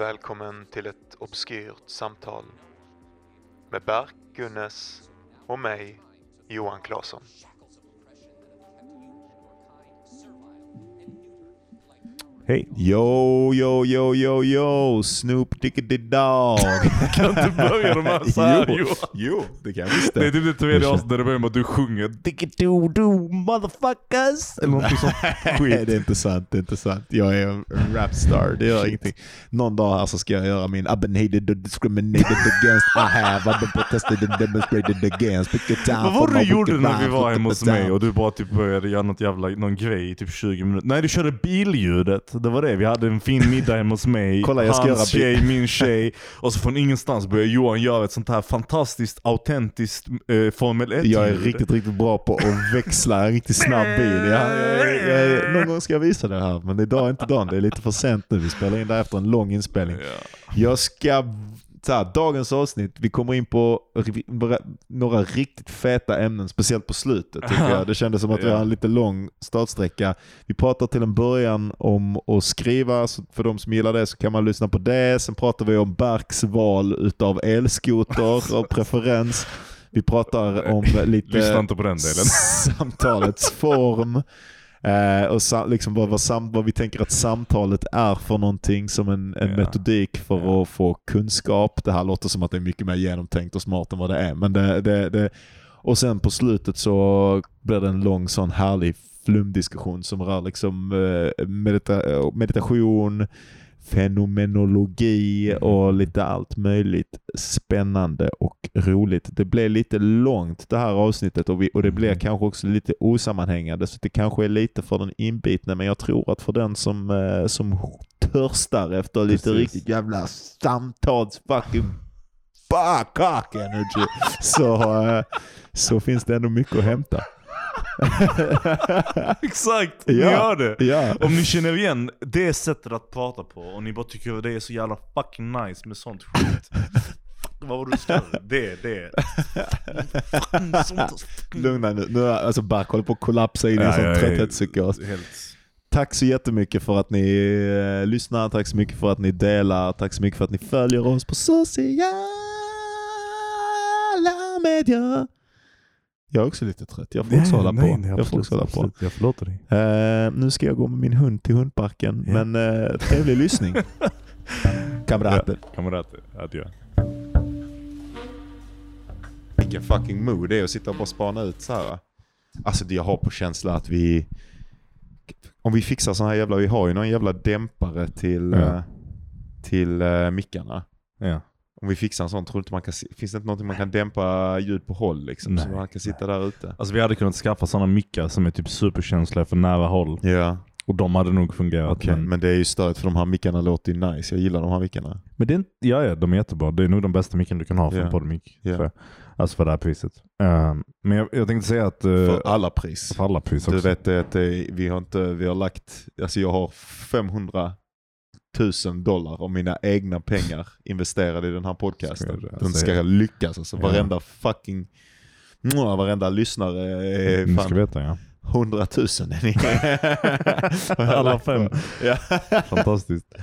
Välkommen till ett obskyrt samtal med Berk Gunnes och mig, Johan Claesson. Hej. Yo, yo, yo, yo, yo, Snoop Diggity Dog. Kan inte börja de här såhär jo, jo, det kan jag visst Det är typ det tredje avsnittet där det börjar med att du sjunger Diggity do motherfuckers eller någonting sånt skit. det är inte sant. Det är inte sant. Jag är en rapstar. Det gör ingenting. Någon dag här så ska jag göra min I've been hated and discriminated against I have. I've been protested and demonstrated against. Pick a time Vad var det du gjorde när vi var hemma hos mig och du bara typ började göra något jävla, någon grej i typ 20 minuter? Nej du körde billjudet, det var det. Vi hade en fin middag hemma hos mig, Kolla, jag ska hans göra tjej, min tjej. Och så från ingenstans började Johan göra ett sånt här fantastiskt autentiskt eh, Formel 1 Jag är riktigt, riktigt bra på att växla en riktigt snabb bil. Ja, jag, jag, jag, någon gång ska jag visa det här, men idag är inte dagen. Det är lite för sent nu. Vi spelar in det efter en lång inspelning. Ja. Jag ska, så här, dagens avsnitt, vi kommer in på några riktigt feta ämnen, speciellt på slutet tycker jag. Det kändes som att vi har en lite lång startsträcka. Vi pratar till en början om att skriva, så för de som gillar det så kan man lyssna på det. Sen pratar vi om Berks val utav elskoter och preferens. Vi pratar om lite samtalets form. Eh, och sa, liksom vad, vad, sam, vad vi tänker att samtalet är för någonting som en, en Ja. metodik för Ja. att få kunskap. Det här låter som att det är mycket mer genomtänkt och smart än vad det är. Men det, det, det, och sen på slutet så blir det en lång sån härlig flumdiskussion som rör liksom eh, medita meditation, fenomenologi och lite allt möjligt spännande och roligt. Det blev lite långt det här avsnittet och, vi, och det blir Mm. kanske också lite osammanhängande så det kanske är lite för den inbitna men jag tror att för den som, eh, som törstar efter lite Precis. riktigt jävla samtals fucking fuck energy så, eh, så finns det ändå mycket att hämta. Exakt, ni Ja. gör det. ja. Om ni känner igen det sättet att prata på och ni bara tycker att det är så jävla fucking nice med sånt skit. Vad var du skrev? Det, det. Fucking sånt, Lugna nu. nu alltså Bark håller på att kollapsa in i en Ja, sån är trötthetspsykos. Tack så jättemycket för att ni eh, lyssnar, tack så mycket för att ni delar, tack så mycket för att ni följer oss på sociala medier. Jag är också lite trött, jag får också hålla på. Nej, nej, jag får också hålla på. absolut. Jag förlåter dig. Eh, nu ska jag gå med min hund till hundparken, Ja. men uh, trevlig lyssning. Kamrater. Kamrater, adjö. Vilken fucking mood det är att sitta och bara spana ut så här. Alltså det jag har på känsla att vi... Om vi fixar sån här jävla... Vi har ju någon jävla dämpare till, Ja. eh, till uh, mickarna. Ja. Om vi fixar en sån, tror du inte man kan... Finns det inte någonting man kan dämpa ljud på håll liksom? Så man kan sitta där ute? Alltså vi hade kunnat skaffa sådana mickar som är typ superkänsliga för nära håll. Ja, Och de hade nog fungerat. okej. Men, Men det är ju störigt för de här mickarna låter ju nice. Jag gillar de här mickarna. men det är inte, ja, ja, de är jättebra. Det är nog de bästa micken du kan ha för Ja. en poddmick. För, alltså för det här priset. Ehm, men jag, jag tänkte säga att... uh, För alla pris. för alla pris Du också. vet det, att vi har inte, vi har lagt, alltså jag har 500 000 dollar av mina egna pengar investerade i den här podcasten. Ska jag Den ska lyckas alltså. Ja. Varenda fucking, mwah, varenda lyssnare är Ni ska fan veta ja. 100 000 är ni. Alla fem. Ja. Fantastiskt.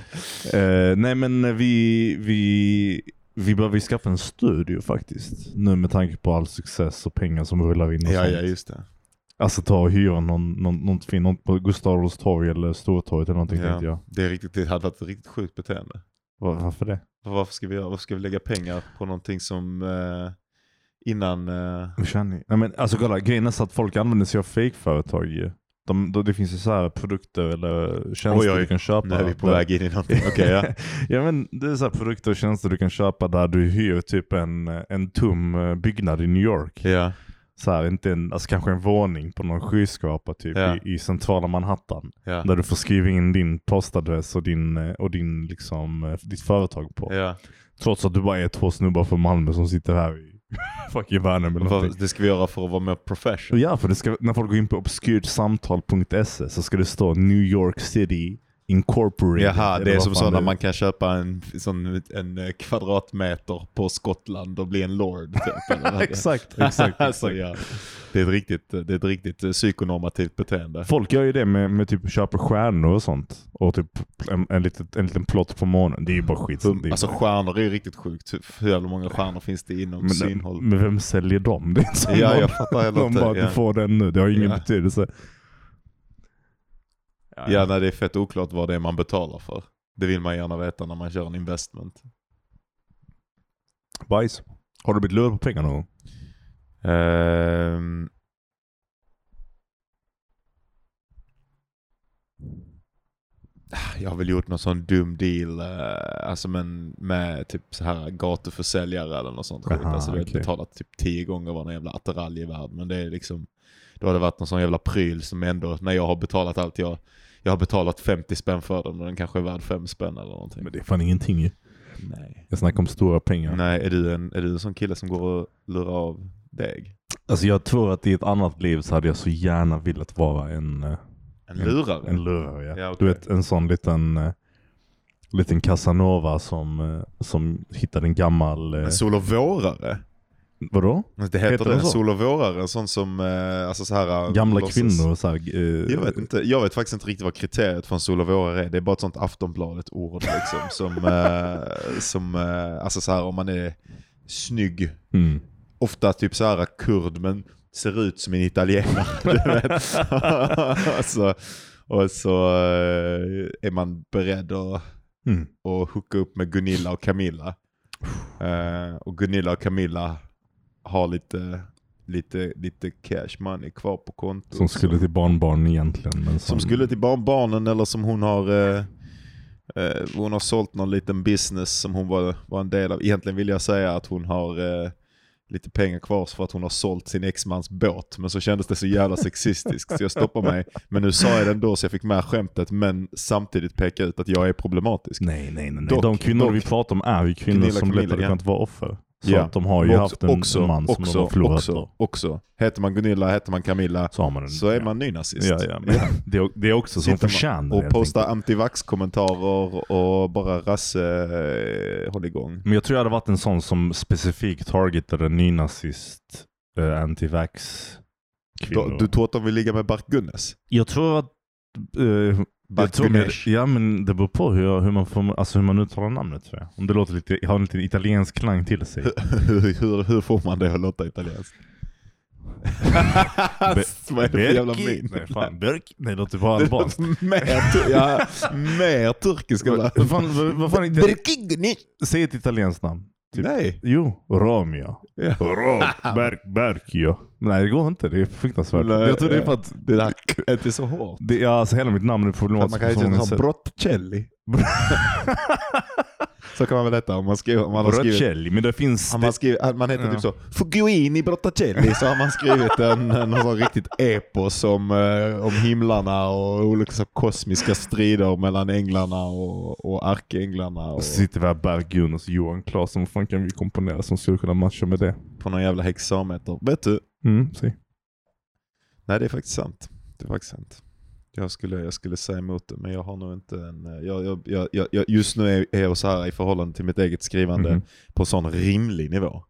Eh, nej men vi, vi, vi behöver skaffa en studio faktiskt. Nu med tanke på all success och pengar som rullar in och ja, sånt. ja, just det. Alltså ta och hyra någon, någon, något fint, något på Gustav Adolfs torg eller Stortorget eller någonting tänkte Ja. jag. Det, är riktigt, det hade varit ett riktigt sjukt beteende. Var, varför det? För varför ska vi varför ska vi lägga pengar på någonting som eh, innan... Eh? Nej men alltså kolla, grejen är så att folk använder sig av fejkföretag ju. De, de, det finns ju så här produkter eller tjänster Oj, oj. du kan köpa. nu är vi på där- väg in i någonting. Okej, ja. ja men det är så här produkter och tjänster du kan köpa där du hyr typ en, en tom eh, byggnad i New York. ja. Så här, inte en, alltså kanske en våning på någon skyskrapa typ Ja. i, i centrala Manhattan. Ja. Där du får skriva in din postadress och, din, eh, och din, liksom, eh, ditt företag på. ja. Trots att du bara är två snubbar från Malmö som sitter här i fucking Värnamo eller någonting. Det ska vi göra för att vara mer professional. Ja, för det ska, när folk går in på obscuredsamtal.se så ska det stå New York City Incorporated. Jaha, det är som så när man kan köpa en, sån, en eh, kvadratmeter på Skottland och bli en lord. Typ? Exakt, exakt. exakt. ja. Det är ett riktigt, det är ett riktigt eh, psykonormativt beteende. Folk gör ju det med, med typ köper stjärnor och sånt. Och typ en, en, litet, en liten plott på månen. Det är ju bara skit. Är Alltså bara- stjärnor är ju riktigt sjukt. Hur jävla många stjärnor finns det inom men, synhåll? men vem säljer dem? Det är inte som Ja, jag fattar heller de bara, inte. du Ja. får den nu. Det har ingen Ja. betydelse. Ja, nej, det är fett oklart vad det är man betalar för. Det vill man gärna veta när man kör en investment. Bajs. Har du blivit lurad på pengar någon gång? Ehm. Jag har väl gjort någon sån dum deal, eh, alltså men med typ så här gatuförsäljare eller något sånt skit. Aha, Alltså okej. betalat typ tio gånger vad någon jävla attiralj är värd. Men det är liksom, då har det varit någon sån jävla pryl som ändå, när jag har betalat allt jag, jag har betalat 50 spänn för den och den kanske är värd 5 spänn eller någonting. Men det är fan ingenting ju. Nej. Jag snackar om stora pengar. Nej, är du, en, är du en sån kille som går och lurar av deg? Alltså jag tror att i ett annat liv så hade jag så gärna velat vara en, eh, En lurare? en lurare. Ja. Ja, okej. Du vet en sån liten, eh, liten Casanova som, eh, som hittade en gammal... En sol och vårare? Vadå? Det heter, Heter det, det en så? sol och vårare, en sån som, eh, alltså så här, Gamla låtsas- kvinnor så här, eh, Jag vet inte, jag vet faktiskt inte riktigt vad kriteriet för en sol och vårare är. Det är bara ett sånt Aftonbladet-ord liksom. som, eh, som eh, alltså så här om man är snygg, Mm. ofta typ så här kurd men ser ut som en italienare. Alltså, och så eh, är man beredd att Mm. och hooka upp med Gunilla och Camilla. Eh, och Gunilla och Camilla har lite, lite, lite cash money kvar på kontot. Som skulle till barnbarn egentligen. Men som skulle till barnbarnen eller som hon har eh, eh, hon har sålt någon liten business som hon var, var en del av. Egentligen vill jag säga att hon har eh, lite pengar kvar för att hon har sålt sin exmans båt. Men så kändes det så jävla sexistiskt så jag stoppade mig. Men nu sa jag det ändå så jag fick med skämtet men samtidigt peka ut att jag är problematisk. Nej, nej, nej. nej. Dock- de kvinnor dock- vi pratar om är ju kvinnor Gunilla som Camilla, lätt hade ja. kunnat vara offer. Så Ja. att de har ju Och haft en också, man som också, de har förlorat också, då. också. Heter man Gunilla, heter man Camilla, Så man en, så är ja. man nynazist. Ja, ja, men det, är, det är också som Sitter man förtjänar Och helt posta enkelt. antivax-kommentarer och bara rasse eh, håll igång. Men jag tror jag hade varit en sån som specifikt targetade nynazist, uh, antivax. Du, du tror att de vill ligga med Bart Gunnes? jag tror att... eh, med, ja men det beror på hur, hur, man får, alltså hur man uttalar namnet tror jag. Om det låter lite, har en liten italiensk klang till sig. hur, hur, får man det att låta italienskt? Vad är det för jävla min? Nej fan, Berk? Nej det låter bara albanskt. mer, ja, mer turkiska. Vad fan, fan. Säg ett italienskt namn. Typ. Nej. Jo, Romeo. Ja. Rom, Berk, Berkio. Nej det går inte, det är fruktansvärt. Nej, jag tror det är för att... Det där är inte så hårt. Det, ja, alltså hela mitt namn är problematiskt Man kan ju inte ha. Brotticelli. Så kan man väl heta om man, skriver, om man har Broccelli, men det finns... Har man, skrivit, man heter Ja. typ så, Fuguini Brottacelli, så har man skrivit en, en sån riktigt epos om, eh, om himlarna och olika så kosmiska strider mellan änglarna och, och ärkeänglarna Och så sitter vi här Berg och Johan Claesson, vad fan kan vi komponera som skulle kunna matcha med det? på någon jävla hexameter. Vet du? Mm, säg. Nej det är faktiskt sant. Det är faktiskt sant. Jag skulle, jag skulle säga emot det, men jag har nog inte en... eh, Jag, jag, jag, just nu är, jag så här i förhållande till mitt eget skrivande Mhm. på sån rimlig nivå.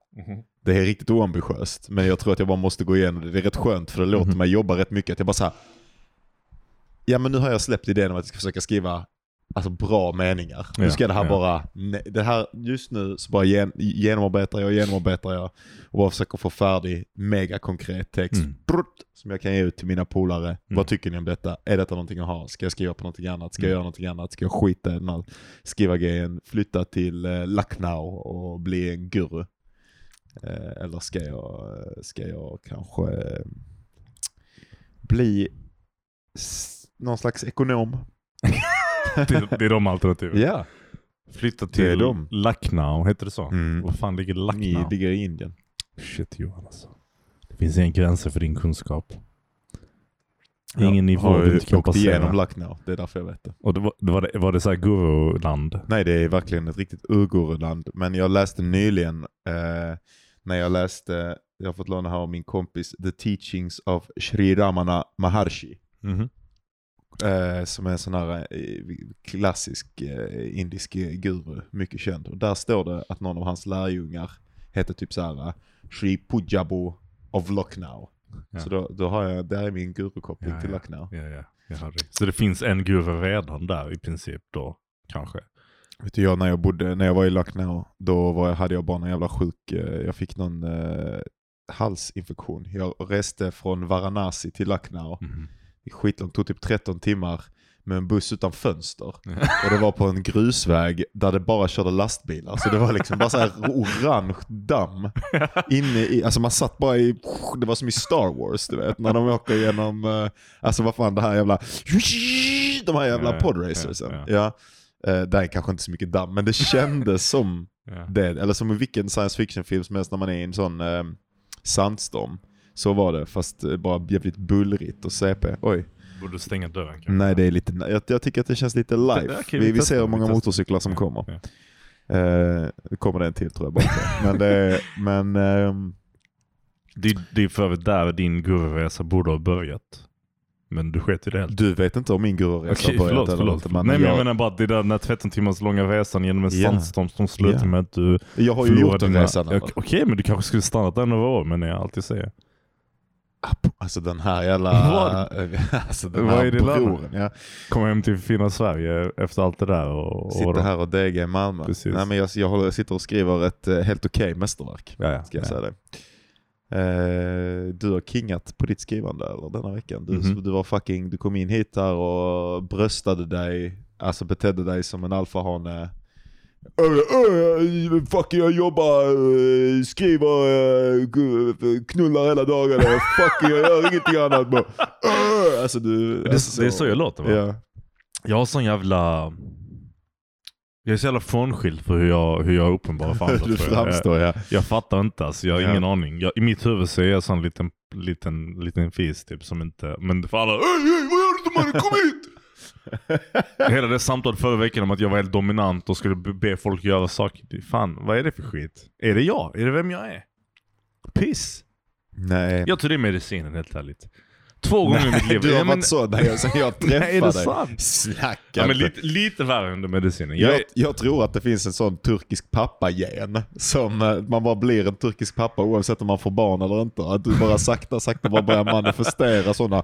Det är riktigt oambitiöst, men jag tror att jag bara måste gå igenom det. Det är rätt skönt för det låter Mhm. mig jobba rätt mycket. Att jag bara så här, ja men nu har jag släppt idén om att jag ska försöka skriva alltså, bra meningar. nu Ja, ska det här ja. bara, det här, just nu så bara gen, genomarbetar jag genomarbetar jag och bara försöker få färdig mega konkret text Mm. Brutt, som jag kan ge ut till mina polare. Mm. Vad tycker ni om detta? Är detta någonting att ha? Ska jag skriva på någonting annat? Ska jag Mm. göra någonting annat? Ska jag skita i den här skrivargrejen? Flytta till eh, Lucknow och bli en guru? Eh, eller ska jag, ska jag kanske eh, bli någon slags ekonom? Det, är- det är de alternativen. Ja. Flytta till de. Lucknow, heter det så? Mm. Vad fan ligger Ni Lucknow? ligger i Indien. Shit Johan alltså. Det finns inga gränser för din kunskap. Ingen Jag nivå har du inte kan åkt igenom passera. Lucknow, det är därför jag vet det. Och det var, det var, det, var det så här guruland? Nej, det är verkligen ett riktigt urguruland. Men jag läste nyligen, eh, när jag läste, jag har fått låna här av min kompis, The Teachings of Sri Ramana Maharshi. Mhm. Eh, som är en sån här eh, klassisk eh, indisk guru, mycket känd. Och där står det att någon av hans lärjungar heter typ såhär Sri Pujabu of Lucknow. Ja. Så då, då har jag, där är min gurukoppling Ja, till. Lucknow. Ja, ja. Så det finns en guru redan där i princip då, kanske? Vet du, jag, när, jag bodde, när jag var i Lucknow, då var, jag- hade jag bara en jävla sjuk, eh, jag fick någon eh, halsinfektion. Jag reste från Varanasi till Lucknow. Mhm. Är skitlångt, tog typ 13 timmar med en buss utan fönster. Och det var på en grusväg där det bara körde lastbilar. Så det var liksom bara så här orange damm. Inne i, alltså man satt bara i, det var som i Star Wars du vet. När de åker igenom, eh, alltså vad fan det här jävla, de här jävla Ja, ja, podracersen. ja, Ja, Eh, det är kanske inte så mycket damm, men det kändes som det. Eller som i vilken science fiction film som helst när man är i en sån eh, sandstorm. Så var det, fast eh, bara jävligt bullrigt och CP. Oj. Borde stänga dörren kanske? Nej, det är lite, jag, jag tycker att det känns lite live. Okej, vi, vi vi ser hur vi många testar. motorcyklar som kommer. ja. Det kommer det en till tror jag bara. men det, men ehm, Det, det är för övrigt där din gururesa borde ha börjat. Men du sket i det helt. du vet inte om min gururesa Okej, har börjat förlåt, eller förlåt. inte. Men Nej men jag, jag menar bara att det är den där 13 timmars långa resan genom en sandstorm som slutar Ja. med att du jag har ju gjort den dina- resan. Ja, eller? Okej, men du kanske skulle stannat där några år, men jag alltid säger. Alltså den här jävla... Vad? alltså den Vad här är det bron. Ja. Kom hem till fina Sverige efter allt det där och... och Sitter här och degar i Malmö. Precis. Nej, men jag, jag, håller, jag sitter och skriver ett eh, helt okej mästerverk. Ja, ja. Ska jag ja. säga det. Eh, du har kingat på ditt skrivande eller denna veckan. Du, Mhm. du var fucking, du kom in hit här och bröstade dig, alltså betedde dig som en alfahane. Fuck jag jobbar, uh, skriver, gu- knullar hela dagarna, fuck jag gör ingenting annat. Bara, alltså du, Det, alltså, det är så jag låter va? Ja. Jag har sån jävla... Jag är så jävla frånskild för hur jag, hur jag uppenbarar för andra. Du tror jag. framstår ja. Jag, jag fattar inte alltså, jag har Ja. ingen aning. Jag, I mitt huvud så är jag sån liten, liten, liten fis typ som inte... Men för alla Ey, ey, vad gör du mannen? Kom hit! Hela det samtalet förra veckan om att jag var helt dominant och skulle be- folk göra saker. Fan, vad är det för skit? Är det jag? Är det vem jag är? Piss. Nej. Jag tror det är medicinen helt ärligt. Två gånger i mitt liv. du har Ja, men- varit så när jag, sen jag träffade Nej, är det sant? Snacka Ja, men lite, lite värre under medicinen. Jag Jag, är, jag tror att det finns en sån turkisk pappa-gen. Som eh, man bara blir en turkisk pappa oavsett om man får barn eller inte. Att du bara sakta, sakta bara börjar manifestera sådana.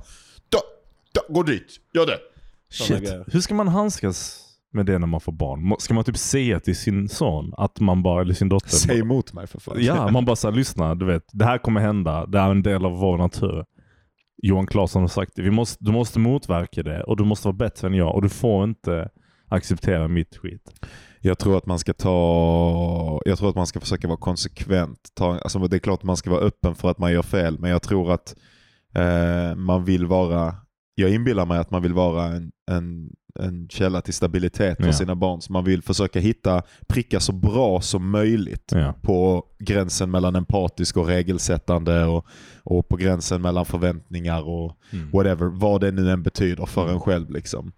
Da, da, gå dit, gör det. Shit, hur ska man handskas med det när man får barn? Ska man typ säga till sin son att man bara, eller sin dotter, Säg emot mig för fan. ja, man bara såhär, lyssna, du vet, det här kommer hända, det är en del av vår natur. Johan Claesson har sagt det, Vi måste, du måste motverka det och du måste vara bättre än jag och du får inte acceptera mitt skit. Jag tror att man ska ta, jag tror att man ska försöka vara konsekvent. Ta, alltså det är klart att man ska vara öppen för att man gör fel, men jag tror att eh, man vill vara, jag inbillar mig att man vill vara en, en, en källa till stabilitet för Ja. sina barn. Så man vill försöka hitta, pricka så bra som möjligt Ja. på gränsen mellan empatisk och regelsättande och, och på gränsen mellan förväntningar och Mm. whatever, vad det nu än betyder för en själv. Liksom.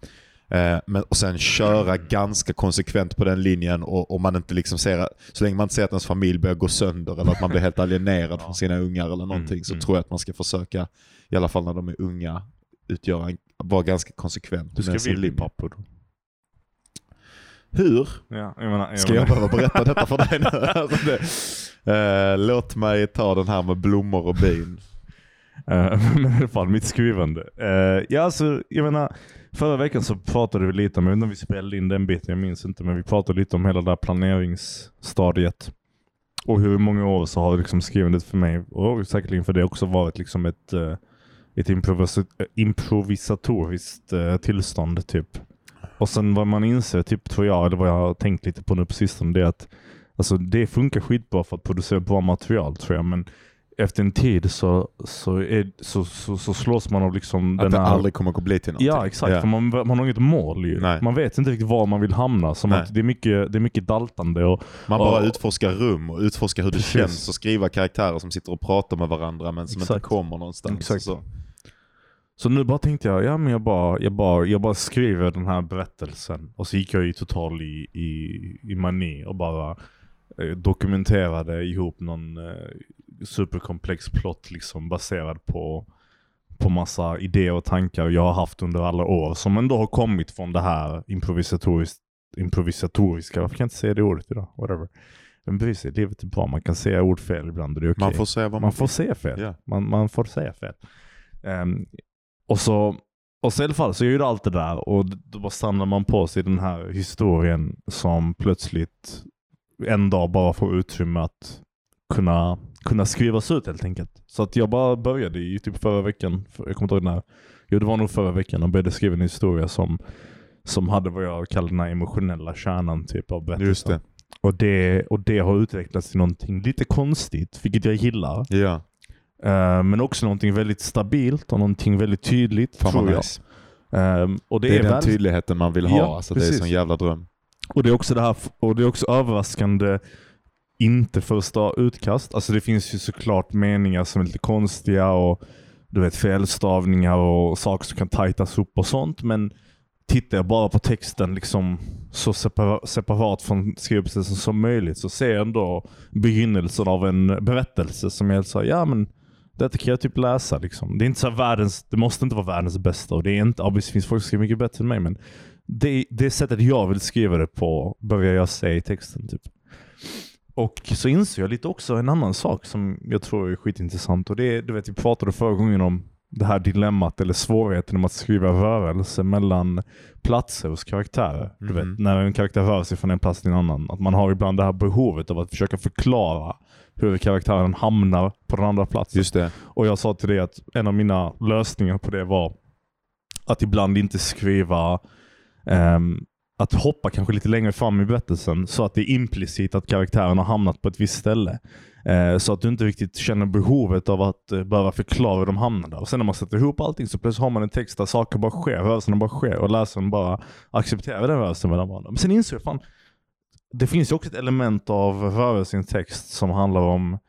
Eh, men, och sen köra ganska konsekvent på den linjen och, och man inte liksom ser, så länge man inte ser att ens familj börjar gå sönder eller att man blir helt alienerad från sina ungar eller någonting Mm, så mm. tror jag att man ska försöka, i alla fall när de är unga, utgöra vara ganska konsekvent Du ska med sin linje. pappa då. Hur? Ja, jag menar, jag Ska jag behöva berätta detta för dig nu? Alltså det, eh, låt mig ta den här med blommor och bin. Eh, men i alla fall, mitt skrivande. Eh, ja, alltså, jag menar, förra veckan så pratade vi lite om, jag vet inte om vi spelade in den biten, jag minns inte, men vi pratade lite om hela det där planeringsstadiet. Och hur många år så har liksom skrivandet för mig, och säkerligen för det också, varit liksom ett, eh, ett improvisa improvisatoriskt eh, tillstånd typ. Och sen vad man inser, typ tror jag, eller vad jag har tänkt lite på nu på sistone, det är att alltså, det funkar skitbra för att producera bra material tror jag, men efter en tid så, så, är, så, så, så slås man av liksom Att den det här... aldrig kommer att bli till någonting. Ja exakt, för man, man har inget mål ju. Nej. Man vet inte riktigt var man vill hamna. Som Nej. att det, är mycket, det är mycket daltande och Man bara Och- utforskar rum och utforskar hur det Precis. känns och skriva karaktärer som sitter och pratar med varandra men som inte Exakt. kommer någonstans. Exakt. Så. Så nu bara tänkte jag, ja men jag bara, jag bara, jag bara skriver den här berättelsen. Och så gick jag i total i, i, i mani och bara eh, dokumenterade ihop någon eh, superkomplex plott liksom baserad på, på massa idéer och tankar jag har haft under alla år som ändå har kommit från det här improvisatoriskt, improvisatoriska. Varför kan jag inte säga det ordet idag? Whatever. Men sig, livet är bra. Man kan säga ord fel ibland och det är okej. Man får säga vad man, Man får säga fel. Ja. Man, man får säga fel. Ehm, och så och så i alla fall så jag gjorde allt det där och då bara stannar man på sig i den här historien som plötsligt en dag bara får utrymme att kunna, kunna skrivas ut helt enkelt. Så att jag bara började i typ förra veckan, jag kommer inte ihåg när, jo det var nog förra veckan och började skriva en historia som, som hade vad jag kallar den här emotionella kärnan typ av berättelsen. Just det. Och det. Och det har utvecklats till någonting lite konstigt, vilket jag gillar. Ja, Eh, men också någonting väldigt stabilt och någonting väldigt tydligt, fan tror jag. nice. Ehm, och det, Det är, är, den väl, tydligheten man vill ha. Ja, alltså, det är en jävla dröm. och det är också det här, och det är också överraskande inte första utkast. Alltså det finns ju såklart meningar som är lite konstiga och du vet felstavningar och saker som kan tajtas upp och sånt. Men tittar jag bara på texten liksom så separa- separat från skrivprocessen som möjligt så ser jag ändå begynnelsen av en berättelse som jag säger, ja men detta kan jag typ läsa. Liksom. Det, är inte så världens, det måste inte vara världens bästa och det är inte, obviously finns folk som skriver mycket bättre än mig men det, det sättet jag vill skriva det på börjar jag se i texten. Typ. Och så inser jag lite också en annan sak som jag tror är skitintressant och det är, du vet vi pratade förra gången om det här dilemmat eller svårigheten med att skriva rörelse mellan platser hos karaktärer. Du Mhm. vet, när en karaktär rör sig från en plats till en annan. Att man har ibland det här behovet av att försöka förklara hur karaktären hamnar på den andra platsen. Just det. Och jag sa till dig att en av mina lösningar på det var att ibland inte skriva, ehm, att hoppa kanske lite längre fram i berättelsen så att det är implicit att karaktären har hamnat på ett visst ställe. Eh, så att du inte riktigt känner behovet av att eh, behöva förklara hur de hamnar där. Och sen när man sätter ihop allting så plötsligt har man en text där saker bara sker, rörelserna bara sker och läsaren bara accepterar den rörelsen mellan varandra. Men sen inser jag fan, det finns ju också ett element av rörelse i en text som handlar om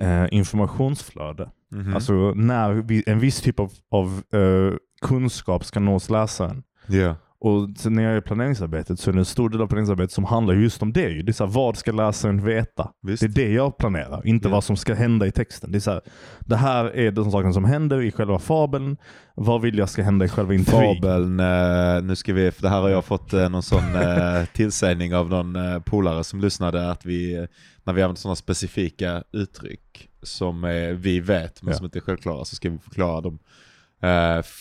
eh, informationsflöde. Mhm. Alltså när vi, en viss typ av, av eh, kunskap ska nås läsaren. ja. Och sen när jag gör planeringsarbetet så är det en stor del av planeringsarbetet som handlar just om det. Det är så här, vad ska läsaren veta? Visst. Det är det jag planerar, inte Ja. vad som ska hända i texten. Det är så här, det här är de sakerna som händer i själva fabeln. Vad vill jag ska hända i själva intrigen? Fabeln, eh, nu ska vi, för det här har jag fått eh, någon sån eh, tillsägning av någon polare som lyssnade att vi, när vi använder sådana specifika uttryck som vi vet men som inte är självklara så ska vi förklara dem.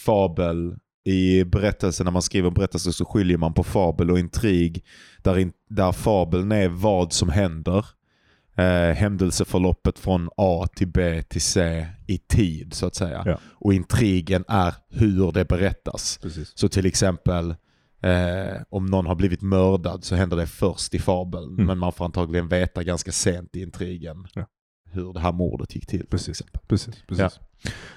Fabel, i berättelsen, när man skriver en berättelse så skiljer man på fabel och intrig. Där, in, där fabeln är vad som händer. Eh, händelseförloppet från A till B till C i tid så att säga. Ja. Och intrigen är hur det berättas. Precis. Så till exempel eh, om någon har blivit mördad så händer det först i fabeln. Mm. Men man får antagligen veta ganska sent i intrigen Ja. hur det här mordet gick till. Precis. Precis. precis.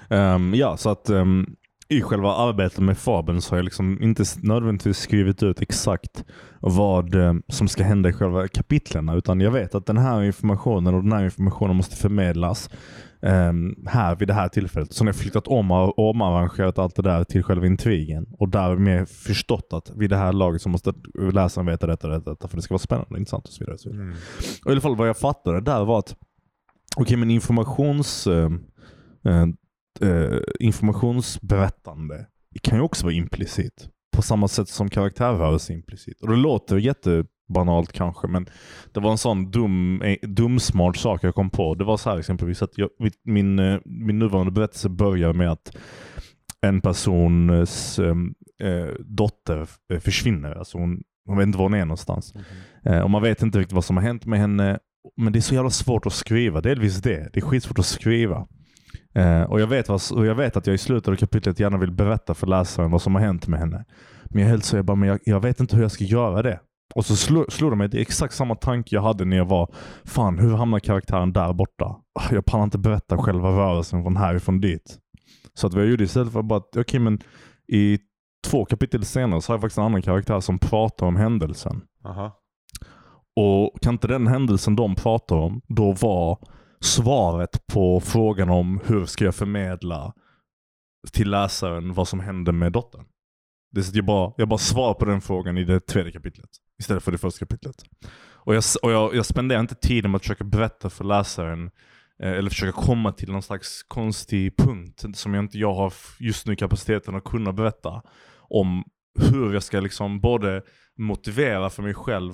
Ehm, ja, så att ehm, i själva arbetet med fabeln så har jag liksom inte nödvändigtvis skrivit ut exakt vad eh, som ska hända i själva kapitlen. Utan jag vet att den här informationen och den här informationen måste förmedlas ehm, här vid det här tillfället. Så när jag flyttat om och omarrangerat allt det där till själva intrigen och därmed förstått att vid det här laget så måste läsaren veta detta, detta, detta för det ska vara spännande och intressant och så vidare. Och så vidare. Mm. Och I alla fall vad jag fattade där var att okej men informations, eh, informationsberättande kan ju också vara implicit. På samma sätt som karaktärrörelse är implicit. Och det låter jättebanalt kanske men det var en sån dum, eh, dumsmart sak jag kom på. Det var så här exempelvis att jag, min, eh, min nuvarande berättelse börjar med att en persons eh, eh, dotter försvinner. Alltså hon, hon vet inte var hon är någonstans. Eh, och man vet inte riktigt vad som har hänt med henne. Men det är så jävla svårt att skriva. Delvis det. Det är skitsvårt att skriva. Eh, och, jag vet vad, och jag vet att jag i slutet av kapitlet gärna vill berätta för läsaren vad som har hänt med henne. Men jag så jag bara, men jag, jag vet inte hur jag ska göra det. Och så slog, slog det mig, det är exakt samma tanke jag hade när jag var, fan hur hamnar karaktären där borta? Ah, Jag pallar inte berätta själva rörelsen från härifrån dit. Så att vad jag gjorde istället var bara att, okej men i två kapitel senare så har jag faktiskt en annan karaktär som pratar om händelsen. Aha. Och kan inte den händelsen de pratar om då vara svaret på frågan om hur ska jag förmedla till läsaren vad som hände med dottern? Det är så att jag, bara, jag bara svarar på den frågan i det tredje kapitlet istället för det första kapitlet. Och jag, och jag, jag spenderar inte tiden med att försöka berätta för läsaren eh, eller försöka komma till någon slags konstig punkt som jag inte jag har just nu kapaciteten att kunna berätta om hur jag ska liksom både motivera för mig själv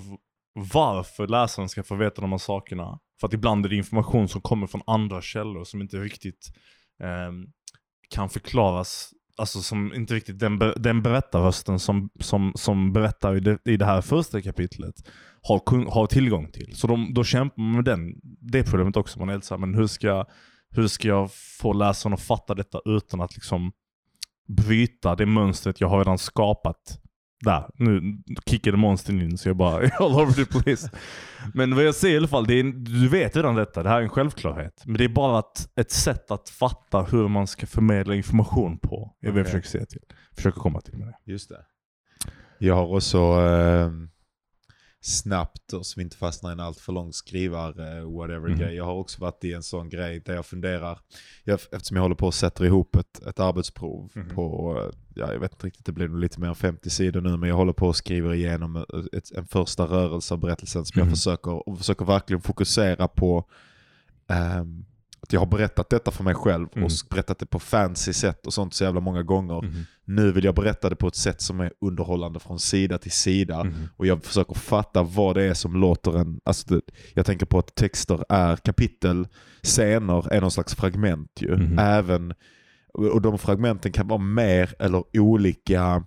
varför läsaren ska få veta de här sakerna. För att ibland är det information som kommer från andra källor som inte riktigt eh, kan förklaras, alltså som inte riktigt den, den berättarrösten som, som, som berättar i det, i det här första kapitlet har, har tillgång till. Så de, då kämpar man med den, det problemet också. Man är helt så här, men hur ska, jag- hur ska jag få läsaren att fatta detta utan att liksom bryta det mönstret jag har redan skapat där. Nu kickade monstern in så jag bara all over the place. Men vad jag säger i alla fall, det är, du vet redan detta, det här är en självklarhet. Men det är bara ett, ett sätt att fatta hur man ska förmedla information på. Det är vad jag försöker säga till. Försöker komma till med det. Just det. Jag har också eh, snabbt, och så vi inte fastnar i en allt för lång skrivar eh, whatever Mhm. grej. Jag har också varit i en sån grej där jag funderar, jag, eftersom jag håller på att sätta ihop ett, ett arbetsprov Mhm. på, eh, ja jag vet inte riktigt, det blir nog lite mer än 50 sidor nu, men jag håller på att skriva igenom ett, ett, en första rörelse av berättelsen som Mhm. jag försöker, och försöker verkligen fokusera på ehm, att jag har berättat detta för mig själv Mm. och berättat det på fancy sätt och sånt så jävla många gånger. Mhm. Nu vill jag berätta det på ett sätt som är underhållande från sida till sida. Mhm. Och jag försöker fatta vad det är som låter en... Alltså det, jag tänker på att texter är kapitel, scener är någon slags fragment ju. Mhm. Även, och de fragmenten kan vara mer eller olika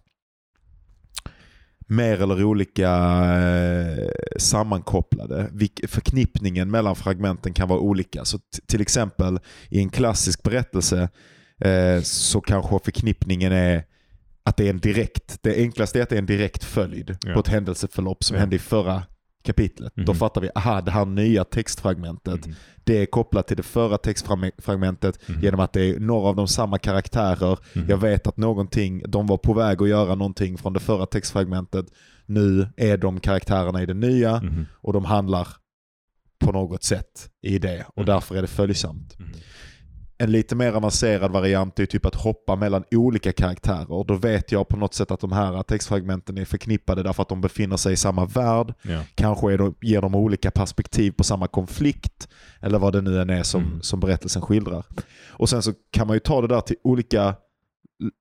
mer eller olika eh, sammankopplade. Förknippningen mellan fragmenten kan vara olika. Så till exempel i en klassisk berättelse eh, så kanske förknippningen är att det är en direkt, det enklaste är att det är en direkt följd Ja. på ett händelseförlopp som Ja. hände i förra kapitlet. Då Mhm. fattar vi, aha det här nya textfragmentet, Mhm. det är kopplat till det förra textfragmentet Mhm. genom att det är några av de samma karaktärer. Mhm. Jag vet att någonting, de var på väg att göra någonting från det förra textfragmentet. Nu är de karaktärerna i det nya Mhm. och de handlar på något sätt i det och Mm. därför är det följsamt. En lite mer avancerad variant är typ att hoppa mellan olika karaktärer. Då vet jag på något sätt att de här textfragmenten är förknippade därför att de befinner sig i samma värld. Ja. Kanske är de, ger de olika perspektiv på samma konflikt. Eller vad det nu än är som, Mm. som berättelsen skildrar. Och sen så kan man ju ta det där till olika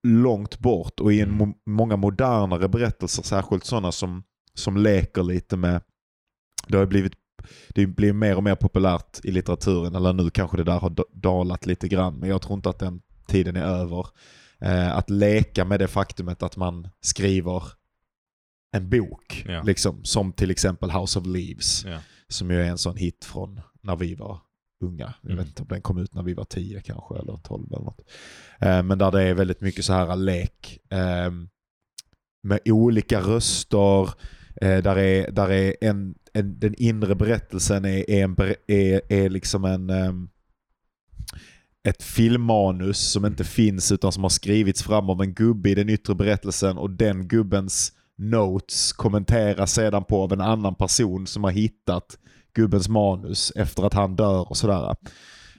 långt bort och i en Mm. mo många modernare berättelser, särskilt sådana som, som leker lite med, det har blivit det blir mer och mer populärt i litteraturen, eller nu kanske det där har da- dalat lite grann, men jag tror inte att den tiden är över. Eh, att leka med det faktumet att man skriver en bok, Ja. liksom, som till exempel House of Leaves, Ja. som ju är en sån hit från när vi var unga. Jag Mm. vet inte om den kom ut när vi var 10 kanske, eller 12 eller något. Eh, men där det är väldigt mycket så här lek eh, med olika röster, eh, där är, där är en, en, den inre berättelsen är, är, en, är, är liksom en ehm, ett filmmanus som inte finns utan som har skrivits fram av en gubbe i den yttre berättelsen och den gubbens notes kommenteras sedan på av en annan person som har hittat gubbens manus efter att han dör och sådär.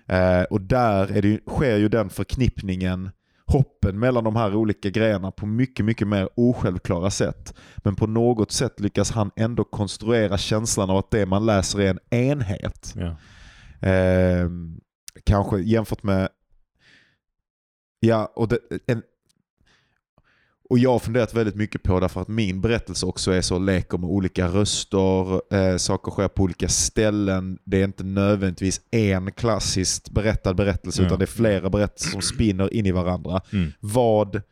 Eh, och där är det, sker ju den förknippningen, hoppen mellan de här olika grejerna på mycket, mycket mer osjälvklara sätt. Men på något sätt lyckas han ändå konstruera känslan av att det man läser är en enhet. Ja. Eh, kanske jämfört med... Ja, och, det, en, och jag har funderat väldigt mycket på därför att min berättelse också är så leker med olika röster, eh, saker sker på olika ställen. Det är inte nödvändigtvis en klassiskt berättad berättelse Ja. utan det är flera berättelser som spinner in i varandra. Mm. Vad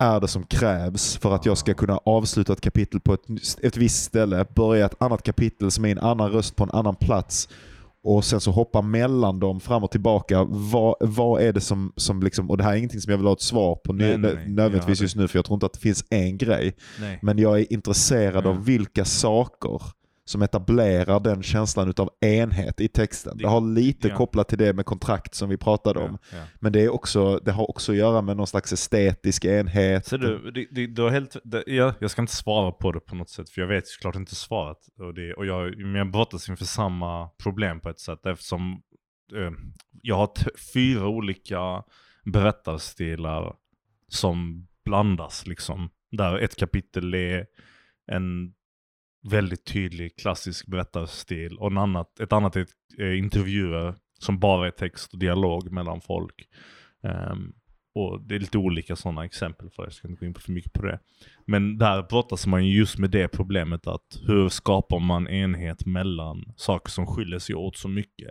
är det som krävs för att jag ska kunna avsluta ett kapitel på ett, ett visst ställe, börja ett annat kapitel som är en annan röst på en annan plats och sen så hoppa mellan dem fram och tillbaka. Vad, vad är det som, som liksom, och det här är ingenting som jag vill ha ett svar på Nej, nej, nej. nödvändigtvis Ja, just nu för jag tror inte att det finns en grej. Men jag är intresserad Ja. av vilka saker som etablerar den känslan utav enhet i texten. Det har lite Ja. kopplat till det med kontrakt som vi pratade om. Ja, ja. Men det, är också, det har också att göra med någon slags estetisk enhet. Så du, det, det, du har helt, det, jag, jag ska inte svara på det på något sätt, för jag vet såklart inte svaret. Och, det, och jag, men jag brottas inför samma problem på ett sätt, eftersom eh, jag har fyra olika berättarstilar som blandas liksom. Där ett kapitel är en väldigt tydlig klassisk berättarstil och en annat, ett annat är ett, intervjuer som bara är text och dialog mellan folk. Um, och det är lite olika sådana exempel för jag ska inte gå in på för mycket på det. Men där brottas man ju just med det problemet att hur skapar man enhet mellan saker som skiljer sig åt så mycket?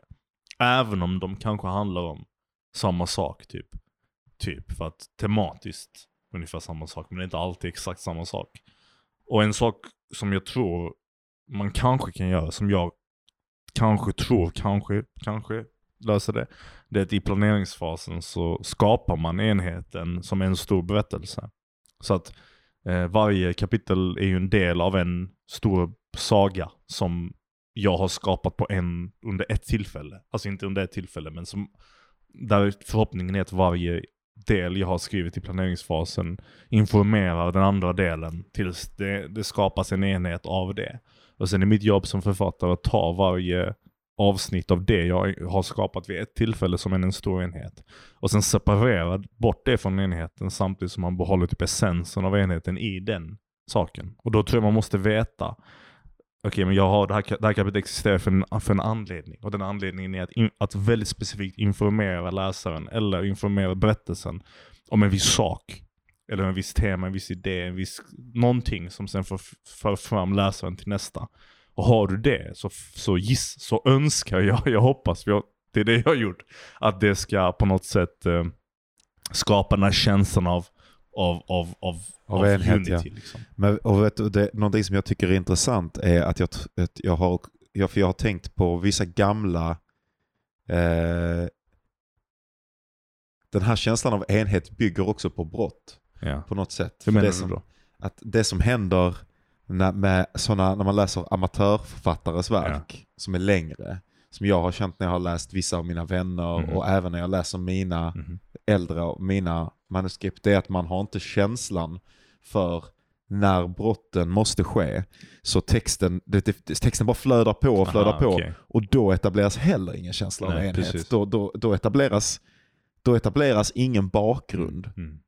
Även om de kanske handlar om samma sak typ. Typ för att tematiskt ungefär samma sak, men det är inte alltid exakt samma sak. Och en sak som jag tror man kanske kan göra, som jag kanske tror, kanske, kanske löser det. Det är att i planeringsfasen så skapar man enheten som en stor berättelse. Så att eh, varje kapitel är ju en del av en stor saga som jag har skapat på en, under ett tillfälle. Alltså inte under ett tillfälle, men som, där förhoppningen är att varje del jag har skrivit i planeringsfasen informerar den andra delen tills det, det skapas en enhet av det. Och sen är mitt jobb som författare att ta varje avsnitt av det jag har skapat vid ett tillfälle som en stor enhet. Och sen separera bort det från enheten samtidigt som man behåller typ essensen av enheten i den saken. Och då tror jag man måste veta okay, men jag har det här, det här kapitlet existerar för en, för en anledning. Och den anledningen är att, in, att väldigt specifikt informera läsaren eller informera berättelsen om en viss sak. Eller en viss tema, en viss idé, en viss, någonting som sen för, för fram läsaren till nästa. Och har du det så, så, giss, så önskar jag, jag hoppas, jag, det är det jag har gjort, att det ska på något sätt eh, skapa den här känslan av, av, av, av, Av av enhet, unity. ja. Liksom. Men, och vet du, det, någonting som jag tycker är intressant är att jag, att jag, har, jag, för jag har tänkt på vissa gamla... Eh, den här känslan av enhet bygger också på brott Ja. på något sätt. Hur För menar det du som, då? Att det som händer när, med såna, när man läser amatörförfattares verk som är längre, som jag har känt när jag har läst vissa av mina vänner Mhm. och även när jag läser mina Mhm. äldre och mina manuskript, det är att man har inte känslan för när brotten måste ske. Så texten, texten bara flödar på och flödar Aha, på. okej. Och då etableras heller ingen känsla av Nej, enhet. precis. Då, då, då, etableras, då etableras ingen bakgrund, Mm.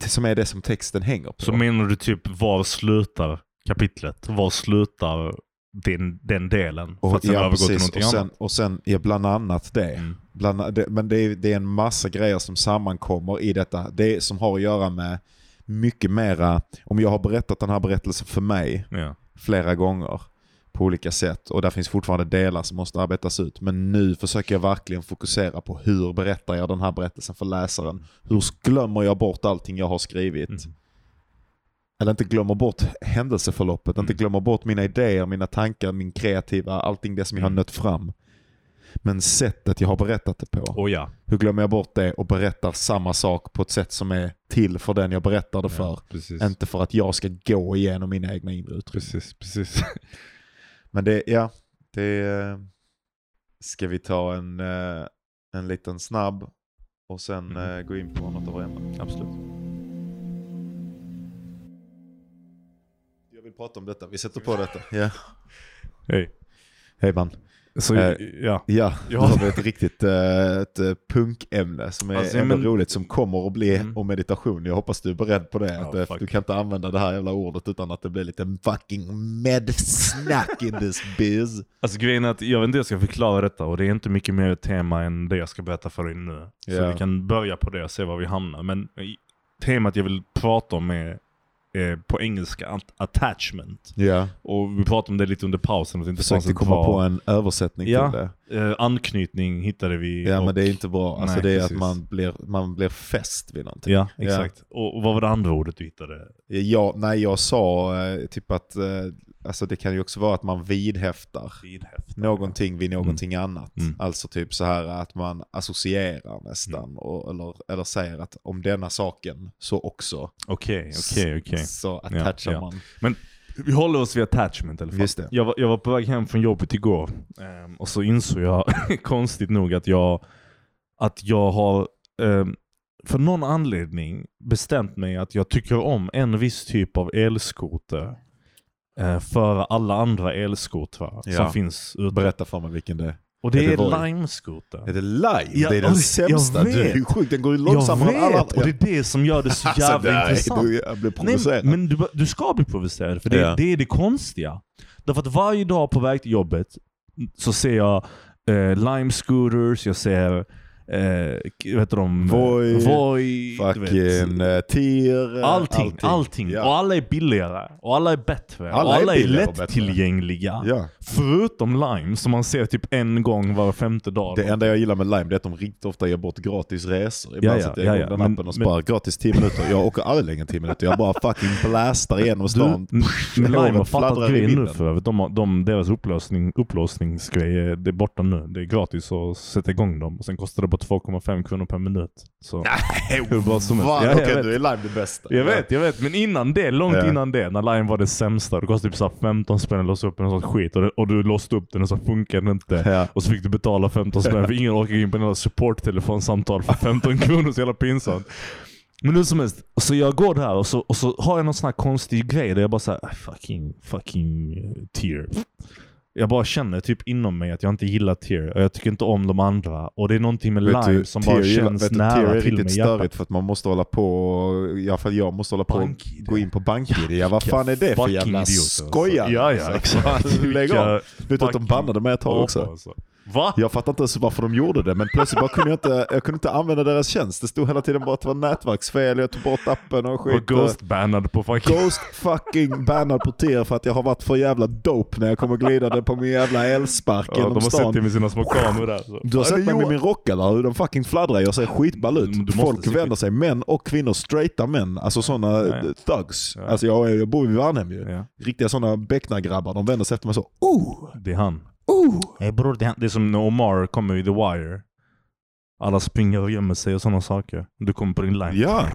som är det som texten hänger på. Så menar du typ, var slutar kapitlet? Var slutar den, den delen? För att sen ja, övergå till precis. någonting och sen, annat? och sen ja, bland annat det. Mm. Bland, det men det är, det är en massa grejer som sammankommer i detta. Det som har att göra med mycket mera, om jag har berättat den här berättelsen för mig Ja. flera gånger på olika sätt och där finns fortfarande delar som måste arbetas ut. Men nu försöker jag verkligen fokusera på hur berättar jag den här berättelsen för läsaren. Hur glömmer jag bort allting jag har skrivit? Mm. Eller inte glömmer bort händelseförloppet, inte Mm. glömmer bort mina idéer, mina tankar, min kreativa, allting det som jag har Mm. nött fram. Men sättet jag har berättat det på. Och ja. Hur glömmer jag bort det och berättar samma sak på ett sätt som är till för den jag berättar det för. ja. Inte för att jag ska gå igenom mina egna inre uttryck. Precis, precis. Men det, ja, det eh, ska vi ta en, eh, en liten snabb och sen Mhm. eh, gå in på något av ämnena. Absolut. Prata om detta, vi sätter på detta. Ja. Hej. Hej man. Så, Eh, ja. Ja, nu har vi ett riktigt eh, ett eh, punkämne som är Alltså, ändå men- roligt som kommer att bli Mm. om meditation. Jag hoppas du är beredd på det. Ja, att, eh, fuck. du kan inte använda det här jävla ordet utan att det blir lite fucking med-snack in this biz. Alltså grejen är att jag vet inte hur jag ska förklara detta och det är inte mycket mer tema än det jag ska berätta för dig nu. Så Ja. vi kan börja på det och se var vi hamnar. Men temat jag vill prata om är, är på engelska at- attachment. Ja, Och vi pratade om det lite under pausen. Att inte försökte komma bra, på en översättning Ja. till det. Eh, anknytning hittade vi. Ja och, men det är inte bra. Alltså Nej, det är precis. att man blir, man blir fäst vid någonting. Ja, exakt. Och, och vad var det andra ordet du hittade? Ja, nej jag sa eh, typ att, eh, alltså det kan ju också vara att man vidhäftar Vidhäfta. någonting vid någonting annat. Mm. Alltså typ så här att man associerar nästan. Och, eller, eller säger att om denna saken så också. Okej, okej, okej. Så attachar Ja, ja. man. Vi håller oss vid attachment i alla fall. Just det. Jag var, jag var på väg hem från jobbet igår ehm, och så insåg jag konstigt nog att jag, att jag har ehm, för någon anledning bestämt mig att jag tycker om en viss typ av elskoter eh, före alla andra elskotrar Ja. som finns ute. Berätta för mig vilken det är. Och det Är det är, Voi? Lime-skoter. Är det Lime? Ja, det är den sämsta. Du är ju sjuk, den går ju långsammare än alla! Och det är det som gör det så Alltså, jävla nej, intressant. du, jag blir Nej, provocerad. men du, du ska bli provocerad, för det, Ja. det är det konstiga. Därför att varje dag på väg till jobbet så ser jag eh, Lime Scooters, jag ser eh, vad heter de? Voi, Voi. Fucking uh, Tier. eh, Allting, allting. Ja. Och alla är billigare. Och alla är bättre. Alla och är alla är, och bättre. lättillgängliga. ja. Förutom Lime som man ser typ en gång var femte dag. Det enda jag gillar med Lime det är att de riktigt ofta ger bort gratis resor. Ja, Ibland ja, sätter jag ja, igång ja. den Men- appen och men- sparar gratis 10 minuter. Jag åker aldrig längre än 10 minuter. Jag bara fucking blastar igenom stan. Du, men Lime har fattat grejen nu för övrigt. De, de, deras upplösning, upplåsningsgrej är, det är borta nu. Det är gratis att sätta igång dem. Och sen kostar det bara 2,5 kronor per minut. Så. Hur bra som helst. Ja, vet. nu är Lime det bästa. Jag vet, jag vet. Men innan det, långt Ja. innan det, när Lime var det sämsta, det kostade typ så här 15 spänn att låsa upp en sån skit och, det, och du låste upp den och så funkade den inte. Ja. Och så fick du betala 15 spänn för ingen orkar in på en support-telefonsamtal för 15 kronor, så jävla pinsamt. Men hur som helst, så jag går där och så, och så har jag någon sån här konstig grej där jag bara såhär, fucking, fucking eh, tear. Jag bara känner typ inom mig att jag inte gillar tear och jag tycker inte om de andra. Och det är någonting med Vet lime du, som bara känns vet du, nära är till mig riktigt störigt för att man måste hålla på, i alla fall jag måste hålla på BankID. gå in på BankID. Ja vad fan är det för jävla idioter, alltså. skojare? Ja, ja, exakt. Lägg av. Vet du att de bannade mig ett tag också? alltså. Va? Jag fattar inte ens varför de gjorde det, men plötsligt bara kunde jag inte, jag kunde inte använda deras tjänst. Det stod hela tiden bara att det var nätverksfel, jag tog bort appen och Och skit. Ghost-bannad på fucking... Ghost fucking bannad på Tier för att jag har varit för jävla dope när jag kommer glidande på min jävla elspark Ja, de genom har sett stan. det med sina små kameror där. Så. Du har sett mig med min rockare, hur de fucking fladdrar. Jag ser skitball ut. Måste Folk vänder skit. sig, män och kvinnor, straighta män. Alltså sådana ja. thugs. Ja. Alltså jag, jag bor i Värnhem ju. Ja, Riktiga sådana becknargrabbar. De vänder sig efter mig så. Oh! det är han. Oh! Hey, bror, det, det är som när Omar kommer i The Wire. Alla springer och gömmer sig och sådana saker. Du kommer på din line. Ja.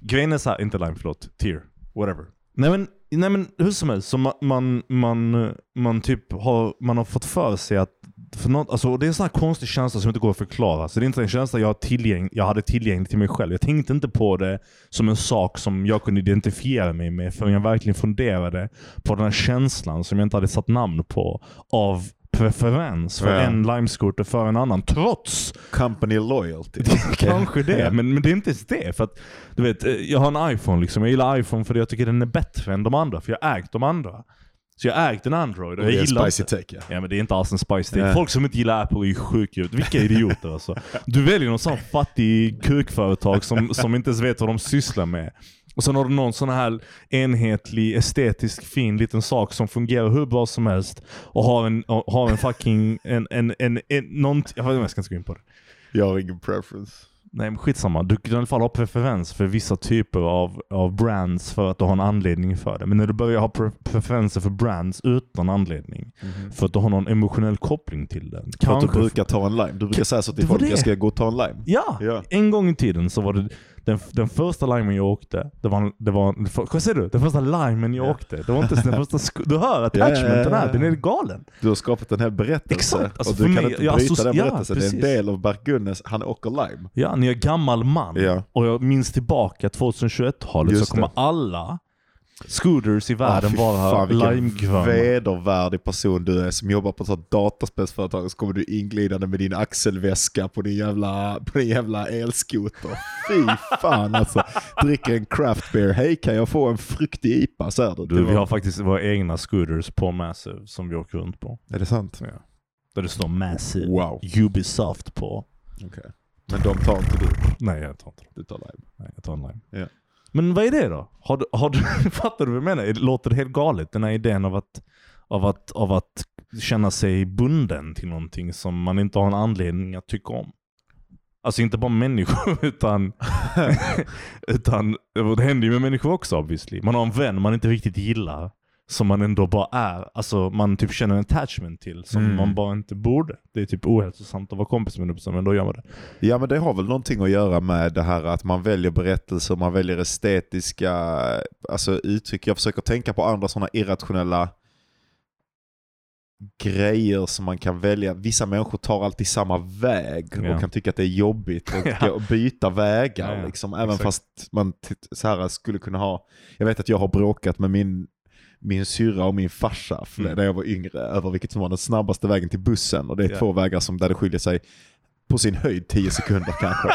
Grejen är såhär, inte line förlåt, tier, whatever. Nej men, nej men hur som helst, så man, man, man, man typ har, man har fått för sig att för något, alltså, det är en sån här konstig känsla som inte går att förklara. Så det är inte en känsla jag, tillgäng, jag hade tillgänglig till mig själv. Jag tänkte inte på det som en sak som jag kunde identifiera mig med förrän jag verkligen funderade på den här känslan som jag inte hade satt namn på av preferens för Ja. en limescooter för en annan. Trots Company loyalty. Kanske det, men, men det är inte ens det. För att, du vet, eh, jag har en iPhone, liksom. jag gillar iPhone för att jag tycker den är bättre än de andra. För jag har ägt de andra. Så jag ägt en Android och jag Det är gillar spicy inte. ja. Ja men det är inte alls en spice take. Ja. Folk som inte gillar Apple är ju sjuka. Vilka idioter alltså. Du väljer någon sån fattig kukföretag som, som inte ens vet vad de sysslar med. Och sen har du någon sån här enhetlig, estetisk, fin liten sak som fungerar hur bra som helst. Och har en, och har en fucking, en, en, en, en, nånt, jag vet inte, jag ska inte gå in på det. Jag har ingen preference. Nej men skitsamma, du kan i alla fall ha preferens för vissa typer av, av brands för att du har en anledning för det. Men när du börjar ha pre preferenser för brands utan anledning, för att du har någon emotionell koppling till den. För att du brukar ta en lime. Du brukar säga så till folk, jag ska gå och ta en lime. Ja, Ja. en gång i tiden så var det den, den första limen jag åkte, det var, det var vad säger du? Den första limen jag Ja. åkte. Det var inte den första, du hör attachmenten här, den är galen. Du har skapat en hel berättelse Exakt, alltså och för du kan mig- inte jag bryta associ- den berättelsen. det är en del av Bert Gunnes, han åker lime. Ja, när jag är gammal man och jag minns tillbaka 2021-talet så kommer alla scooters i Ah, världen fan, vilken limegröna. vedervärdig person du är som jobbar på ett sånt dataspelsföretag så kommer du inglidande med din axelväska på din jävla, på din jävla elskoter. Fy fan alltså. Dricker en craft beer. Hej kan jag få en fruktig IPA? Du. Du, Det vi var- har faktiskt våra egna scooters på Massive som vi åker runt på. Är det sant? Ja. Där det står Massive Wow. Ubisoft på. Okej. Men de tar inte du. Nej jag tar inte. Du tar lime. Nej, jag tar en lime. Ja. Men vad är det då? Har du, har du, fattar du vad jag menar? Låter det helt galet? Den här idén av att, av, att, av att känna sig bunden till någonting som man inte har en anledning att tycka om. Alltså inte bara människor utan, utan det händer ju med människor också obviously. Man har en vän man inte riktigt gillar som man ändå bara är, alltså man typ känner en attachment till som Mm. man bara inte borde. Det är typ ohälsosamt att vara kompis med en person men då gör man det. Ja men det har väl någonting att göra med det här att man väljer berättelser, man väljer estetiska alltså, uttryck. Jag försöker tänka på andra sådana irrationella grejer som man kan välja. Vissa människor tar alltid samma väg Ja. och kan tycka att det är jobbigt att byta vägar. Ja. Liksom. Även Exakt. fast man så här skulle kunna ha, jag vet att jag har bråkat med min min syrra och min farsa för Mm. när jag var yngre över vilket som var den snabbaste vägen till bussen och det är Ja. två vägar som där det skiljer sig på sin höjd 10 sekunder kanske.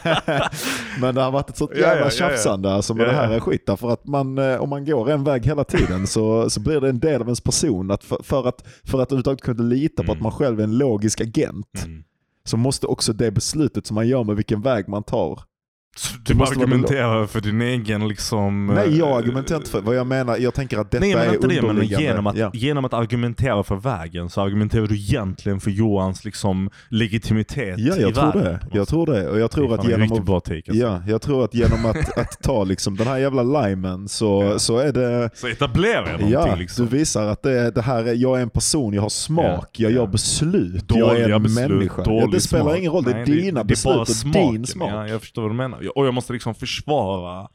Men det har varit ett sånt Ja, jävla ja, ja, ja. tjafsande alltså med Ja, det här ja. är skit. Därför att man, eh, om man går en väg hela tiden så, så blir det en del av ens person. Att för, för att för att överhuvudtaget kunna lita på Mm. att man själv är en logisk agent Mm. så måste också det beslutet som man gör med vilken väg man tar Så Det Du vara argumenterar för din egen liksom... Nej, jag eh, argumenterar inte för vad jag menar. Jag tänker att detta Nej men är inte det, men underliggande. genom att, ja. genom att argumentera för vägen så argumenterar du egentligen för Johans liksom legitimitet ja, i jag tror världen. det. något Jag tror det. Och jag tror Det att genom att bra take alltså. Ja, jag tror att genom att, att ta liksom den här jävla limen så, Ja. så är det Så etablerar jag någonting Ja, liksom. du visar att det, det här är, jag är en person, jag har smak, Ja, jag ja. gör beslut, jag är Dåliga en beslut, människa. Ja, det spelar ingen roll, det är dina det, det beslut och smaken. din smak. Ja, jag förstår vad du menar. Och jag måste liksom försvara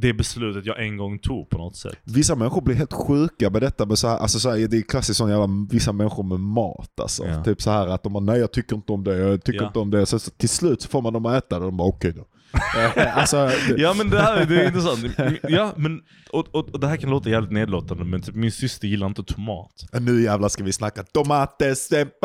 det beslutet jag en gång tog på något sätt. Vissa människor blir helt sjuka med detta, med så här, alltså så här, det är klassiskt sån jävla, vissa människor med mat alltså. Ja. Typ så här att de bara, nej jag tycker inte om det, jag tycker Ja. inte om det. Så, så till slut så får man dem att äta det och de bara okej då. Eh, alltså, Ja men det här det är intressant. Ja, men, och, och, och det här kan låta jävligt nedlåtande men typ, min syster gillar inte tomat. Nu jävlar ska vi snacka tomates en.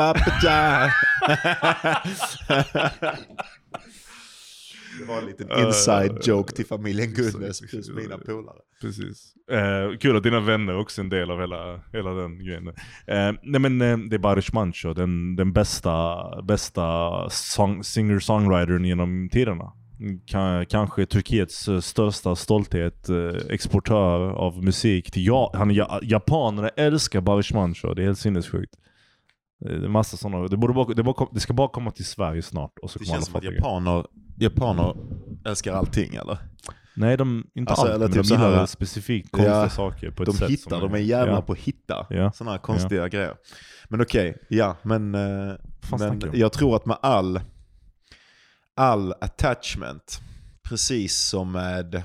Det var en liten inside joke till familjen Gunnes Exakt, plus mina polare. Precis. Eh, kul att dina vänner också är en del av hela, hela den grejen. Eh, nej men eh, det är Baris Mancho, den, den bästa, bästa song, singer-songwritern genom tiderna. Ka- kanske Turkiets eh, största stolthet, eh, exportör av musik till ja, han, ja, Japanerna älskar Baris Mancho, det är helt sinnessjukt. Det är massa sådana, det, borde bara, det, bara, det ska bara komma till Sverige snart och så Det känns som att japaner, japaner älskar allting eller? Nej, de, inte Alltså, allt, eller men typ de så här- gillar specifikt konstiga Ja, saker på ett De sätt hittar, som de är jävla ja. på att hitta Ja. sådana här konstiga grejer. Men okej, ja men, eh, men jag tror att med all, all attachment, precis som med,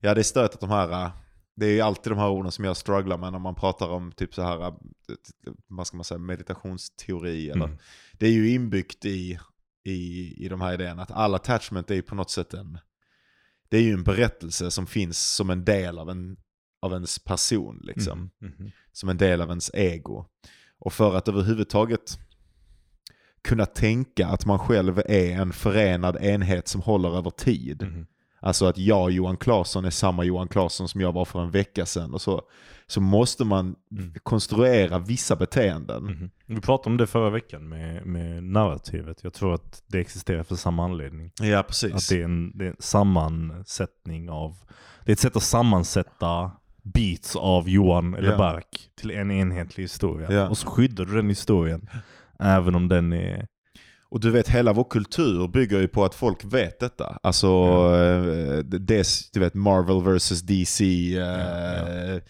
ja det är stört att de här, eh, det är ju alltid de här orden som jag strugglar med när man pratar om typ så här, vad ska man säga, meditationsteori eller Mm. det är ju inbyggt i, i, i de här idéerna att all attachment är ju på något sätt en, det är ju en berättelse som finns som en del av, en, av ens person liksom. Mhm, mhm. Som en del av ens ego. Och för att överhuvudtaget kunna tänka att man själv är en förenad enhet som håller över tid. Alltså att jag, Johan Claesson, är samma Johan Claesson som jag var för en vecka sedan och så. Så måste man Mm. konstruera vissa beteenden. Mhm. Vi pratade om det förra veckan med, med narrativet. Jag tror att det existerar för samma anledning. Ja, Att precis. det är, en, det är en sammansättning av... Det är ett sätt att sammansätta beats av Johan eller Ja. Bark till en enhetlig historia. Ja. Och så skyddar du den historien. Även om den är... Och du vet, hela vår kultur bygger ju på att folk vet detta. Alltså, eh, det, du vet, Marvel vs DC, eh, Ja,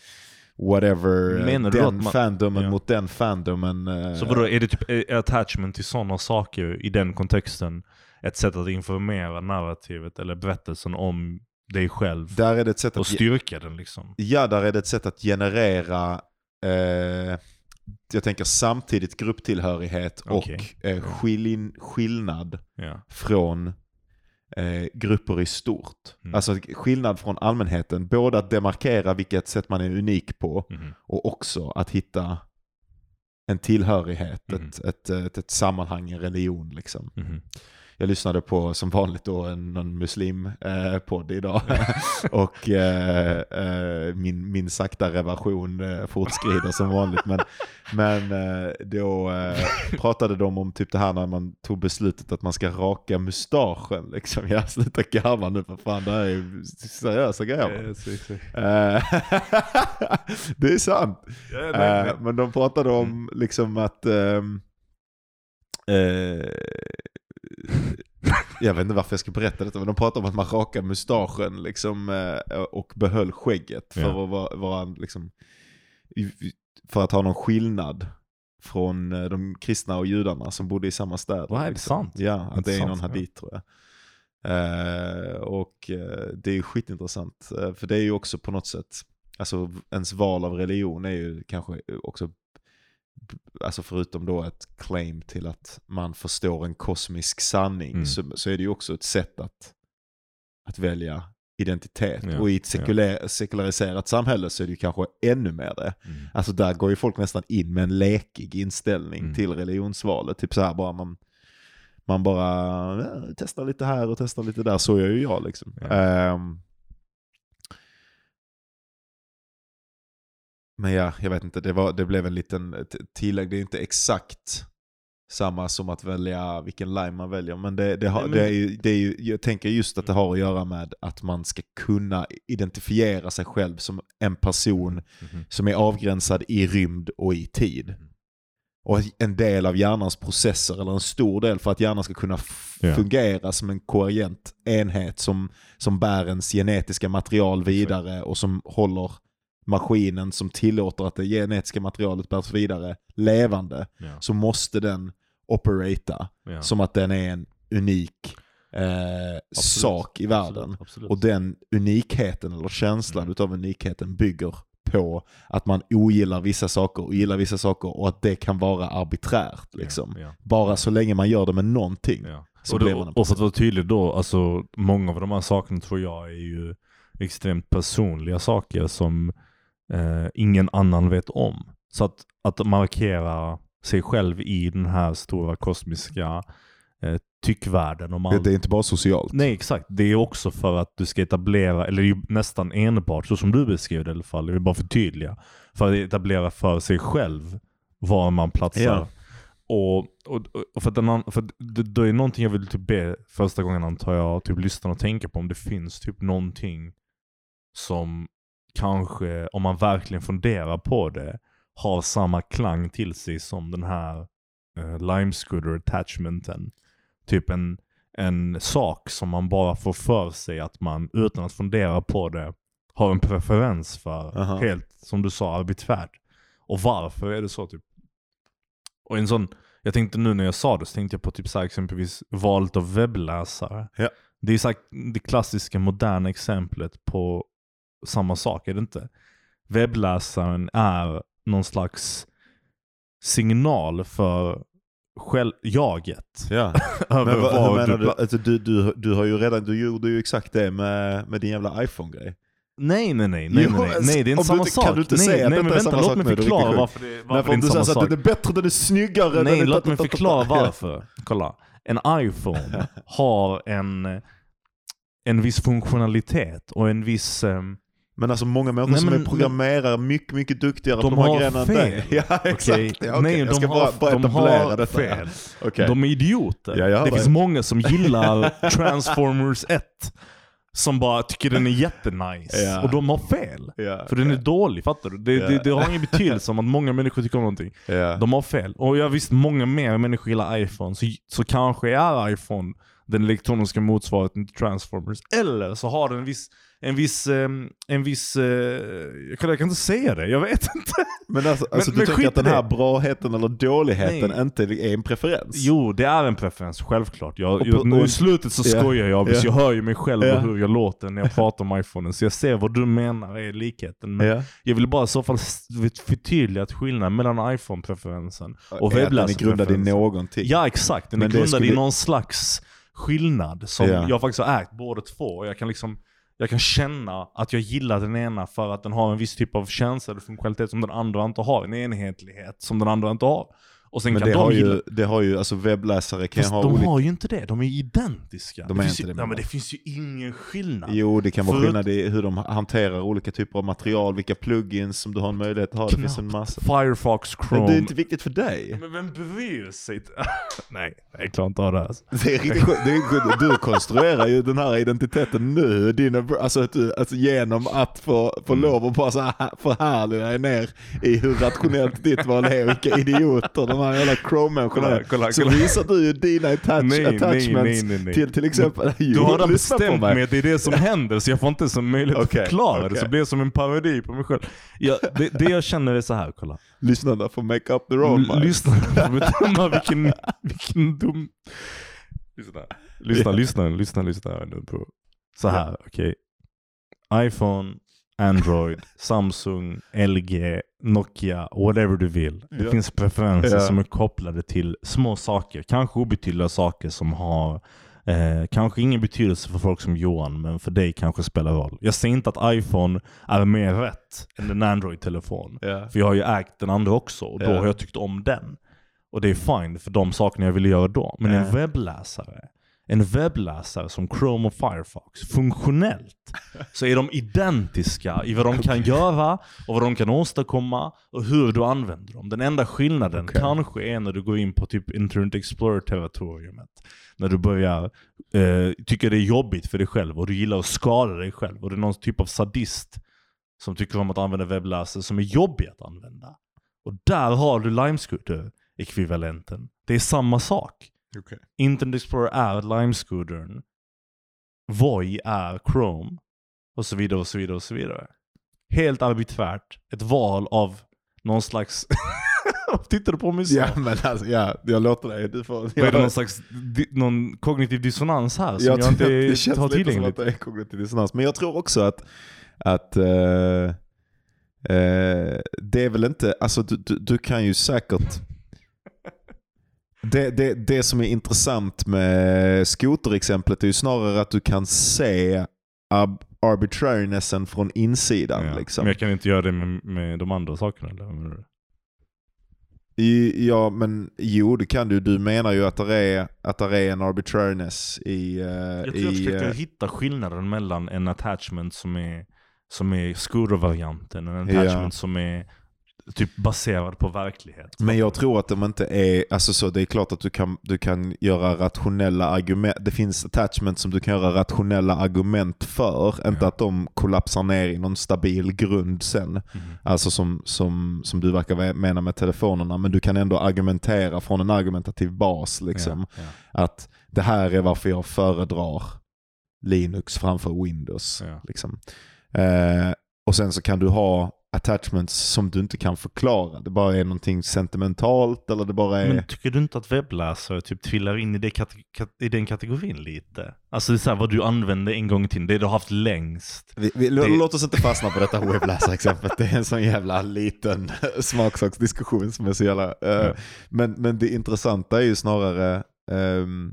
whatever. Menar du den att man- fandomen Ja. mot den fandomen. eh, Så vadå, är det typ attachment till sådana saker i den kontexten ett sätt att informera narrativet eller berättelsen om dig själv Där är det ett sätt och att, ge- styrka den liksom? ja, där är det ett sätt att generera, eh, jag tänker samtidigt grupptillhörighet Okej. och eh, skillin, skillnad Ja. från eh, grupper i stort. Mm. Alltså skillnad från allmänheten. Både att demarkera vilket sätt man är unik på Mhm. och också att hitta en tillhörighet, Mhm. ett, ett, ett, ett sammanhang, en religion liksom. Jag lyssnade på som vanligt då en någon muslim eh, idag och eh, eh, min, min sakta reversion eh, fortskrider som vanligt. Men, men eh, då eh, pratade de om typ det här när man tog beslutet att man ska raka mustaschen. Liksom. Jag sluta garva nu för fan, det här är seriösa grejer. Eh, det är sant. Men de pratade om Mm. liksom att ehm, eh, jag vet inte varför jag ska berätta detta, men de pratade om att man rakar mustaschen liksom, eh, och behöll skägget för Ja. att vara, vara liksom, för att ha någon skillnad från eh, de kristna och judarna som bodde i samma städer. Det liksom. sant? Ja, att det är någon hadith tror jag. Eh, och det är ju skitintressant, för det är ju också på något sätt, alltså ens val av religion är ju kanske också, alltså förutom då ett claim till att man förstår en kosmisk sanning, Mm. så, så är det ju också ett sätt att, att välja identitet. Ja, och i ett sekulär, sekulariserat samhälle så är det ju kanske ännu mer det. Mm. Alltså där går ju folk nästan in med en lekig inställning Mm. till religionsvalet. Typ så här bara man, Man bara eh, testar lite här och testar lite där. Så gör ju jag liksom. Ja. Men ja, jag vet inte. Det, var, det blev en liten tillägg. Det är inte exakt samma som att välja vilken lime man väljer. Men det, det, har, Nej, men- det, är ju, det är ju, jag tänker just att det har att göra med att man ska kunna identifiera sig själv som en person Mhm. som är avgränsad i rymd och i tid. Mm. Och en del av hjärnans processer, eller en stor del för att hjärnan ska kunna Ja. fungera som en koherent enhet som, som bär ens genetiska material vidare och som håller maskinen som tillåter att det genetiska materialet bärs vidare levande, Ja. så måste den operata Ja. som att den är en unik eh, sak i världen. Absolut, absolut. Och den unikheten eller känslan Mm. utav unikheten bygger på att man ogillar vissa saker och gillar vissa saker och att det kan vara arbiträrt. Liksom. Ja, ja. Bara så länge man gör det med någonting. Ja. Så Och, det, och för att vara tydlig då, alltså många av de här sakerna tror jag är ju extremt personliga saker som eh, ingen annan vet om. Så att, att markera sig själv i den här stora kosmiska eh, tyckvärlden om allt. det är inte bara socialt. Nej exakt, det är också för att du ska etablera, eller nästan enbart så som du beskrev det i alla fall, jag vill bara förtydliga. För att etablera för sig själv var man platsar. Ja. Och, och, och för att, den, för att det, det är någonting jag vill typ be första gången antar jag, typ lyssna och tänka på om det finns typ någonting som kanske, om man verkligen funderar på det, har samma klang till sig som den här uh, lime scooter attachmenten. Typ en, en sak som man bara får för sig att man utan att fundera på det har en preferens för. Aha. Helt som du sa, arbiträrt. Och varför är det så? typ? Och en sån, jag tänkte nu när jag sa det så tänkte jag på typ så här, exempelvis valet av webbläsare. Ja. Det är så här, det klassiska moderna exemplet på samma sak, är det inte? Webbläsaren är någon slags signal för själv, jaget. Ja. över Men vad, hur vad menar du du? Alltså, du, du? Du har ju redan, du gjorde ju exakt det med, med din jävla iPhone-grej. Nej nej nej, nej, nej, nej, alltså, det är inte du samma inte- sak. kan du inte nej, säga att nej, men är låt sak mig det förklara varför det, varför Nej, det för inte du är säger samma så att sak. den är bättre, den är snyggare. Nej, den låt mig förklara varför. Kolla. En iPhone har en, en viss funktionalitet och en viss... ehm, Men alltså många människor Nej, som men- är programmerare mycket, mycket duktigare på de här har grejerna än dig. Ja, exakt. Ja, okej. Nej, jag de ska bara, bara de har detta. fel. Okej. De är idioter. Ja, det dig. finns många som gillar Transformers 1 som bara tycker den är jättenice. Ja. Och de har fel. Ja, För den är dålig, fattar du? Det, Ja. det, det har ingen betydelse om att många människor tycker om någonting. De har fel. Och jag visst, många mer människor gillar iPhone, så, så kanske är iPhone den elektroniska motsvarigheten till Transformers. Eller så har den en viss, en viss, ehm, en viss, eh, jag, kan, jag kan inte säga det, jag vet inte. Men alltså, alltså Men- du men skit att den i här braheten eller dåligheten Nej. inte är en preferens? Jo, det är en preferens, självklart. Jag, Och jag, nu i slutet så Ja. skojar jag, visst Ja. jag hör ju mig själv Ja. och hur jag låter när jag pratar om iPhonen. Så jag ser vad du menar är likheten. Men Ja. jag vill bara i så fall förtydliga att skillnaden mellan iPhone-preferensen och är att den är webbläsarpreferensen. grundad i någonting. Ja exakt, den Men är grundad i skulle- någon slags skillnad som Ja. jag faktiskt har ägt båda två. Jag kan liksom jag kan känna att jag gillar den ena för att den har en viss typ av känsla eller funktionalitet som den andra inte har. En enhetlighet som den andra inte har. Och sen Men kan det de har, gilla... ju, det har ju, alltså webbläsare kan Fast ha de olika... har ju inte det, de är identiska. De är finns inte ju... det, ja, men- men det finns ju ingen skillnad. Jo, det kan vara Förut- skillnad i hur de hanterar olika typer av material, vilka plugins som du har en möjlighet att ha. Det finns en massa. Firefox, Men Chrome. det är inte viktigt för dig. Men vem bryr sig? Nej, jag klarar inte av det här. Alltså. Det är riktigt. Det är. Du konstruerar ju den här identiteten nu, dina, alltså, att du, alltså genom att få, få Mm. lov att bara så här förhärliga dig ner i hur rationellt ditt val är, vilka idioter de här jävla Chrome-människorna Så kolla. visar du ju dina attach, Nej, attachments nej, nej, nej. till till exempel... Du har redan lyssna bestämt mig. att det är det som händer så jag får inte som möjlighet Okej, att förklara det. okej. Så det blir som en parodi på mig själv. Jag, det, det jag känner är så här, kolla. Lyssnarna får make up their own mind. Lyssna får bedöma vilken, vilken dum... Lyssna, lyssna, lyssna, lyssna, lyssna här nu på. Så här, okej. iPhone, Android, Samsung, LG, Nokia, whatever du vill. Det Ja. finns preferenser Ja. som är kopplade till små saker. Kanske obetydliga saker som har eh, kanske ingen betydelse för folk som Johan, men för dig kanske spelar roll. Jag säger inte att iPhone är mer rätt än en Android-telefon. Ja. För jag har ju ägt den andra också och då har jag tyckt om den. Och det är fine för de sakerna jag ville göra då. Men en webbläsare, en webbläsare som Chrome och Firefox, funktionellt, så är de identiska i vad de kan göra och vad de kan åstadkomma och hur du använder dem. Den enda skillnaden Okej. kanske är när du går in på typ Internet Explorer-territoriumet. När du börjar eh, tycka det är jobbigt för dig själv och du gillar att skada dig själv. Och det är någon typ av sadist som tycker om att använda webbläsare som är jobbiga att använda. Och där har du Limescooter-ekvivalenten. Det är samma sak. Internet Explorer är Limescootern. Voi är Chrome. Och så vidare och så vidare och så vidare. Helt arbiträrt. Ett val av någon slags... Tittar du på mig så? Ja men alltså, ja, jag låter dig. Du får, Vad är det någon slags di- någon kognitiv dissonans här som jag, tror inte det känns har lite som att det är kognitiv dissonans. Men jag tror också att, att eh, eh, det är väl inte, alltså du, du, du kan ju säkert det, det, det som är intressant med skoterexemplet är ju snarare att du kan se ab- arbitrarynessen från insidan. Ja. Liksom. Men jag kan inte göra det med, med de andra sakerna eller? I, ja men jo det kan du. Du menar ju att det är, att det är en arbitrariness i... eh, Jag tror i jag försöker eh, hitta skillnaden mellan en attachment som är, som är scooter-varianten och en Ja. attachment som är typ baserad på verklighet. Men jag tror att de inte är, alltså så det är klart att du kan, du kan göra rationella argument, det finns attachments som du kan göra rationella argument för, inte Ja. att de kollapsar ner i någon stabil grund sen. Mhm. Alltså som, som, som du verkar ve- mena med telefonerna, men du kan ändå argumentera från en argumentativ bas. Liksom. Ja, ja. Att det här är varför jag föredrar Linux framför Windows. Liksom. Eh, och sen så kan du ha attachments som du inte kan förklara. Det bara är någonting sentimentalt eller det bara är... Men tycker du inte att webbläsare typ trillar in i, det kate- kat- i den kategorin lite? Alltså det är så här, vad du använde en gång tiden, det du har haft längst. Vi, vi, Det- Låt oss inte fastna på detta webbläsarexemplet. Det är en sån jävla liten smaksaksdiskussion som är så jävla... eh, Ja. men, men det intressanta är ju snarare... ehm,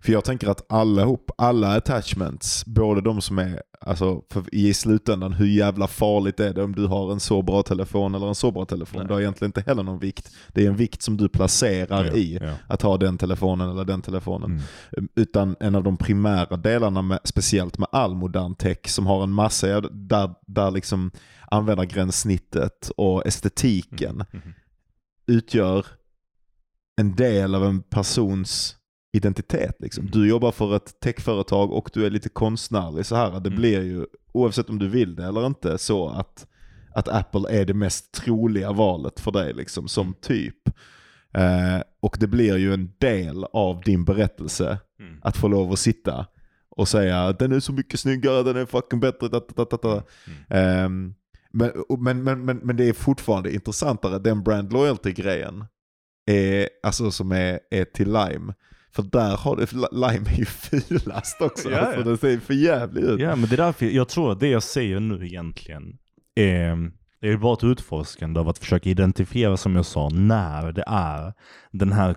för jag tänker att allihop, alla attachments, både de som är, alltså för i slutändan, hur jävla farligt är det om du har en så bra telefon eller en så bra telefon? Nej. Det har egentligen inte heller någon vikt. Det är en vikt som du placerar Ja, i ja. att ha den telefonen eller den telefonen. Mm. Utan en av de primära delarna, med, speciellt med all modern tech, som har en massa, där, där liksom användargränssnittet och estetiken Mhm. utgör en del av en persons identitet. Liksom. Mm. Du jobbar för ett techföretag och du är lite konstnärlig så här. Det Mm. blir ju, oavsett om du vill det eller inte, så att, att Apple är det mest troliga valet för dig liksom, som Mm. typ. Eh, och det blir ju en del av din berättelse Mm. att få lov att sitta och säga att den är så mycket snyggare, den är fucking bättre. Da, da, da, da. Mm. Ehm, men, men, men, men, men det är fortfarande intressantare, den brand loyalty-grejen är, alltså som är, är till Lime. För där har det, Lime är ju fulast också. Ja, alltså, det ser för jävligt ut. Ja, men det är därför jag tror att det jag säger nu egentligen är, det är bara ett utforskande av att försöka identifiera, som jag sa, när det är den här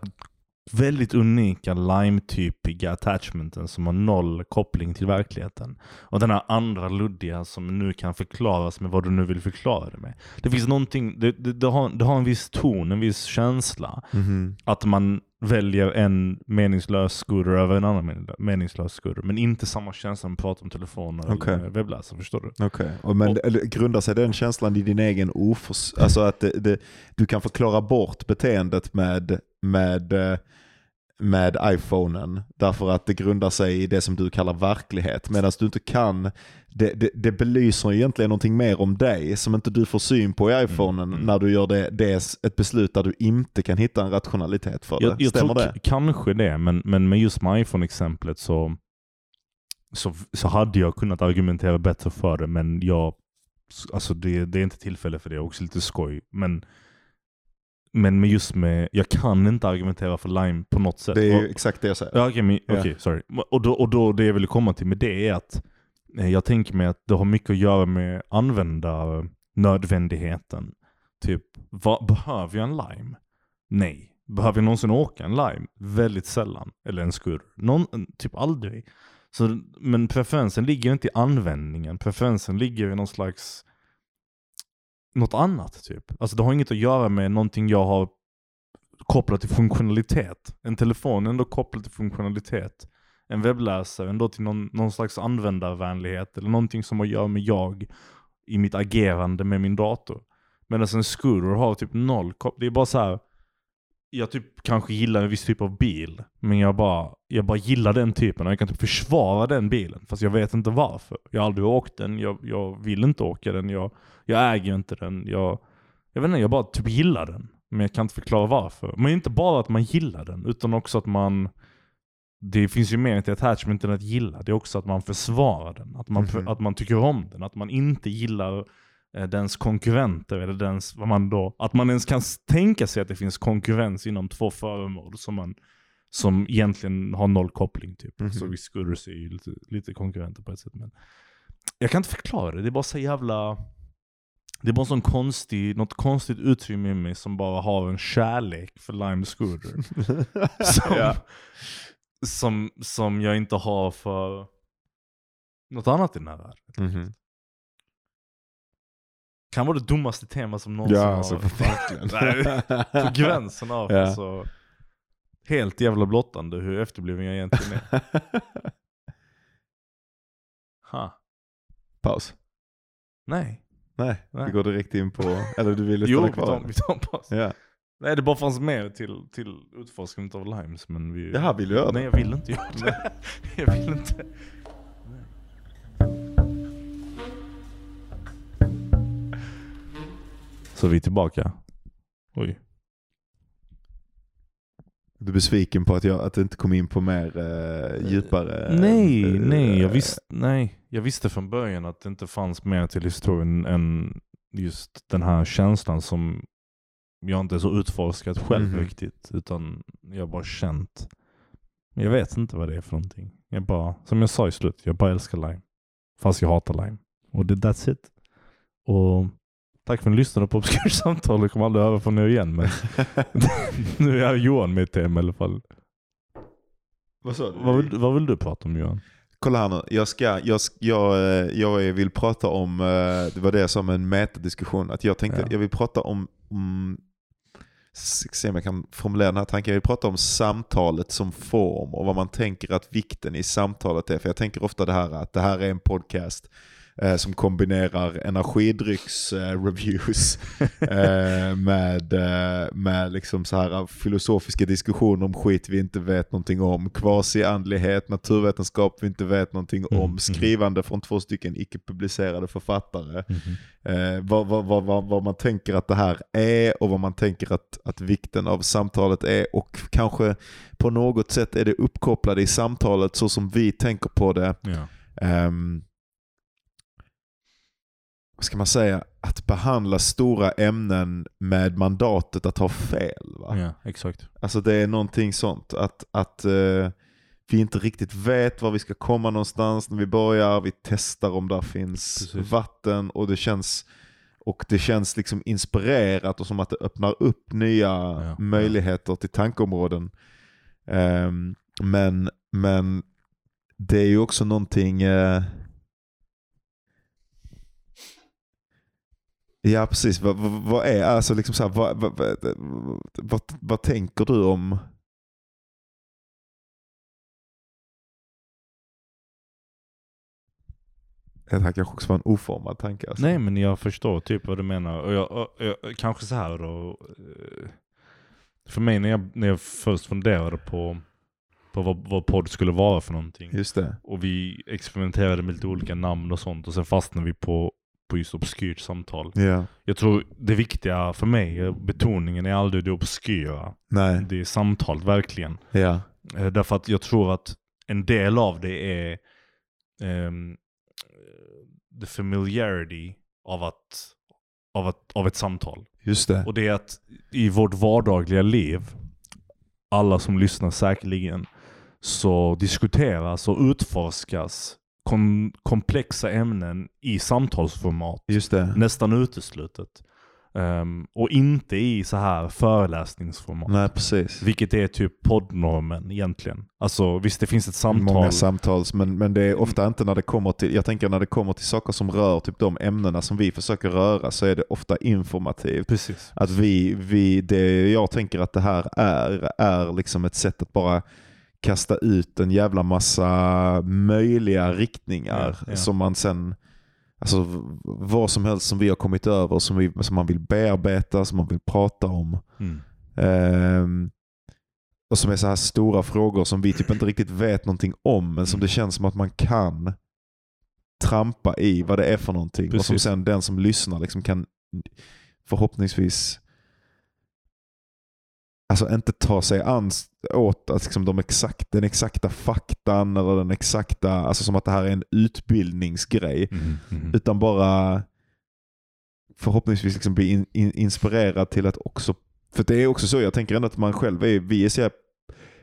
väldigt unika Lime-typiga attachmenten som har noll koppling till verkligheten. Och den här andra luddiga som nu kan förklaras med vad du nu vill förklara det med. Det finns någonting, det, det, det, har, det har en viss ton, en viss känsla. Mhm. Att man väljer en meningslös scooter över en annan men- meningslös scooter. Men inte samma känsla när man pratar om telefoner Okej. eller webbläsare, förstår du? Okej, och men Och- grundar sig den känslan i din egen oförs... Alltså att det, det, du kan förklara bort beteendet med, med, eh, med iPhonen därför att det grundar sig i det som du kallar verklighet. Medan du inte kan, det, det, det belyser egentligen någonting mer om dig som inte du får syn på i iPhonen mm. när du gör det, det ett beslut där du inte kan hitta en rationalitet för det. Jag, jag Stämmer tror det? kanske det, men, men med just med iPhone-exemplet så, så, så hade jag kunnat argumentera bättre för det, men jag, alltså det, det är inte tillfälle för det, också lite skoj. Men, men med just med, jag kan inte argumentera för Lime på något sätt. Det är Och- exakt det jag säger. Ja, okej, Ja. okej, sorry. Och då, och då det jag vill komma till med det är att eh, jag tänker mig att det har mycket att göra med användarnödvändigheten. Typ, vad, behöver jag en Lime? Nej. Behöver jag någonsin åka en Lime? Väldigt sällan. Eller en skurr. Någon, typ aldrig. Så, men preferensen ligger inte i användningen. Preferensen ligger i någon slags något annat typ. Alltså det har inget att göra med någonting jag har kopplat till funktionalitet. En telefon är ändå kopplad till funktionalitet. En webbläsare ändå till någon, någon slags användarvänlighet eller någonting som har att göra med jag i mitt agerande med min dator. Medan en scooter har typ noll koppling. Det är bara så här. Jag typ kanske gillar en viss typ av bil, men jag bara, jag bara gillar den typen och jag kan typ försvara den bilen. Fast jag vet inte varför. Jag har aldrig åkt den, jag, jag vill inte åka den, jag, jag äger inte den. Jag, jag vet inte, jag bara typ gillar den. Men jag kan inte förklara varför. Men inte bara att man gillar den, utan också att man... Det finns ju mer till attachment än att gilla. Det är också att man försvarar den. Att man, Mhm. att man tycker om den. Att man inte gillar eh, dens konkurrenter. Eller dens, vad man då, att man ens kan tänka sig att det finns konkurrens inom två föremål som, man, som egentligen har noll koppling. Typ. Mhm. Så vi scooters är ju lite, lite konkurrenter på ett sätt. Men jag kan inte förklara det. Det är bara så jävla... Det är bara sån konstig, något konstigt utrymme i mig som bara har en kärlek för Lime Scooter. som, Ja. som, som jag inte har för något annat i den här världen. Mhm. Kan vara det dummaste tema som någonsin Ja, har... alltså verkligen. På gränsen av Ja. alltså, Helt jävla blottande hur efterbliven jag egentligen är. Ha. Paus. Nej. Nej, Nej. vi går direkt in på, eller du ville Jo, stanna vi kvar? tar, vi tar en paus. Ja. Nej, det bara fanns mer till, till utforskandet av limes. Men vi... Jaha, vill du göra det? Nej, jag vill inte göra det. jag vill inte. Så vi är tillbaka. Oj. Du är besviken på att jag att det inte kom in på mer eh, djupare? nej, eh, nej jag, visste, nej. jag visste från början att det inte fanns mer till historien än just den här känslan som jag inte så utforskat själv Mhm. riktigt. Utan jag bara känt. Jag vet inte vad det är för någonting. Jag bara, som jag sa i slutet, jag bara älskar lime. Fast jag hatar lime. Och det, that's it. Och tack för att ni lyssnade på Obskyrt samtal. Jag kommer aldrig höra från er igen. Men nu är Johan med i tema i alla fall. Vad sa du? Vad vill, vad vill du prata om Johan? Kolla här nu, jag, ska, jag, jag, eh, jag vill prata om, eh, det var det jag med en metadiskussion, att jag tänkte Ja. jag vill prata om, om se om jag kan formulera den här tanken, jag vill prata om samtalet som form och vad man tänker att vikten i samtalet är. För jag tänker ofta det här att det här är en podcast eh, som kombinerar energidrycksreviews eh, med, eh, med liksom så här filosofiska diskussioner om skit vi inte vet någonting om, kvasiandlighet, naturvetenskap vi inte vet någonting Mm, om, mm. skrivande från två stycken icke-publicerade författare. Eh, vad, vad, vad, vad, man tänker att det här är och vad man tänker att, att vikten av samtalet är och kanske på något sätt är det uppkopplade i samtalet så som vi tänker på det. Ja. Ehm, vad ska man säga? Att behandla stora ämnen med mandatet att ha fel. Va? ja, exakt. Alltså det är någonting sånt. Att, att eh, vi inte riktigt vet var vi ska komma någonstans när vi börjar. Vi testar om där finns Precis. vatten och det känns och det känns liksom inspirerat och som att det öppnar upp nya Ja. möjligheter till tankeområden. Ehm, men, men det är ju också någonting eh, Ja precis, vad, vad, är alltså liksom så här, vad, vad, vad, vad, vad tänker du om Det här kanske också var en oformad tanke. Alltså. Nej men jag förstår typ vad du menar. Och jag, och, jag, kanske så här då. eh, För mig när jag, när jag först funderade på, på vad, vad podd skulle vara för någonting. Just det. Och vi experimenterade med lite olika namn och sånt. Och sen fastnade vi på, på just obskyrt samtal. Ja. Jag tror det viktiga för mig, betoningen är aldrig det obskyra. Nej. Det är samtalet verkligen. Eh, Därför att jag tror att en del av det är ehm, the familiarity av, att, av, att, av ett samtal. Just det. Och det är att i vårt vardagliga liv, alla som lyssnar säkerligen, så diskuteras och utforskas kom, komplexa ämnen i samtalsformat nästan uteslutet. Ehm, och inte i så här föreläsningsformat. Nej, precis. Vilket är typ poddnormen egentligen. Alltså visst det finns ett samtal. Många samtals, men, men det är ofta inte när det kommer till, jag tänker när det kommer till saker som rör typ de ämnena som vi försöker röra så är det ofta informativt. Precis. Att vi, vi, det jag tänker att det här är, är liksom ett sätt att bara kasta ut en jävla massa möjliga riktningar Ja, ja. som man sen, alltså vad som helst som vi har kommit över, som, vi, som man vill bearbeta, som man vill prata om. Mm. Ehm, och som är så här stora frågor som vi typ inte riktigt vet någonting om, men som Mm. det känns som att man kan trampa i vad det är för någonting. Och som Precis. sen den som lyssnar liksom kan förhoppningsvis alltså inte ta sig an åt att liksom de exakt, den exakta faktan eller den exakta, alltså som att det här är en utbildningsgrej. Mm. Mm. Utan bara förhoppningsvis liksom bli in, in, inspirerad till att också, för det är också så, jag tänker ändå att man själv är, vi är så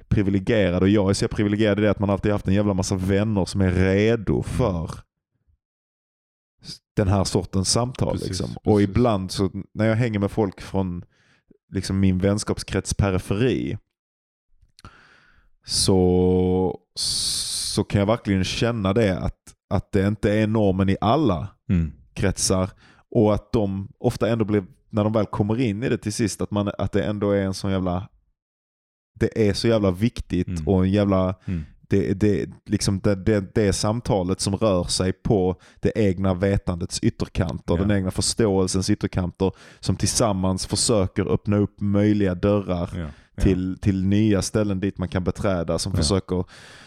privilegierade och jag är så privilegierad i det att man alltid haft en jävla massa vänner som är redo för den här sortens samtal. Precis, liksom. Och precis. ibland så när jag hänger med folk från liksom min vänskapskrets periferi så, så kan jag verkligen känna det att, att det inte är normen i alla Mm. kretsar och att de ofta ändå blir, när de väl kommer in i det till sist, att, man, att det ändå är en sån jävla det är så jävla viktigt Mm. och en jävla Mm. det, det, liksom det, det, det samtalet som rör sig på det egna vetandets ytterkanter, Ja. den egna förståelsens ytterkanter som tillsammans försöker öppna upp möjliga dörrar Ja. Till, till nya ställen dit man kan beträda som försöker,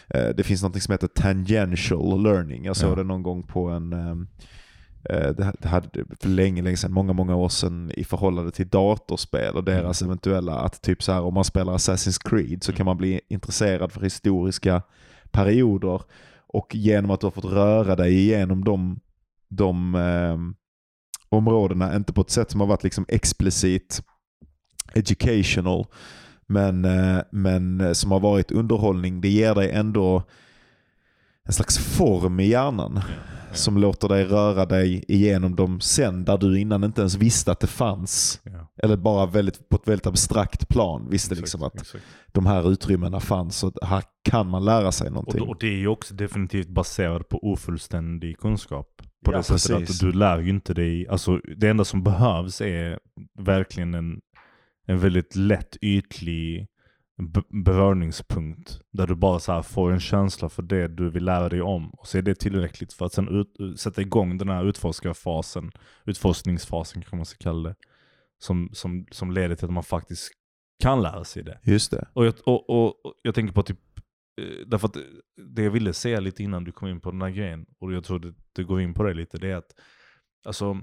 eh, det finns något som heter tangential learning. Jag såg det någon gång på en, ehm, eh, det, hade för länge, länge sedan, många, många år sedan i förhållande till datorspel och deras Mm. eventuella, att typ så här om man spelar Assassin's Creed så Mm. kan man bli intresserad för historiska perioder och genom att du har fått röra dig igenom de, de ehm, områdena, inte på ett sätt som har varit liksom explicit educational, men, eh, men eh, som har varit underhållning, det ger dig ändå en slags form i hjärnan som låter dig röra dig igenom dem sen där du innan inte ens visste att det fanns. Ja. Eller bara väldigt, på ett väldigt abstrakt plan visste Exakt, liksom att exakt. de här utrymmena fanns och här kan man lära sig Och, någonting. då- och det är ju också definitivt baserat på ofullständig kunskap. På Ja, det sättet precis. att du lär ju inte dig, alltså det enda som behövs är verkligen en, en väldigt lätt ytlig beröringspunkt. Där du bara så här får en känsla för det du vill lära dig om. Och så är det tillräckligt för att sen ut, sätta igång den här utforskarfasen, utforskningsfasen kanske man ska kalla det. Som, som, som leder till att man faktiskt kan lära sig det. Just det. Och jag, och, och, och jag tänker på typ, eh, därför att det jag ville säga lite innan du kom in på den här grejen, och jag tror det, det går in på det lite, det är att alltså,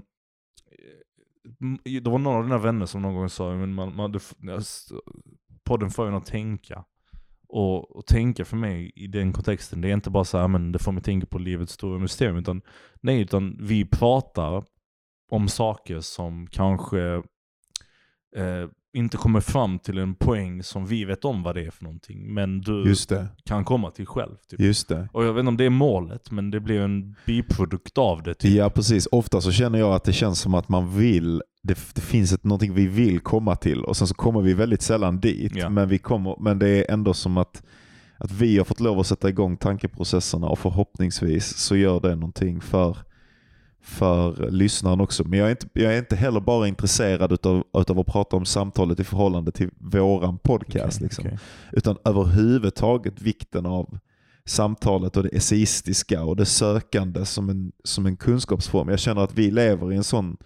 det var någon av dina vänner som någon gång sa, men man, man, du, podden får en att tänka. Och, och tänka för mig i den kontexten, det är inte bara så här, men det får mig tänka på livets stora mysterium, utan nej, utan vi pratar om saker som kanske eh, inte kommer fram till en poäng som vi vet om vad det är för någonting. Men du kan komma till själv. Typ. Just det. Och jag vet inte om det är målet, men det blir en biprodukt av det. Typ. Ja precis. Ofta så känner jag att det känns som att man vill, det, det finns ett, någonting vi vill komma till och sen så kommer vi väldigt sällan dit. Ja. Men, vi kommer, men det är ändå som att, att vi har fått lov att sätta igång tankeprocesserna och förhoppningsvis så gör det någonting för, för lyssnaren också. Men jag är inte, jag är inte heller bara intresserad utav, utav att prata om samtalet i förhållande till våran podcast. Okej, liksom. okej. Utan överhuvudtaget vikten av samtalet och det essaistiska och det sökande som en, som en kunskapsform. Jag känner att vi lever i en sån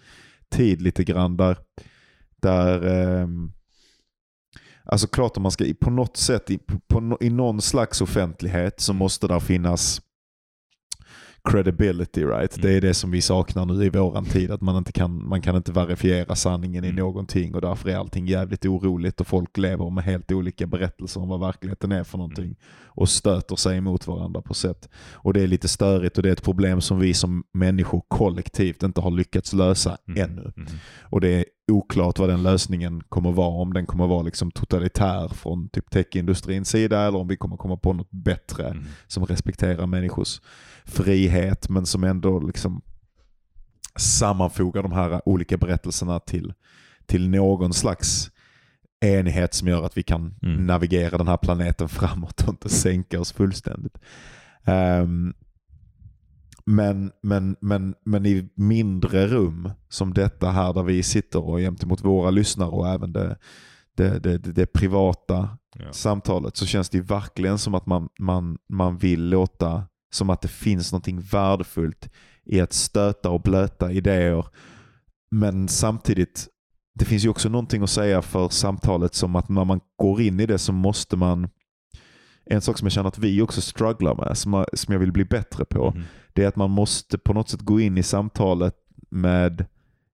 tid lite grann där, där ehm, alltså klart om man ska på något sätt i, på, i någon slags offentlighet så måste där finnas credibility right. Det är det som vi saknar nu i våran tid. Att man inte kan, man kan inte verifiera sanningen i Mm. någonting och därför är allting jävligt oroligt och folk lever med helt olika berättelser om vad verkligheten är för någonting. Mm. Och stöter sig emot varandra på sätt. Och det är lite störigt och det är ett problem som vi som människor kollektivt inte har lyckats lösa Mhm, ännu. mhm. Och det är oklart vad den lösningen kommer vara. Om den kommer vara liksom totalitär från typ techindustrins sida eller om vi kommer komma på något bättre som respekterar människors frihet men som ändå liksom sammanfoga de här olika berättelserna till, till någon slags enhet som gör att vi kan Mm. navigera den här planeten framåt och inte sänka oss fullständigt. Ehm, men, men, men, men i mindre rum som detta här där vi sitter och gentemot våra lyssnare och även det, det, det, det, privata Ja. samtalet så känns det verkligen som att man, man, man vill låta som att det finns någonting värdefullt i att stöta och blöta idéer. Men samtidigt, det finns ju också någonting att säga för samtalet som att när man går in i det så måste man en sak som jag känner att vi också strugglar med, som jag, som jag vill bli bättre på, Mhm. det är att man måste på något sätt gå in i samtalet med,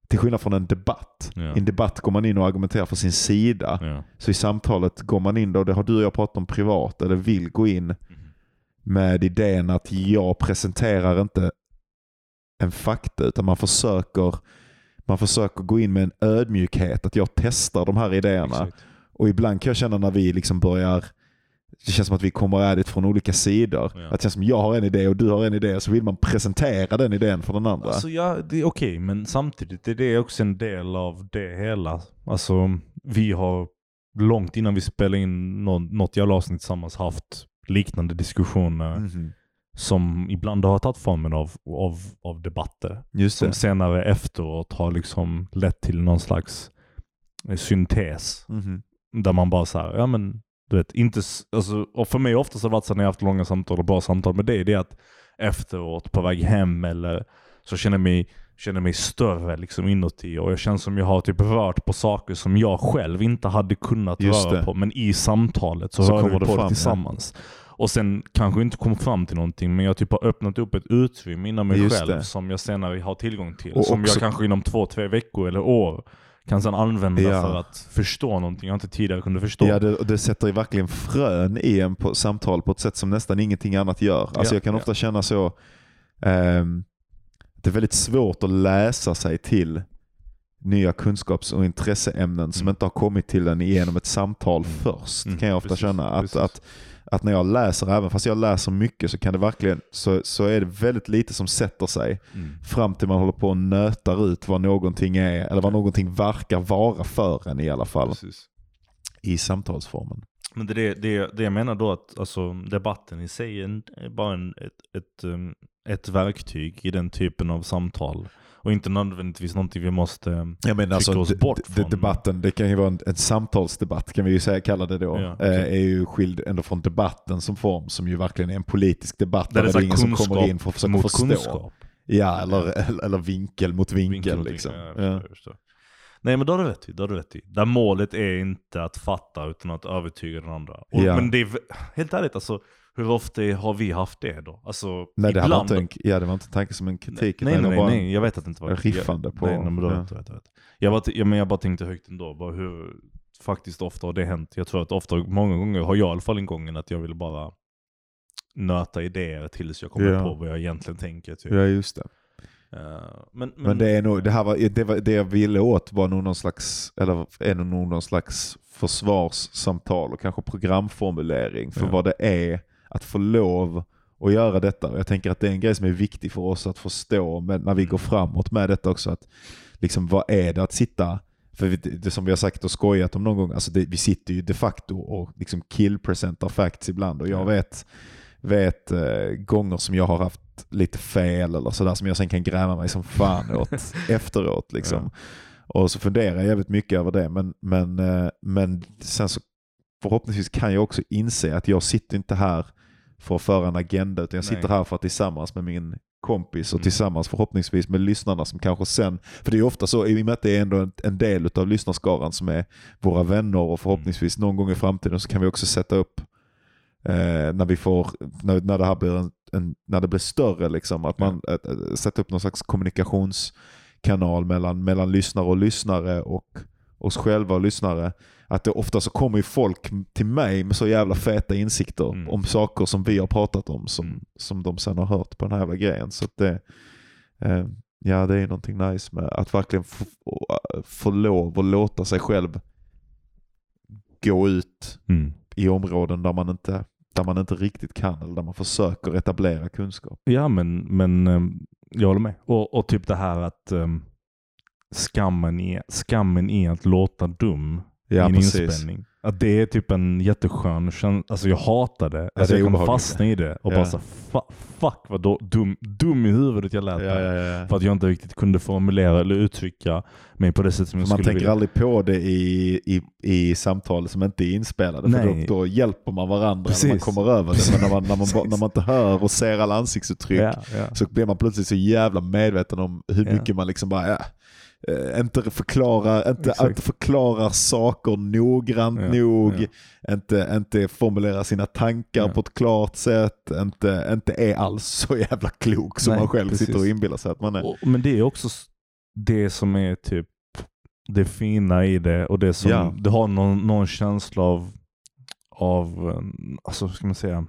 till skillnad från en debatt. Ja. I en debatt går man in och argumenterar för sin sida. Ja. Så i samtalet går man in, då, och det har du och jag pratat om privat, eller vill gå in. Med idén att jag presenterar inte en fakta utan man försöker, man försöker gå in med en ödmjukhet, att jag testar de här idéerna. Exakt. Och ibland kan jag känna när vi liksom börjar, det känns som att vi kommer it från olika sidor. Ja. Att det känns som jag har en idé och du har en idé så vill man presentera den idén för den andra. Alltså ja, det är okej, men samtidigt är det också en del av det hela. Alltså, vi har långt innan vi spelade in nå- något jävla avsnitt tillsammans haft liknande diskussioner Mhm. som ibland har tagit formen av, av, av debatter. Just Som senare efteråt har liksom lett till någon slags eh, syntes. Mhm. Där man bara såhär, ja men du vet, inte, alltså, och för mig oftast har det varit så när jag haft långa samtal och bra samtal med dig, det är att efteråt på väg hem eller så känner jag mig, känner mig större liksom inuti och jag känner som jag har typ rört på saker som jag själv inte hade kunnat Just röra det. på, men i samtalet så, Så rör kommer vi på fram, det ja. tillsammans. Och sen kanske inte kom fram till någonting, men jag typ har öppnat upp ett utrymme inom mig Just själv det. som jag senare har tillgång till. Och som också- jag kanske inom två, tre veckor eller år kan sedan använda Ja. för att förstå någonting jag inte tidigare kunde förstå. Ja, det, det sätter ju verkligen frön i en på, samtal på ett sätt som nästan ingenting annat gör. Alltså Ja, jag kan ja. ofta känna så, ehm, det är väldigt svårt att läsa sig till nya kunskaps och intresseämnen som Mm. inte har kommit till en genom ett samtal först. Mm, kan jag ofta precis, känna. Att, precis. att, att när jag läser, även fast jag läser mycket, så kan det verkligen så, så är det väldigt lite som sätter sig Mm. fram till man håller på och nötar ut vad någonting är, eller vad någonting verkar vara för en i alla fall, Precis. i samtalsformen. Men det, det, det, jag menar då att alltså, debatten i sig är bara en, ett, ett, um, ett verktyg i den typen av samtal. Och inte nödvändigtvis någonting vi måste... Jag menar alltså, oss bort från- debatten, det kan ju vara en, en samtalsdebatt kan vi ju säga, kalla det då. Ja, okej. eh, är ju skild ändå från debatten som form, som ju verkligen är en politisk debatt. Där det är det ingen som kommer in för att försöka förstå. kunskap. Ja, eller, eller, vinkel mot vinkel. Vinkel liksom. ja, Ja. Nej men då har du rätt i, då har du rätt i. Där målet är inte att fatta utan att övertyga den andra. Och. Men det är, helt ärligt alltså, hur ofta har vi haft det då? Alltså, Nej, det, här var ibland- inte en, ja, det var inte en tanke som en kritik. Nej, nej, nej, nej, jag vet att det inte var riffande på- Nej, nej, men då ja. vet jag, vet bara, ja, men jag bara tänkte högt ändå, bara hur faktiskt ofta har det hänt. Jag tror att ofta, många gånger har jag i alla fall en gång att jag vill bara nöta idéer tills jag kommer Ja. på vad jag egentligen tänker. Typ. Ja, just det. Eh, men, men, Men det, är nog, det, här var, det, var, det jag ville åt var nog någon slags, eller är nog någon slags försvarssamtal och kanske programformulering för Ja. vad det är att få lov att göra detta. Och jag tänker att det är en grej som är viktig för oss att förstå med, när vi går framåt med detta också. Att liksom, vad är det att sitta, för vi, det som vi har sagt och skojat om någon gång, alltså det, vi sitter ju de facto och liksom kill-presentar facts ibland och jag Ja. vet, vet eh, gånger som jag har haft lite fel eller sådär som jag sen kan gräma mig som fan åt efteråt. Liksom. Och så funderar jag jävligt mycket över det. Men, men, eh, men sen så förhoppningsvis kan jag också inse att jag sitter inte här för att föra en agenda utan jag Nej. sitter här för att tillsammans med min kompis och Mm. tillsammans förhoppningsvis med lyssnarna som kanske sen, för det är ofta så i och med att det är ändå en, del av lyssnarskaran som är våra vänner och förhoppningsvis någon gång i framtiden så kan vi också sätta upp eh, när vi får, när, när det här blir en, en, när det blir större liksom, att man att, sätta upp någon slags kommunikationskanal mellan, mellan lyssnare och lyssnare och oss själva och lyssnare. Att det ofta så kommer ju folk till mig med så jävla feta insikter Mm. om saker som vi har pratat om som, Mm. som de sen har hört på den här jävla grejen. Så det, eh, ja, det är någonting nice med att verkligen få, få lov att låta sig själv gå ut Mm. i områden där man inte där man inte riktigt kan eller där man försöker etablera kunskap. Ja, men, men ehm, jag håller med. Och, och typ det här att um, skammen, är, skammen är att låta dum Ja, en precis. inspelning. Att det är typ en jätteskön känsla. Alltså jag hatar det. Alltså det jag kommer fastna i det och Ja. bara så, "Fa- fuck vad då, dum, dum i huvudet jag lät Ja, ja, ja. För att jag inte riktigt kunde formulera eller uttrycka mig på det sätt som jag Man skulle tänker vilja. aldrig på det i, i, i samtal som inte är inspelade. För Nej. då, då hjälper man varandra när man Precis. kommer över det. Men när man, när, man, Precis. när man inte hör och ser alla ansiktsuttryck Ja, ja. så blir man plötsligt så jävla medveten om hur Ja. mycket man liksom bara ja, eh, inte förklarar, inte, Exakt. inte förklarar saker noggrant Ja, nog, inte, inte formulerar sina tankar Ja. på ett klart sätt, inte, inte är alls så jävla klok som Nej, man själv sitter och precis. inbillar sig att man är. Och, men det är också det som är typ det fina i det och det som Ja. det har någon, någon känsla av, av, eh, alltså ska man säga,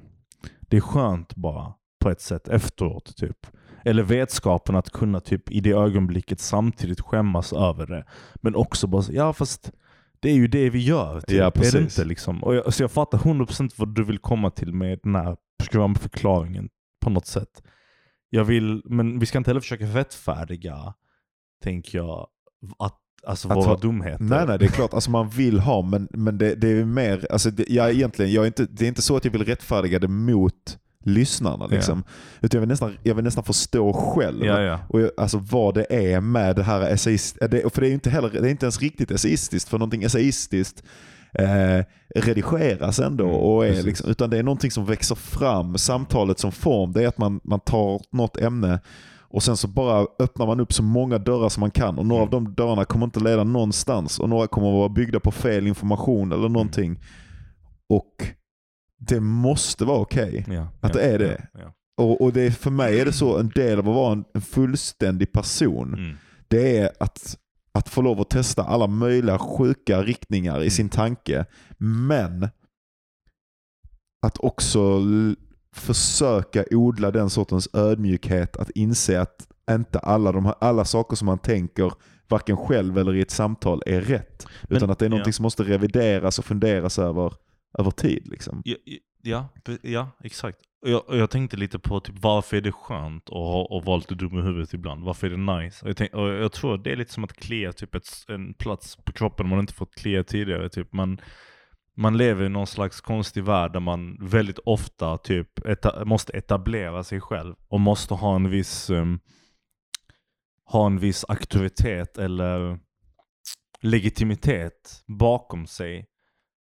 det är skönt bara på ett sätt efteråt typ. Eller vetskapen att kunna typ i det ögonblicket samtidigt skämmas över det. Men också bara, ja fast det är ju det vi gör. Typ. Ja, är det precis. inte liksom? Och jag, så jag fattar 100% vad du vill komma till med den här förklaringen på något sätt. Jag vill, men vi ska inte heller försöka rättfärdiga, tänker jag, att, alltså Att våra ha- dumheter. Nej, nej, det är klart. Alltså man vill ha, men, men det, det är mer, alltså det, jag, egentligen, jag är inte, det är inte så att jag vill rättfärdiga det mot lyssnarna. Liksom. Utan jag vill, nästan, jag vill nästan förstå själv. Ja, ja. Och jag, alltså vad det är med det här essayist, eh, det, för det är inte, heller, det är inte ens riktigt essayistiskt, för någonting essayistiskt eh, redigeras ändå. Mm, och är liksom, utan det är någonting som växer fram. Samtalet som form, det är att man, man tar något ämne och sen så bara öppnar man upp så många dörrar som man kan. Och några av Mm. de dörrarna kommer inte leda någonstans. Och några kommer att vara byggda på fel information eller Mm. någonting. Och det måste vara okej. ja Att ja, det är det. Ja. Och, och det är, för mig är det så en del av att vara en, en fullständig person. Mm. Det är att, att få lov att testa alla möjliga sjuka riktningar Mm. i sin tanke. Men att också försöka odla den sortens ödmjukhet att inse att inte alla, de här, alla saker som man tänker varken själv eller i ett samtal är rätt. Men- utan att det är någonting som måste revideras och funderas över över tid. Liksom. Ja, ja, ja, exakt. Och jag, jag tänkte lite på typ, varför är det skönt att ha och vara lite dum i huvudet ibland? Varför är det nice? Och jag, tänk, och jag tror det är lite som att klia typ ett, en plats på kroppen man inte fått klia tidigare. Typ. Man, man lever i någon slags konstig värld där man väldigt ofta typ eta, måste etablera sig själv och måste ha en viss um, ha en viss auktoritet eller legitimitet bakom sig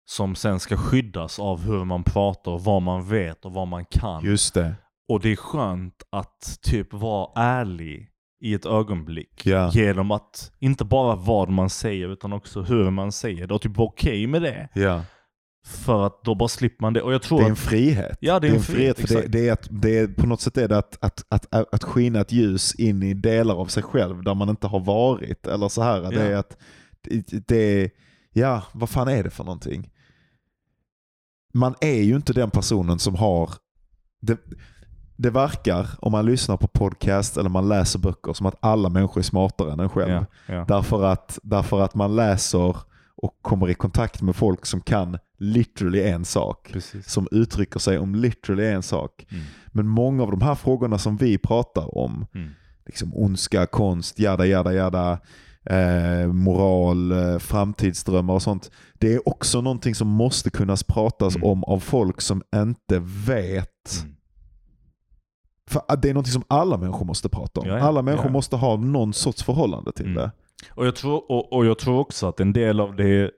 som sen ska skyddas av hur man pratar och vad man vet och vad man kan. Just det. Och det är skönt att typ vara ärlig i ett ögonblick. Ja. Genom att inte bara vad man säger utan också hur man säger det och typ vara okej med det. Ja. För att då bara slipper man det. Och jag tror Det är en frihet. Ja, det är en frihet, för det, exakt. det är att, det är, på något sätt är det att, att, att, att skina ett ljus in i delar av sig själv där man inte har varit. Eller så här. Det Ja. är att, det, det ja, vad fan är det för någonting? Man är ju inte den personen som har, det, det verkar om man lyssnar på podcast eller man läser böcker som att alla människor är smartare än en själv. ja, ja. Därför att, därför att man läser och kommer i kontakt med folk som kan literally en sak. Precis. Som uttrycker sig om literally en sak. Mm. Men många av de här frågorna som vi pratar om, Mm. liksom ondska, konst, jada jada jada, eh, moral, eh, framtidsdrömmar och sånt. Det är också någonting som måste kunna pratas Mm. om av folk som inte vet. Mm. För att det är någonting som alla människor måste prata om. Ja, ja, alla människor ja. måste ha någon sorts förhållande till Mm. det. Och, jag tror, och, och jag tror också att en del av det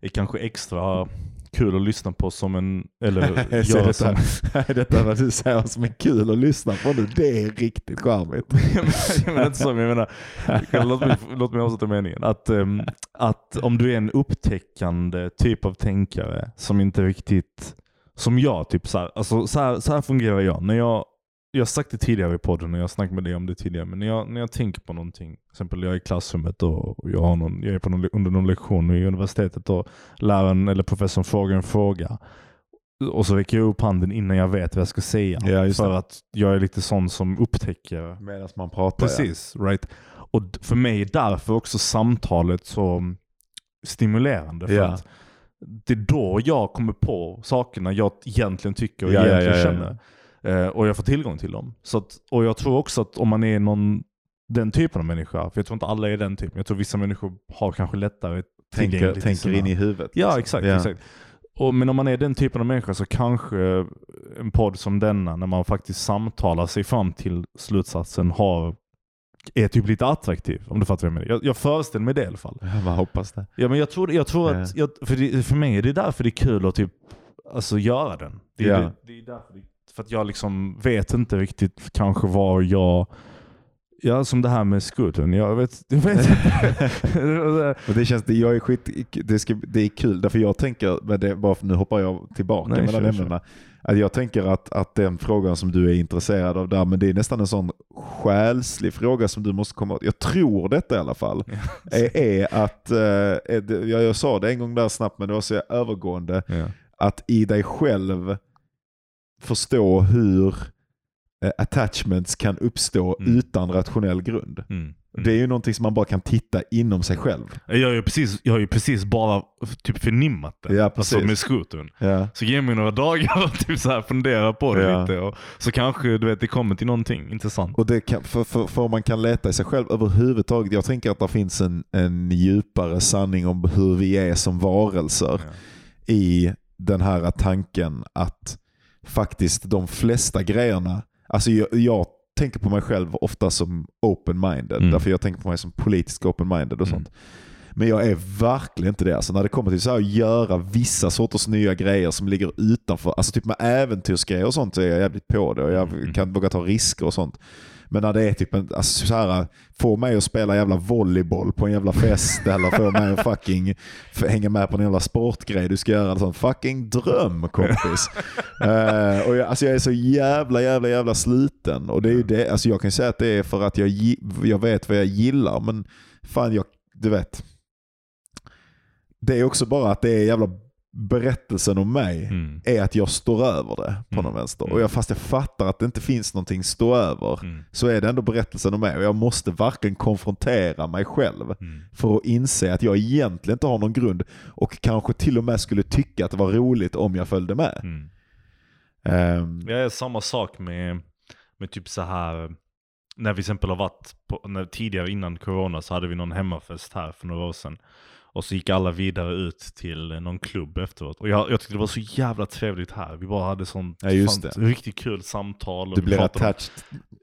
är kanske extra kul att lyssna på som en, eller göra detta, som detta vad du säger som är kul att lyssna på nu, det är riktigt charmigt. jag menar inte så, men jag menar, låt mig, låt mig avsluta meningen. Att, ehm, att om du är en upptäckande typ av tänkare som inte riktigt, som jag, typ så här, alltså så här, så här fungerar jag. När jag. Jag har sagt det tidigare i podden och jag har snackat med dig om det tidigare, men när jag, när jag tänker på någonting, till exempel jag är i klassrummet och jag, har någon, jag är på någon, under någon lektion i universitetet och läraren eller professorn frågar en fråga. Och så räcker jag upp handen innan jag vet vad jag ska säga. Ja, för det. att jag är lite sån som upptäcker Medan man pratar. Precis, right. Och för mig är därför också samtalet så stimulerande. För Ja. att det är då jag kommer på sakerna jag egentligen tycker och Ja, ja, egentligen ja, ja. känner. Eh, och jag får tillgång till dem. Så att, och jag tror också att om man är någon, den typen av människa, för jag tror inte alla är den typen, jag tror vissa människor har kanske lättare Tänker, tänker sina- in i huvudet. Ja, liksom. exakt. Ja. exakt. Och, men om man är den typen av människa så kanske en podd som denna, när man faktiskt samtalar sig fram till slutsatsen, har, är typ lite attraktiv. Om du fattar vad jag menar. Jag, jag föreställer mig det i alla fall. Jag bara hoppas det. Ja, men jag tror, jag tror att, jag, för, det, för mig är det därför det är kul att typ, alltså, göra den. Det, är Ja. det, det är därför det, för att jag liksom vet inte riktigt kanske var jag, ja som det här med skutern, jag vet, jag vet inte. Det känns, det, jag är skit, det, ska, det är kul, därför jag tänker, men det, bara för, nu hoppar jag tillbaka Nej, mellan ämnena. Att jag tänker att, att den frågan som du är intresserad av där, men det är nästan en sån själslig fråga som du måste komma åt. Jag tror detta i alla fall. är, är att, eh, är jag, jag sa det en gång där snabbt men det var så övergående, ja. att i dig själv förstå hur eh, attachments kan uppstå Mm. utan rationell grund. Mm. Det är ju någonting som man bara kan titta inom sig själv. Jag har ju precis, jag har ju precis bara typ förnimmat det. Ja, alltså precis. med skotern. Ja. Så ge mig några dagar och typ så här fundera på det Ja. lite. Och så kanske du vet, det kommer till någonting intressant. Och det kan, för, för, för man kan leta i sig själv överhuvudtaget. Jag tänker att det finns en, en djupare sanning om hur vi är som varelser Ja. i den här tanken att faktiskt de flesta grejerna, alltså jag, jag tänker på mig själv ofta som open-minded, Mm. därför jag tänker på mig som politisk open-minded och Mm. sånt. Men jag är verkligen inte det. Alltså när det kommer till så här att göra vissa sorters nya grejer som ligger utanför, alltså typ med äventyrsgrejer och sånt så är jag jävligt på det och jag Mm. kan våga ta risker och sånt. Men när det är typ en, alltså så här, få mig att spela jävla volleyboll på en jävla fest eller få mig att fucking hänga med på en jävla sportgrej du ska göra. En sån fucking dröm kompis. Eh, och jag, alltså jag är så jävla jävla jävla sliten. Och det är ju det, alltså jag kan säga att det är för att jag, jag vet vad jag gillar men fan jag, du vet. Det är också bara att det är jävla berättelsen om mig Mm. är att jag står över det på Mm. någon vänster. Mm. Och jag, fast jag fattar att det inte finns någonting stå över Mm. så är det ändå berättelsen om mig. Och jag måste verkligen konfrontera mig själv Mm. för att inse att jag egentligen inte har någon grund och kanske till och med skulle tycka att det var roligt om jag följde med. Mm. Ehm, Jag är samma sak med, med typ så här när vi till exempel har varit på, när, tidigare innan corona så hade vi någon hemmafest här för några år sedan. Och så gick alla vidare ut till någon klubb efteråt. Och jag, jag tyckte det var så jävla trevligt här. Vi bara hade sånt Ja, fan, riktigt kul samtal. och du om- attached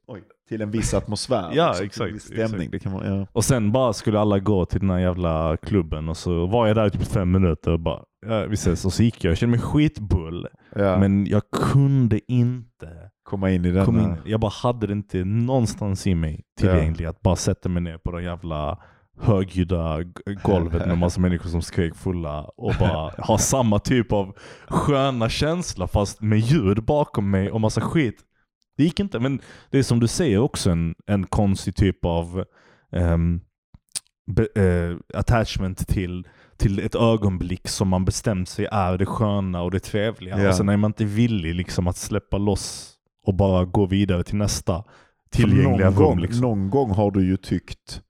oj, till en viss atmosfär. Ja, till exakt, stämning. exakt. Det kan man, ja. Och sen bara skulle alla gå till den här jävla klubben och så var jag där i typ fem minuter och bara, ja, vi ses. Och så gick jag, jag kände mig skitbull. Ja. Men jag kunde inte komma in i den. kom in. Jag bara hade det inte någonstans i mig tillgängligt att bara sätta mig ner på det jävla högljudda golvet med massa människor som skrek fulla och bara ha samma typ av sköna känsla fast med ljud bakom mig och massa skit. Det gick inte, men det är som du säger också en, en konstig typ av ehm, be, eh, attachment till, till ett ögonblick som man bestämt sig är det sköna och det trevliga. Ja. Och sen är man inte villig liksom att släppa loss och bara gå vidare till nästa tillgängliga någon, rum. gång, Liksom. någon gång har du ju tyckt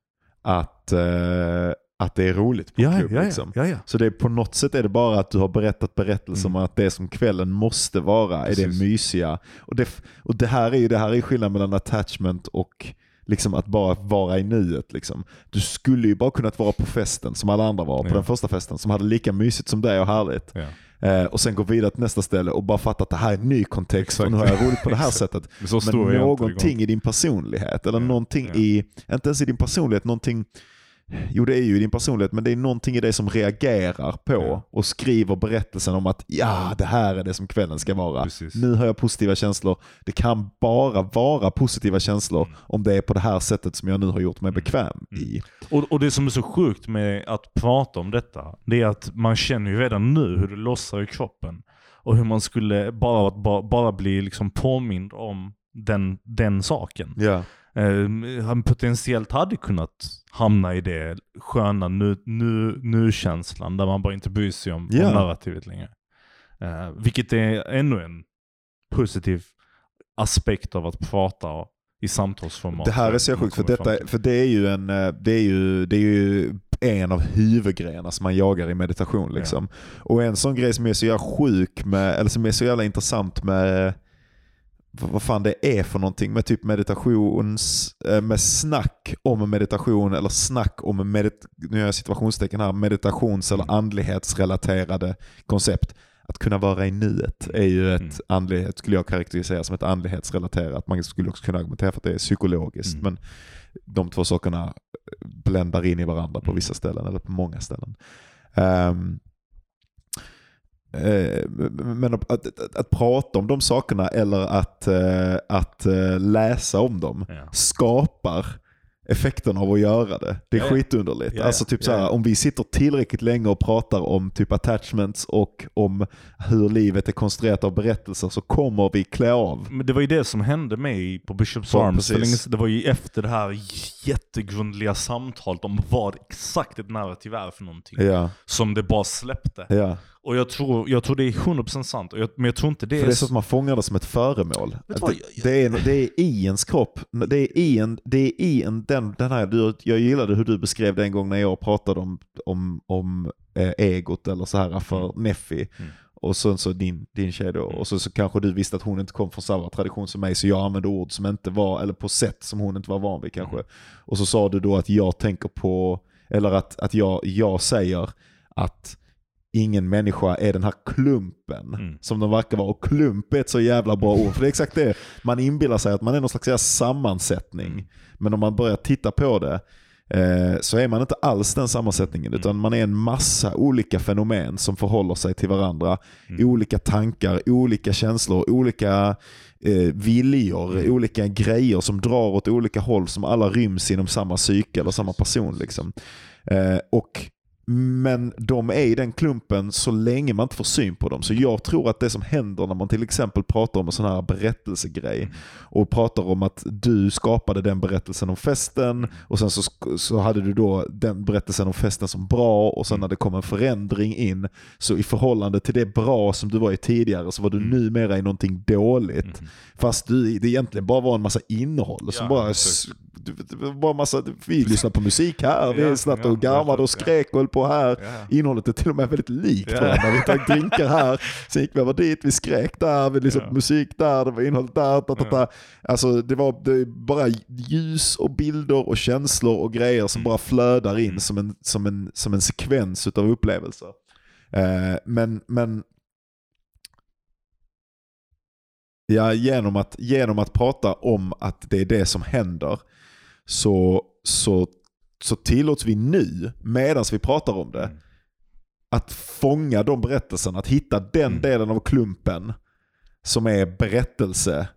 att, eh, att det är roligt på Ja, klubb. ja, liksom. ja, ja. Så det är, på något sätt är det bara att du har berättat berättelser om att det som kvällen måste vara är det Precis. mysiga. Och det, och det här är ju det här är skillnaden mellan attachment och liksom att bara vara i nuet. Liksom. Du skulle ju bara kunnat vara på festen som alla andra var, på Ja. den första festen, som hade lika mysigt som dig och härligt. Ja. Eh, och sen gå vidare till nästa ställe och bara fatta att det här är en ny kontext Exakt. och nu har jag roligt på det här sättet. Men någonting i din personlighet, eller Ja, någonting i, inte ens i din personlighet, någonting Jo det är ju din personlighet men det är någonting i dig som reagerar på och skriver berättelsen om att ja det här är det som kvällen ska vara. Precis. Nu har jag positiva känslor. Det kan bara vara positiva känslor Mm. om det är på det här sättet som jag nu har gjort mig bekväm Mm. i. Och, och det som är så sjukt med att prata om detta, det är att man känner ju redan nu hur det lossar i kroppen. Och hur man skulle bara, bara, bara bli liksom påmind om den, den saken. Ja. Eh, han potentiellt hade kunnat hamna i det sköna nu, nu, nu-känslan där man bara inte bryr sig om, Ja. om narrativet längre. Eh, vilket är ännu en positiv aspekt av att prata i samtalsformat. Det här är så sjukt för, detta, för det är ju en, eh, det är ju, det är ju en av huvudgrejerna som man jagar i meditation. Liksom. Och en sån grej som är så jävla sjuk, med, eller som är så jävla intressant med vad fan det är för någonting med typ meditations, eh, med snack om meditation eller snack om, medit, nu gör jag situationstecken här, meditations eller andlighetsrelaterade koncept. Att kunna vara i nuet är ju ett Mm. andlighet, skulle jag karaktärisera som ett andlighetsrelaterat. Man skulle också kunna argumentera för att det är psykologiskt. Mm. Men de två sakerna bländar in i varandra på Mm. vissa ställen, eller på många ställen. Eh, men att, att, att, prata om de sakerna eller att, eh, att eh, läsa om dem Ja. skapar effekten av att göra det. Det är Ja, ja. skitunderligt. Ja, ja. Alltså typ så här, Ja, ja. om vi sitter tillräckligt länge och pratar om typ attachments och om hur livet är konstruerat av berättelser så kommer vi klä av. Men det var ju det som hände mig på Bishops Ja, Arms. Precis. Det var ju efter det här jättegrundliga samtalet om vad exakt ett narrativ är för någonting. Ja, Som det bara släppte. Och jag tror, jag tror det är 100% sant. Jag, men jag tror inte det För är... det är så att man fångar det som ett föremål. Vad, Det, det, är, det är i ens kropp. Det är i, en, det är i en, den, den här, du, jag gillade hur du beskrev det en gång när jag pratade om, om, om eh, egot eller så här för Neffi. Mm. Och så, så din, din tjej då. Och så, så kanske du visste att hon inte kom från samma tradition som mig så jag använde ord som inte var, eller på sätt som hon inte var van vid kanske. Mm. Och så sa du då att jag tänker på, eller att, att jag, jag säger att ingen människa är den här klumpen Mm. som de verkar vara. Och klump är ett så jävla bra ord. För det är exakt det. Man inbillar sig att man är någon slags sammansättning. Mm. Men om man börjar titta på det eh, så är man inte alls den sammansättningen. Mm. Utan man är en massa olika fenomen som förhåller sig till varandra. Mm. Olika tankar, olika känslor, olika eh, viljor, Mm. olika grejer som drar åt olika håll som alla ryms inom samma psyke eller samma person. Liksom. Eh, och men de är i den klumpen så länge man inte får syn på dem. Så jag tror att det som händer när man till exempel pratar om en sån här berättelsegrej och pratar om att du skapade den berättelsen om festen och sen så, så hade du då den berättelsen om festen som bra och sen när det kom en förändring in så i förhållande till det bra som du var i tidigare så var du numera i någonting dåligt. Fast du, det egentligen bara var en massa innehåll som Ja, bara det var bara massa, vi lyssnade på musik här, vi Ja, satt och garvade och skrek och på här. Ja. Innehållet är till och med väldigt likt Ja. varandra. Vi tog drinkar här, sen gick vi över dit, vi skrek där, vi lyssnade Ja. musik där, det var innehåll där. Da, da. Ja. Alltså det var det bara ljus och bilder och känslor och grejer Mm. som bara flödar in som en, som en, som en sekvens utav upplevelser. Eh, men, men Ja, genom att, genom att prata om att det är det som händer så, så, så tillåts vi nu, medan vi pratar om det, Mm. att fånga de berättelserna, att hitta den Mm. delen av klumpen som är berättelse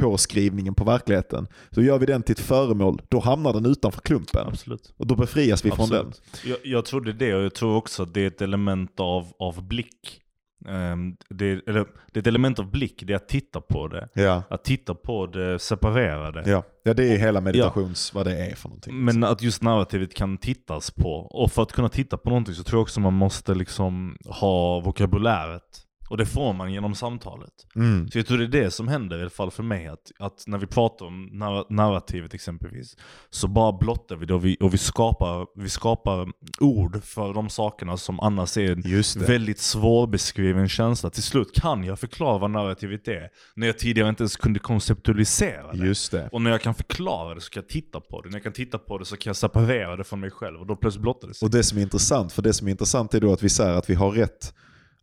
påskrivningen på verkligheten. Så gör vi den till ett föremål, då hamnar den utanför klumpen. Absolut. Och då befrias vi från den. Absolut. Jag, jag tror det är det och jag tror också att det är ett element av, av blick. Ehm, det, är, eller, det är ett element av blick, det är att titta på det. Ja. Att titta på det separerade. Ja. ja, det är hela meditations, vad det är för någonting. Men att just narrativet kan tittas på. Och för att kunna titta på någonting så tror jag också man måste liksom ha vokabuläret. Och det får man genom samtalet. Mm. Så jag tror det är det som händer i alla fall för mig. Att, att när vi pratar om narr- narrativet exempelvis. Så bara blottar vi det och vi, och vi, skapar, vi skapar ord för de sakerna som annars är en väldigt svårbeskriven känsla. Till slut kan jag förklara vad narrativet är. När jag tidigare inte ens kunde konceptualisera det. Just det. Och när jag kan förklara det så kan jag titta på det. När jag kan titta på det så kan jag separera det från mig själv. Och då plötsligt blottar det sig. Och det som är intressant, för det som är intressant är då att vi säger att vi har rätt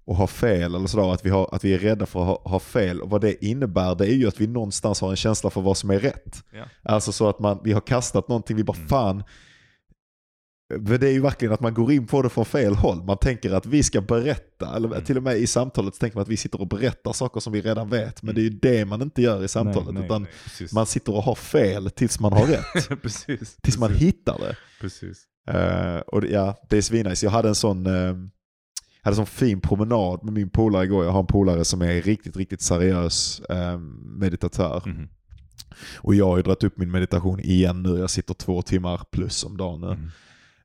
och ha fel, eller sådär, att vi, har, att vi är rädda för att ha, ha fel. Och vad det innebär det är ju att vi någonstans har en känsla för vad som är rätt. Ja. Alltså så att man, vi har kastat någonting, vi bara Mm. fan. Men det är ju verkligen att man går in på det från fel håll. Man tänker att vi ska berätta, eller Mm. till och med i samtalet så tänker man att vi sitter och berättar saker som vi redan vet. Men det är ju det man inte gör i samtalet. Nej, nej, utan nej, man sitter och har fel tills man har rätt. precis. tills man precis, hittar det. Precis. Eh, och det, ja, det är svinnice. Jag hade en sån, eh, hade en sån fin promenad med min polare igår. Jag har en polare som är riktigt, riktigt seriös eh, meditatör. Mhm. Och jag har ju dragit upp min meditation igen nu. Jag sitter två timmar plus om dagen nu. Mhm.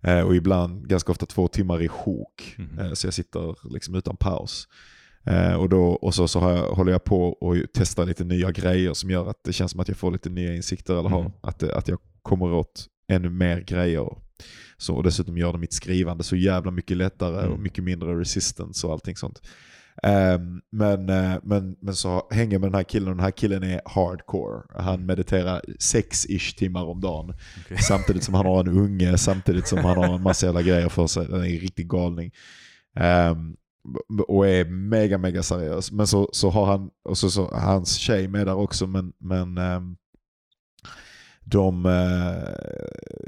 Eh, och ibland, ganska ofta två timmar i sjok. Mhm. Eh, så jag sitter liksom utan paus. Eh, och då, och så, så har jag, håller jag på och testar lite nya grejer som gör att det känns som att jag får lite nya insikter. Eller har, Mhm. att, att jag kommer åt ännu mer grejer. Så, och dessutom gör det mitt skrivande så jävla mycket lättare Mm. och mycket mindre resistance och allting sånt. Ehm, men, eh, men, men så hänger jag med den här killen och den här killen är hardcore. Han mediterar sex-ish timmar om dagen. Okej. Samtidigt som han har en unge, samtidigt som han har en massa jävla grejer för sig. Den är en riktig galning. Ehm, och är mega, mega seriös. Men så, så har han, och så, så hans tjej med där också, men, men ehm, de, eh,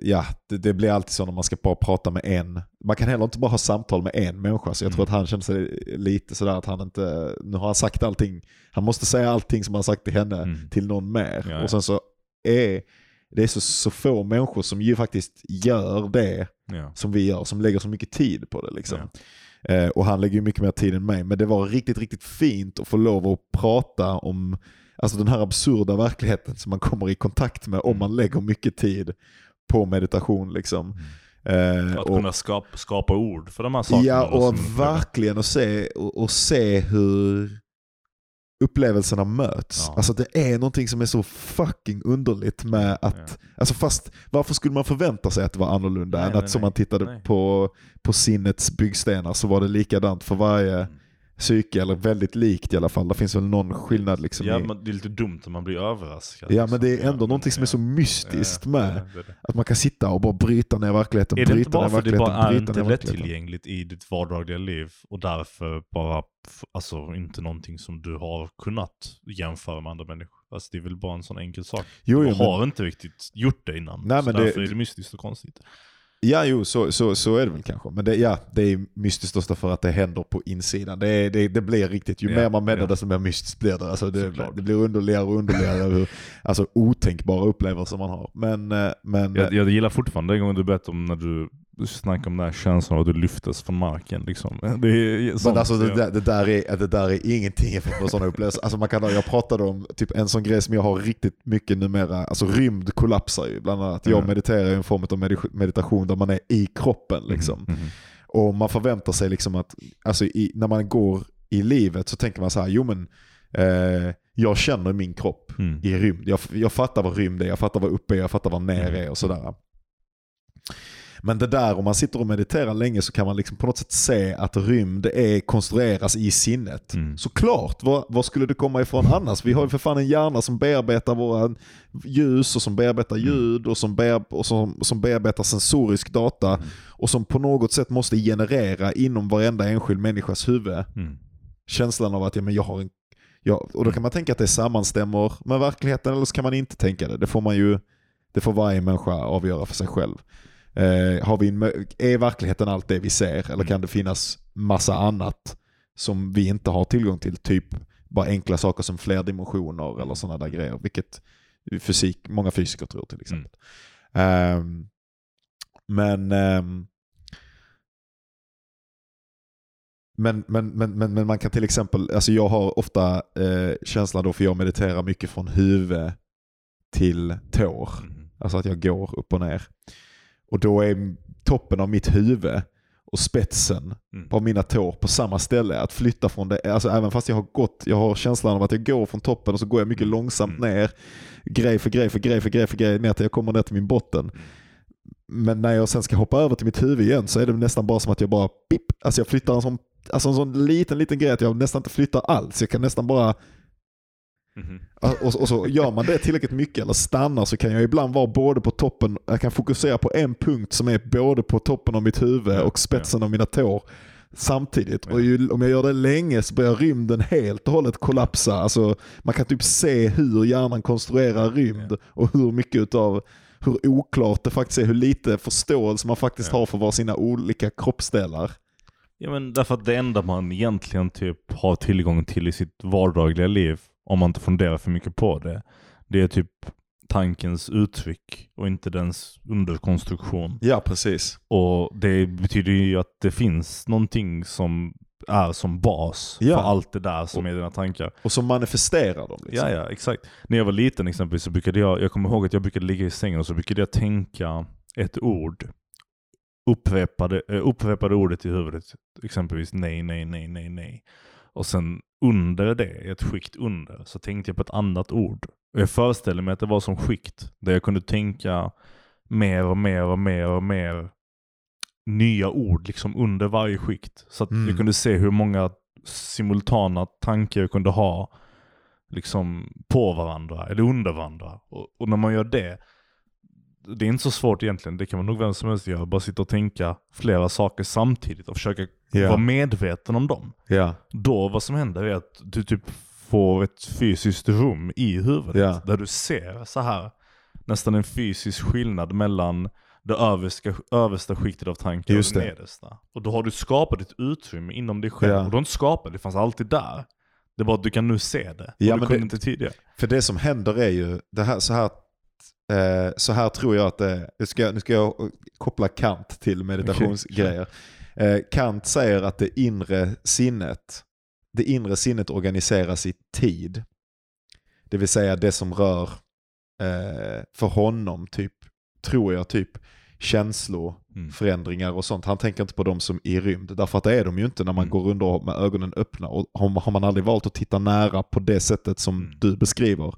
ja, det, det blir alltid så när man ska bara prata med en. Man kan heller inte bara ha samtal med en människa, så jag tror Mm. att han känner sig lite sådär att han inte, nu har han sagt allting, han måste säga allting som han sagt till henne Mm. till någon mer. Ja, ja. Och sen så är det är så, så få människor som ju faktiskt gör det Ja. som vi gör, som lägger så mycket tid på det. Liksom. Eh, och han lägger ju mycket mer tid än mig. Men det var riktigt, riktigt fint att få lov att prata om alltså den här absurda verkligheten som man kommer i kontakt med om Mm. man lägger mycket tid på meditation. Liksom. Eh, Att och- kunna skapa, skapa ord för de här sakerna. Ja, och som- verkligen att se, och, och se hur upplevelserna möts. Ja. Alltså det är någonting som är så fucking underligt med att, Ja. alltså fast varför skulle man förvänta sig att det var annorlunda Nej, än nej, att som nej. man tittade på, på sinnets byggstenar så var det likadant för varje Mm. Psyke, eller väldigt likt i alla fall. Det finns väl någon skillnad liksom Ja, i, men det är lite dumt om man blir överraskad. Ja liksom. men det är ändå Ja, någonting som är så ja. mystiskt Ja, med ja, det det. att man kan sitta och bara bryta ner verkligheten, Är det inte bryta bara ner för att det bara är inte lättillgängligt i ditt vardagliga liv och därför bara, alltså inte någonting som du har kunnat jämföra med andra människor. Alltså det är väl bara en sån enkel sak. Jo, du jo, men- har inte riktigt gjort det innan. Nej, så men det- därför är det mystiskt och konstigt. Ja, jo, så, så, så är det väl kanske. Men det, ja, det är mystiskt också för att det händer på insidan. Det, det, det blir riktigt, ju Ja, mer man meddar ja. desto mer mystiskt blir det. Alltså det, det blir underligare och underligare hur alltså, otänkbara upplevelser man har. Men, eh, men Jag, jag gillar fortfarande den gången du berättade om när du snackade om den här känslan av att du lyftes från marken. Liksom. Det är sånt, men alltså, det, där, det, där är, det där är ingenting jämfört med sådana upplevelser. Alltså man kan, jag pratade om typ en sån grej som jag har riktigt mycket numera. Alltså rymd kollapsar ju bland annat. Jag Mm. mediterar i en form av medit- meditation där man är i kroppen. Liksom. Mhm, mhm. Och man förväntar sig liksom att, alltså i, när man går i livet så tänker man så här, jo men eh, jag känner min kropp Mm. i rymd. Jag, jag fattar vad rymd är, jag fattar vad uppe är, jag fattar vad ner Mm. är och sådär. Men det där, om man sitter och mediterar länge så kan man liksom på något sätt se att rymd är, konstrueras i sinnet. Mm. Såklart, var, var skulle det komma ifrån annars? Vi har ju för fan en hjärna som bearbetar våra ljus och som bearbetar Mm. ljud och som, bear, och som, som bearbetar sensorisk data Mm. och som på något sätt måste generera inom varenda enskild människas huvud Mm. känslan av att ja, men jag har en... Ja, och då kan man tänka att det sammanstämmer med verkligheten eller så kan man inte tänka det. Det får man ju, det får varje människa avgöra för sig själv. Eh, har vi en, är verkligheten allt det vi ser eller kan det finnas massa annat som vi inte har tillgång till? Typ bara enkla saker som fler dimensioner eller sådana där grejer. Vilket fysik, många fysiker tror till exempel. Ehm, men, ehm, men, men, men, men, men man kan till exempel, alltså jag har ofta eh, känslan då för jag mediterar mycket från huvud till tår. Mhm. Alltså att jag går upp och ner. Och då är toppen av mitt huvud och spetsen Mm. på mina tår på samma ställe. Att flytta från det, alltså även fast jag har gått, jag har känslan av att jag går från toppen och så går jag mycket Mm. långsamt Mm. ner. Grej för grej för grej för grej för grej ner till jag kommer ner till min botten. Men när jag sen ska hoppa över till mitt huvud igen så är det nästan bara som att jag bara pip, alltså jag flyttar en sån, alltså en sån liten liten grej att jag nästan inte flyttar alls. Jag kan nästan bara Mhm. och, och så gör man det tillräckligt mycket eller stannar så kan jag ibland vara både på toppen, jag kan fokusera på en punkt som är både på toppen av mitt huvud och spetsen av mina tår samtidigt. Och ju, om jag gör det länge så börjar rymden helt och hållet kollapsa. Alltså, man kan typ se hur hjärnan konstruerar rymd och hur mycket utav hur oklart det faktiskt är, hur lite förståelse man faktiskt har för vad sina olika kroppsdelar. Ja men därför att det enda man egentligen typ har tillgång till i sitt vardagliga liv, om man inte funderar för mycket på det, det är typ tankens uttryck och inte dens underkonstruktion. Ja, precis. Och det betyder ju att det finns någonting som är som bas Ja. för allt det där som är dina tankar. Och så manifesterar de. Liksom. Ja, ja, exakt. När jag var liten exempelvis så brukade jag, jag kommer ihåg att jag brukade ligga i sängen och så brukade jag tänka ett ord. Upprepade, eh, upprepade ordet i huvudet. Exempelvis nej, nej, nej, nej, nej. Och sen under det, ett skikt under, så tänkte jag på ett annat ord. Och jag föreställer mig att det var som skikt. Där jag kunde tänka mer och mer och mer och mer nya ord liksom under varje skikt. Så att Mm. jag kunde se hur många simultana tankar jag kunde ha liksom på varandra eller under varandra. Och, och när man gör det, det är inte så svårt egentligen. Det kan man nog vem som helst göra. Bara sitta och tänka flera saker samtidigt och försöka Ja. vara medveten om dem. Ja. Då vad som händer är att du typ får ett fysiskt rum i huvudet. Ja. Där du ser så här nästan en fysisk skillnad mellan det översta, översta skiktet av tankar Just och det det. nedersta. Och då har du skapat ett utrymme inom dig själv. Och du har inte skapat det, fanns alltid där. Det är bara att du kan nu se det. Ja, du kunde det- inte tidigare. För det som händer är ju, det här, så, här, eh, så här tror jag att det nu ska, nu ska jag koppla Kant till meditationsgrejer. Eh, Kant säger att det inre sinnet, det inre sinnet organiseras i tid. Det vill säga det som rör, eh, för honom, typ, tror jag, typ känsloförändringar och sånt. Han tänker inte på dem som i rymd. Därför att det är de ju inte när man Mm. går under med ögonen öppna. Och har man aldrig valt att titta nära på det sättet som Mm. du beskriver, eh,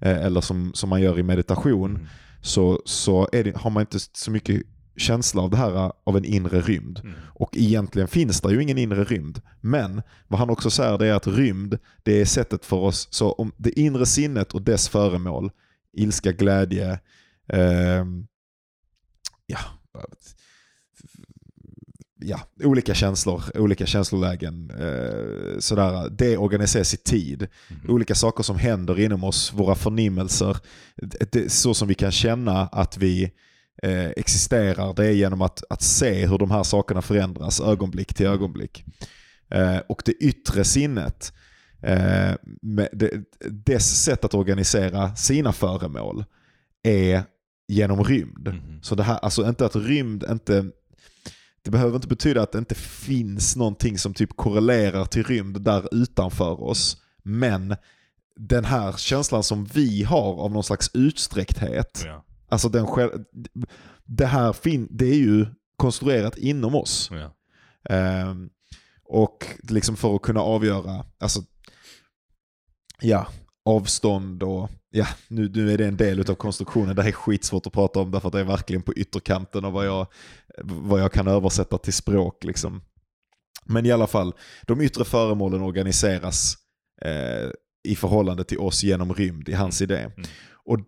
eller som, som man gör i meditation, Mm. så, så det, har man inte så mycket känsla av det här eh, av en inre rymd. Mm. Och egentligen finns det ju ingen inre rymd. Men vad han också säger det är att rymd, det är sättet för oss, så om det inre sinnet och dess föremål, ilska, glädje, ehm, ja, ja, olika känslor, olika känslolägen, eh, sådär, det organiseras i tid. Mm. Olika saker som händer inom oss, våra förnimmelser, det, så som vi kan känna att vi eh, existerar, det är genom att, att se hur de här sakerna förändras ögonblick till ögonblick. Eh, och det yttre sinnet, eh, det, dess sätt att organisera sina föremål är genom rymd. Mhm. Så det här, alltså inte att rymd inte det behöver inte betyda att det inte finns någonting som typ korrelerar till rymd där utanför oss. Men den här känslan som vi har av någon slags utsträckthet, Ja. alltså den själv, det här fin, det är ju konstruerat inom oss. Ja. Ehm, och liksom för att kunna avgöra, alltså, ja, avstånd och, ja, nu, nu är det en del av konstruktionen. Det här är skitsvårt att prata om därför att det är verkligen på ytterkanten av vad jag, vad jag kan översätta till språk. Liksom. Men i alla fall, de yttre föremålen organiseras eh, i förhållande till oss genom rymd i hans idé. Mm. Och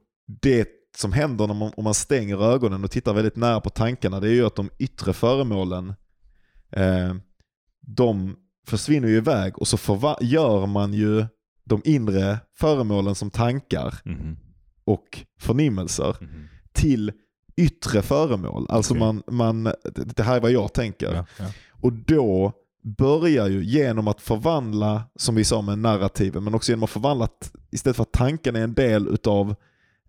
det som händer när man, om man stänger ögonen och tittar väldigt nära på tankarna, det är ju att de yttre föremålen, eh, de försvinner ju iväg och så gör man ju de inre föremålen som tankar Mhm. och förnimmelser Mhm. till yttre föremål. Alltså Okej. man, man, det här är vad jag tänker. Ja. Ja. Och då börjar ju genom att förvandla, som vi sa med narrativen, men också genom att förvandla, att istället för att tanken är en del utav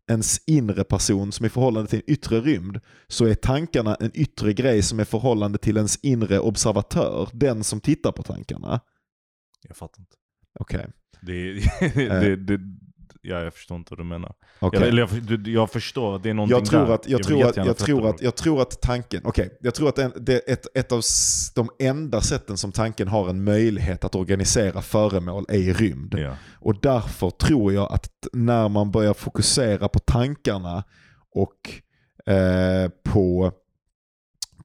ens inre person som är i förhållande till en yttre rymd, så är tankarna en yttre grej som är förhållande till ens inre observatör, den som tittar på tankarna. Jag fattar inte. Okej. Det, det, det, ja, jag förstår inte vad du menar. Okej. Jag, eller jag, jag förstår att det är någonting Jag tror där. att, jag vill tror att, jag tror att, jag tror att tanken, okej, jag tror att en, det, ett, ett av de enda sätten som tanken har en möjlighet att organisera föremål är i rymd. Ja. Och därför tror jag att när man börjar fokusera på tankarna och eh, på,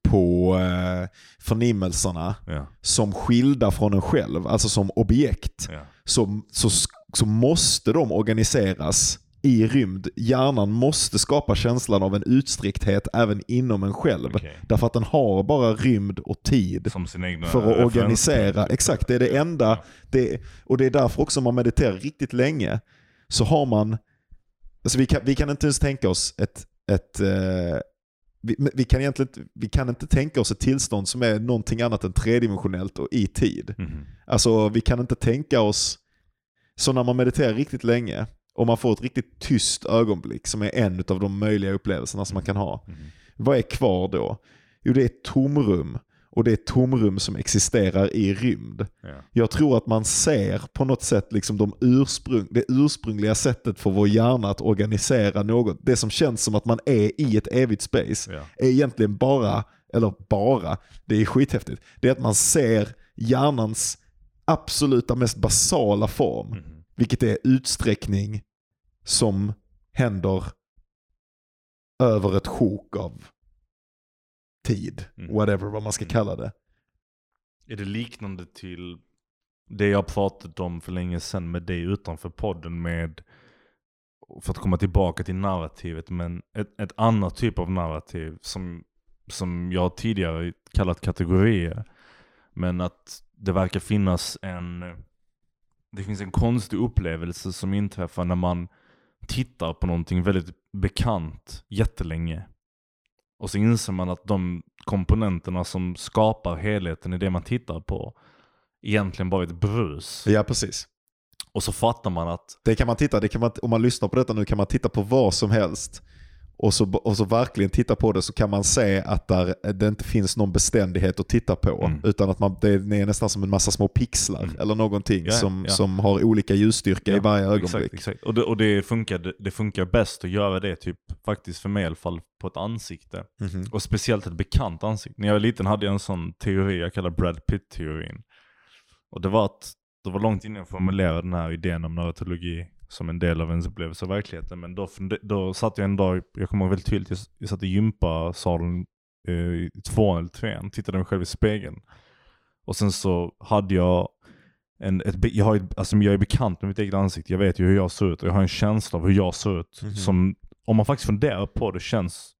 på eh, förnimmelserna Ja. som skilda från en själv, alltså som objekt, Ja. Så, så, så måste de organiseras i rymd. Hjärnan måste skapa känslan av en utsträckthet även inom en själv. Okej. Därför att den har bara rymd och tid för att organisera. Exakt, det är det enda. Det, och det är därför också man mediterar riktigt länge så har man, alltså vi kan, vi kan inte ens tänka oss ett, ett eh, vi, vi, kan egentligen vi kan inte tänka oss ett tillstånd som är någonting annat än tredimensionellt och i tid. Mhm. Alltså vi kan inte tänka oss, så när man mediterar riktigt länge och man får ett riktigt tyst ögonblick som är en av de möjliga upplevelserna som man kan ha. Mhm. Vad är kvar då? Jo det är ett tomrum. Och det är tomrum som existerar i rymd. Ja. Jag tror att man ser på något sätt liksom de ursprung, det ursprungliga sättet för vår hjärna att organisera något. Det som känns som att man är i ett evigt space Ja. är egentligen bara, eller bara, det är skithäftigt. Det är att man ser hjärnans absoluta mest basala form. Mhm. Vilket är utsträckning som händer över ett sjok av tid. Mm. Whatever vad man ska Mm. kalla det. Är det liknande till det jag pratat om för länge sedan med dig utanför podden med för att komma tillbaka till narrativet men ett, ett annat typ av narrativ som, som jag tidigare kallat kategorier. Men att det verkar finnas en det finns en konstig upplevelse som inträffar när man tittar på någonting väldigt bekant jättelänge. Och så inser man att de komponenterna som skapar helheten i det man tittar på egentligen bara är ett brus. Ja, precis. Och så fattar man att Det kan man titta, det kan man, om man lyssnar på detta nu kan man titta på vad som helst. Och så, och så verkligen titta på det så kan man se att där, det inte finns någon beständighet att titta på. Mm. Utan att man, det är nästan som en massa små pixlar Mm. eller någonting Ja, som, ja. som har olika ljusstyrka i Ja, varje ögonblick. Exakt, exakt. Och, det, och det, funkar, det, funkar bäst att göra det typ faktiskt för mig i alla fall på ett ansikte. Mhm. Och speciellt ett bekant ansikte. När jag var liten hade jag en sån teori jag kallar Brad Pitt-teorin. Och det var att det var långt innan jag formulerade den här idén om neurologi som en del av ens upplevelse av verkligheten. Men då, då satt jag en dag, jag kommer ihåg väldigt tydligt, jag, jag satt i gympasalen eh, i tvåan eller trean, tittade mig själv i spegeln. Och sen så hade jag en, ett, jag, har, ett- alltså jag är bekant med mitt eget ansikte, jag vet ju hur jag ser ut och jag har en känsla av hur jag ser ut. Mhm. Som, om man faktiskt funderar på det, känns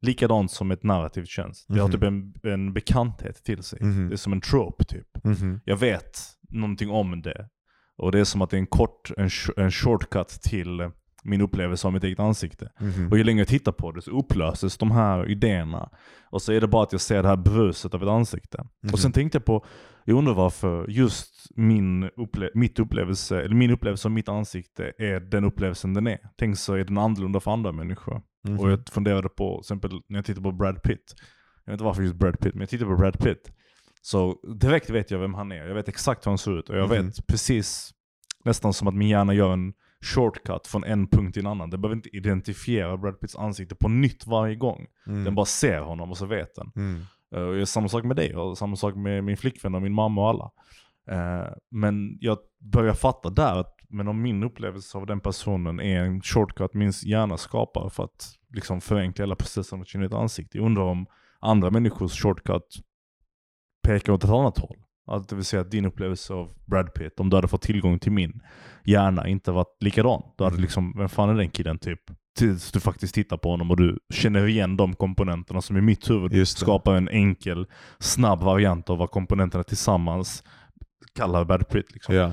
likadant som ett narrativ känns. Det har Mhm. typ en, en bekanthet till sig. Mhm. Det är som en trope typ. Mhm. Jag vet någonting om det. Och det är som att det är en kort, en, en shortcut till min upplevelse av mitt eget ansikte. Mhm. Och ju längre jag tittar på det så upplöses de här idéerna. Och så är det bara att jag ser det här bruset av ett ansikte. Mhm. Och sen tänkte jag på, jag undrar varför just min, upple mitt upplevelse, eller min upplevelse av mitt ansikte är den upplevelsen den är. Tänk så är den annorlunda för andra människor. Mhm. Och jag funderade på, till exempel när jag tittar på Brad Pitt. Jag vet inte varför just Brad Pitt, men jag tittar på Brad Pitt. Så direkt vet jag vem han är. Jag vet exakt hur han ser ut. Och jag Mhm. vet precis, nästan som att min hjärna gör en shortcut från en punkt till en annan. Den behöver inte identifiera Brad Pitts ansikte på nytt varje gång. Mm. Den bara ser honom och så vet den. Mm. Eh, Och samma sak med dig och samma sak med min flickvän och min mamma och alla. Eh, Men jag börjar fatta där att men om min upplevelse av den personen är en shortcut min hjärna skapar för att liksom förenkla hela processen att känna ett ansikte. Jag undrar om andra människors shortcut pekar åt ett annat håll. Alltså det vill säga att din upplevelse av Brad Pitt, om du hade fått tillgång till min hjärna, inte varit likadan. Du hade liksom, vem fan är den killen typ? Tills du faktiskt tittar på honom och du känner igen de komponenterna som i mitt huvud skapar en enkel, snabb variant av vad komponenterna tillsammans kallar Brad Pitt. Liksom. Ja.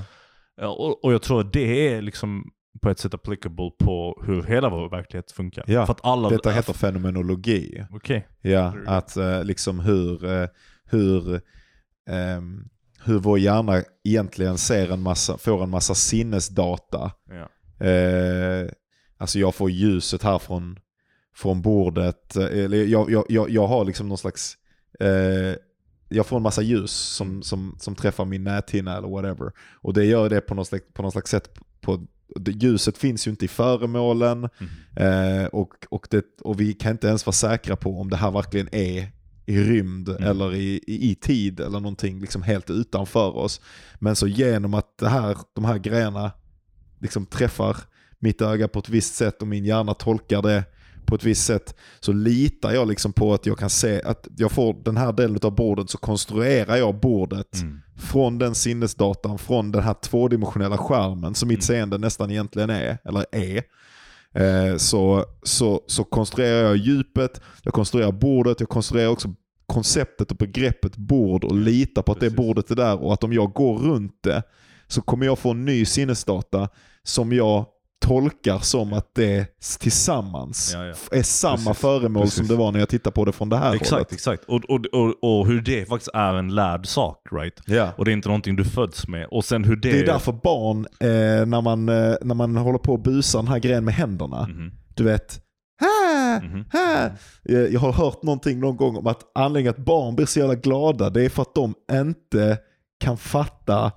Ja, och, och jag tror att det är liksom på ett sätt applicable på hur hela vår verklighet funkar. Ja, För att alla, Detta heter fenomenologi. Okej. Ja, Very good. att eh, liksom hur, eh, hur, ehm, hur vår hjärna egentligen ser en massa, får en massa sinnesdata. Ja. Eh, alltså jag får ljuset här från, från bordet. eh, Eller jag, jag, jag, jag har liksom någon slags, eh, jag får en massa ljus som, som, som träffar min näthinna eller whatever. Och det gör det på någon slags, på någon slags sätt. På, ljuset finns ju inte i föremålen. Mm. Eh, och, och, det, och vi kan inte ens vara säkra på om det här verkligen är i rymd Mm. eller i, i, i tid eller någonting liksom helt utanför oss. Men så genom att det här, de här grejerna liksom träffar mitt öga på ett visst sätt och min hjärna tolkar det på ett visst sätt så litar jag liksom på att jag kan se att jag får den här delen av bordet så konstruerar jag bordet Mm. från den sinnesdatan, från den här tvådimensionella skärmen som mitt Mm. seende nästan egentligen är, eller är. Eh, så, så, så konstruerar jag djupet, jag konstruerar bordet, jag konstruerar också konceptet och begreppet bord och litar på att Precis. det bordet är där och att om jag går runt det så kommer jag få en ny sinnesdata som jag tolkar som att det tillsammans Ja, ja. är samma Precis. föremål Precis. som det var när jag tittade på det från det här Exakt, hållet. exakt. Och, och, och, och hur det faktiskt är en lärd sak, right? Ja. Och det är inte någonting du föds med. Och sen hur det... Det är därför barn, eh, när, man, eh, när man håller på att busa den här grejen med händerna, Mhm, du vet, "Ah, mhm. ah." Eh, Jag har hört någonting någon gång om att anledningen att barn blir så jävla glada, det är för att de inte kan fatta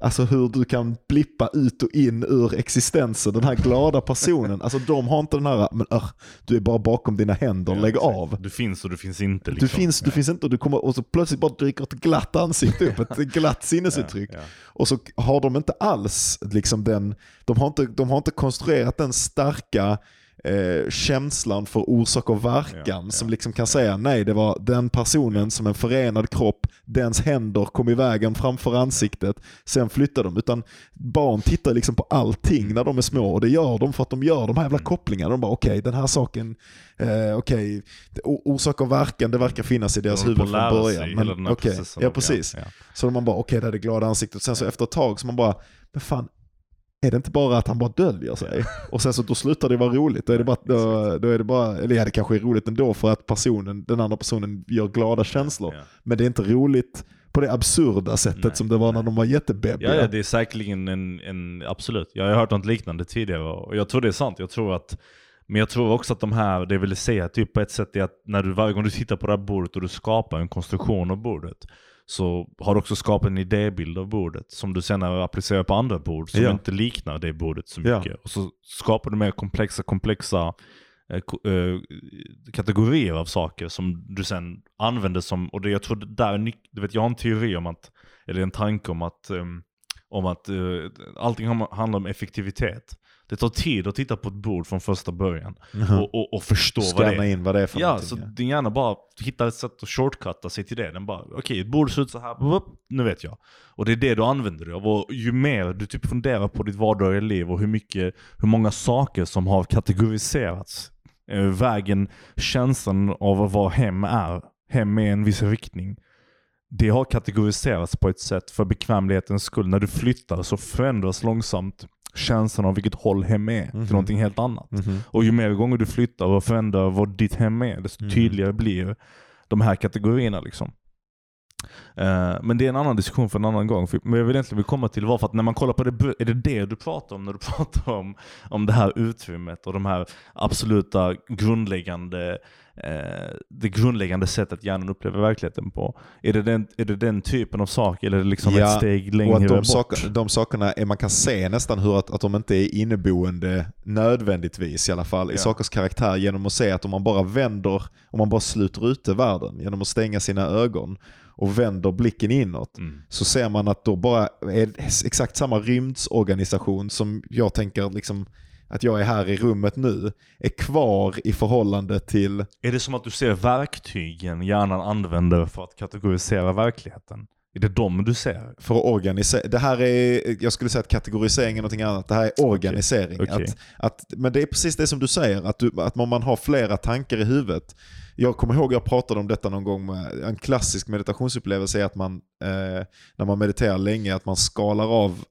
Alltså hur du kan blippa ut och in ur existensen, den här glada personen. Alltså de har inte den här, men ör, du är bara bakom dina händer, Ja, lägg exakt. av. Du finns och du finns inte. Liksom. Du finns, du finns inte och du kommer, och så plötsligt bara dyker ett glatt ansikte upp, ett glatt sinnesuttryck. Ja, ja. Och så har de inte alls liksom den, de har inte, de har inte konstruerat den starka eh, känslan för orsak och verkan Ja, ja, som liksom kan säga nej det var den personen som en förenad kropp, dens händer kom i vägen framför ansiktet, sen flyttade de. Utan barn tittar liksom på allting när de är små och det gör de för att de gör de här jävla kopplingarna. De bara okej den här saken, eh, okej, det- o- orsak och verkan det verkar finnas i deras huvud från början. Men, processen ja precis. Ja. Så man bara okej det är det glada ansiktet. Sen så efter ett tag så man bara, men fan är det inte bara att han bara döljer sig? Och sen så då slutar det vara roligt. Då är det bara, då, då är det bara eller ja det kanske är roligt ändå för att personen, den andra personen gör glada känslor. Ja. Men det är inte roligt på det absurda sättet Nej, som det var när de var jättebebbiga. Ja, ja, det är säkerligen en, en, absolut. Jag har hört något liknande tidigare och jag tror det är sant. Jag tror att, men jag tror också att de här, det jag ville säga typ på ett sätt är att när du, varje gång du tittar på det här bordet och du skapar en konstruktion av bordet så har du också skapat en idébild av bordet som du senare applicerar på andra bord som Ja. inte liknar det bordet så Ja. mycket. Och så skapar du mer komplexa, komplexa eh, eh, kategorier av saker som du sen använder som, och det, jag tror det där du vet jag har en teori om att, eller en tanke om att, ehm, om att eh, allting handlar om effektivitet. Det tar tid att titta på ett bord från första början och, och, och förstå vad det Scanna är. in vad det är för Ja, någonting. så ja. din hjärna bara hittar ett sätt att shortcutta sig till det. Den bara, okej, ett bord ser ut så här, nu vet jag. Och det är det du använder dig av. Och ju mer du typ funderar på ditt vardagliga liv och hur mycket, hur många saker som har kategoriserats. Eh, vägen, känslan av vad hem är. Hem är en viss riktning. Det har kategoriserats på ett sätt för bekvämlighetens skull. När du flyttar så förändras långsamt känslan av vilket håll hem är Mhm. till någonting helt annat. Mhm. Och ju mer gånger du flyttar och förändrar vad ditt hem är, desto Mm. tydligare blir de här kategorierna. Liksom. Eh, men det är en annan diskussion för en annan gång. För- Men jag vill egentligen vill komma till varför att när man kollar på det, är det det du pratar om när du pratar om, om det här utrymmet och de här absoluta grundläggande, det grundläggande sättet hjärnan upplever verkligheten på. Är det den, är det den typen av sak eller är det liksom Ja, ett steg Och längre att de, bort? saker, de sakerna, är, man kan se nästan hur att, att de inte är inneboende nödvändigtvis i alla fall i Ja. sakers karaktär genom att se att om man bara vänder, om man bara sluter ute världen genom att stänga sina ögon och vänder blicken inåt Mm. så ser man att då bara är exakt samma rymdsorganisation som jag tänker liksom att jag är här i rummet nu, är kvar i förhållande till Är det som att du ser verktygen hjärnan använder för att kategorisera verkligheten? Är det de du ser? för att organisera. Det här är, jag skulle säga att kategorisering är någonting annat. Det här är organisering. Okej. Att, att, men det är precis det som du säger, att, du, att man har flera tankar i huvudet. Jag kommer ihåg jag pratade om detta någon gång, med, en klassisk meditationsupplevelse är att man, eh, när man mediterar länge, att man skalar av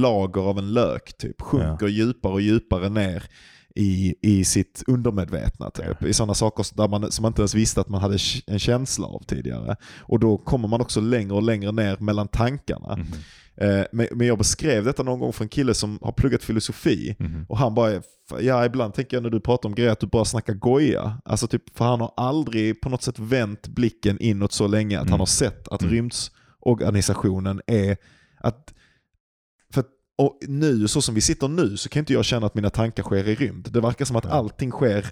lager av en lök, typ. sjunker djupare och djupare ner i, i sitt undermedvetna. Typ. I sådana saker där man, som man inte ens visste att man hade en känsla av tidigare. Och då kommer man också längre och längre ner mellan tankarna. Mhm. Eh, men, men jag beskrev detta någon gång för en kille som har pluggat filosofi. Mhm. Och han bara, ja ibland tänker jag när du pratar om grejer att du bara snackar goja. Alltså typ, för han har aldrig på något sätt vänt blicken inåt så länge att Mm. han har sett att Mm. rymdsorganisationen är att och nu, så som vi sitter nu, så kan inte jag känna att mina tankar sker i rymd. Det verkar som att Ja. allting sker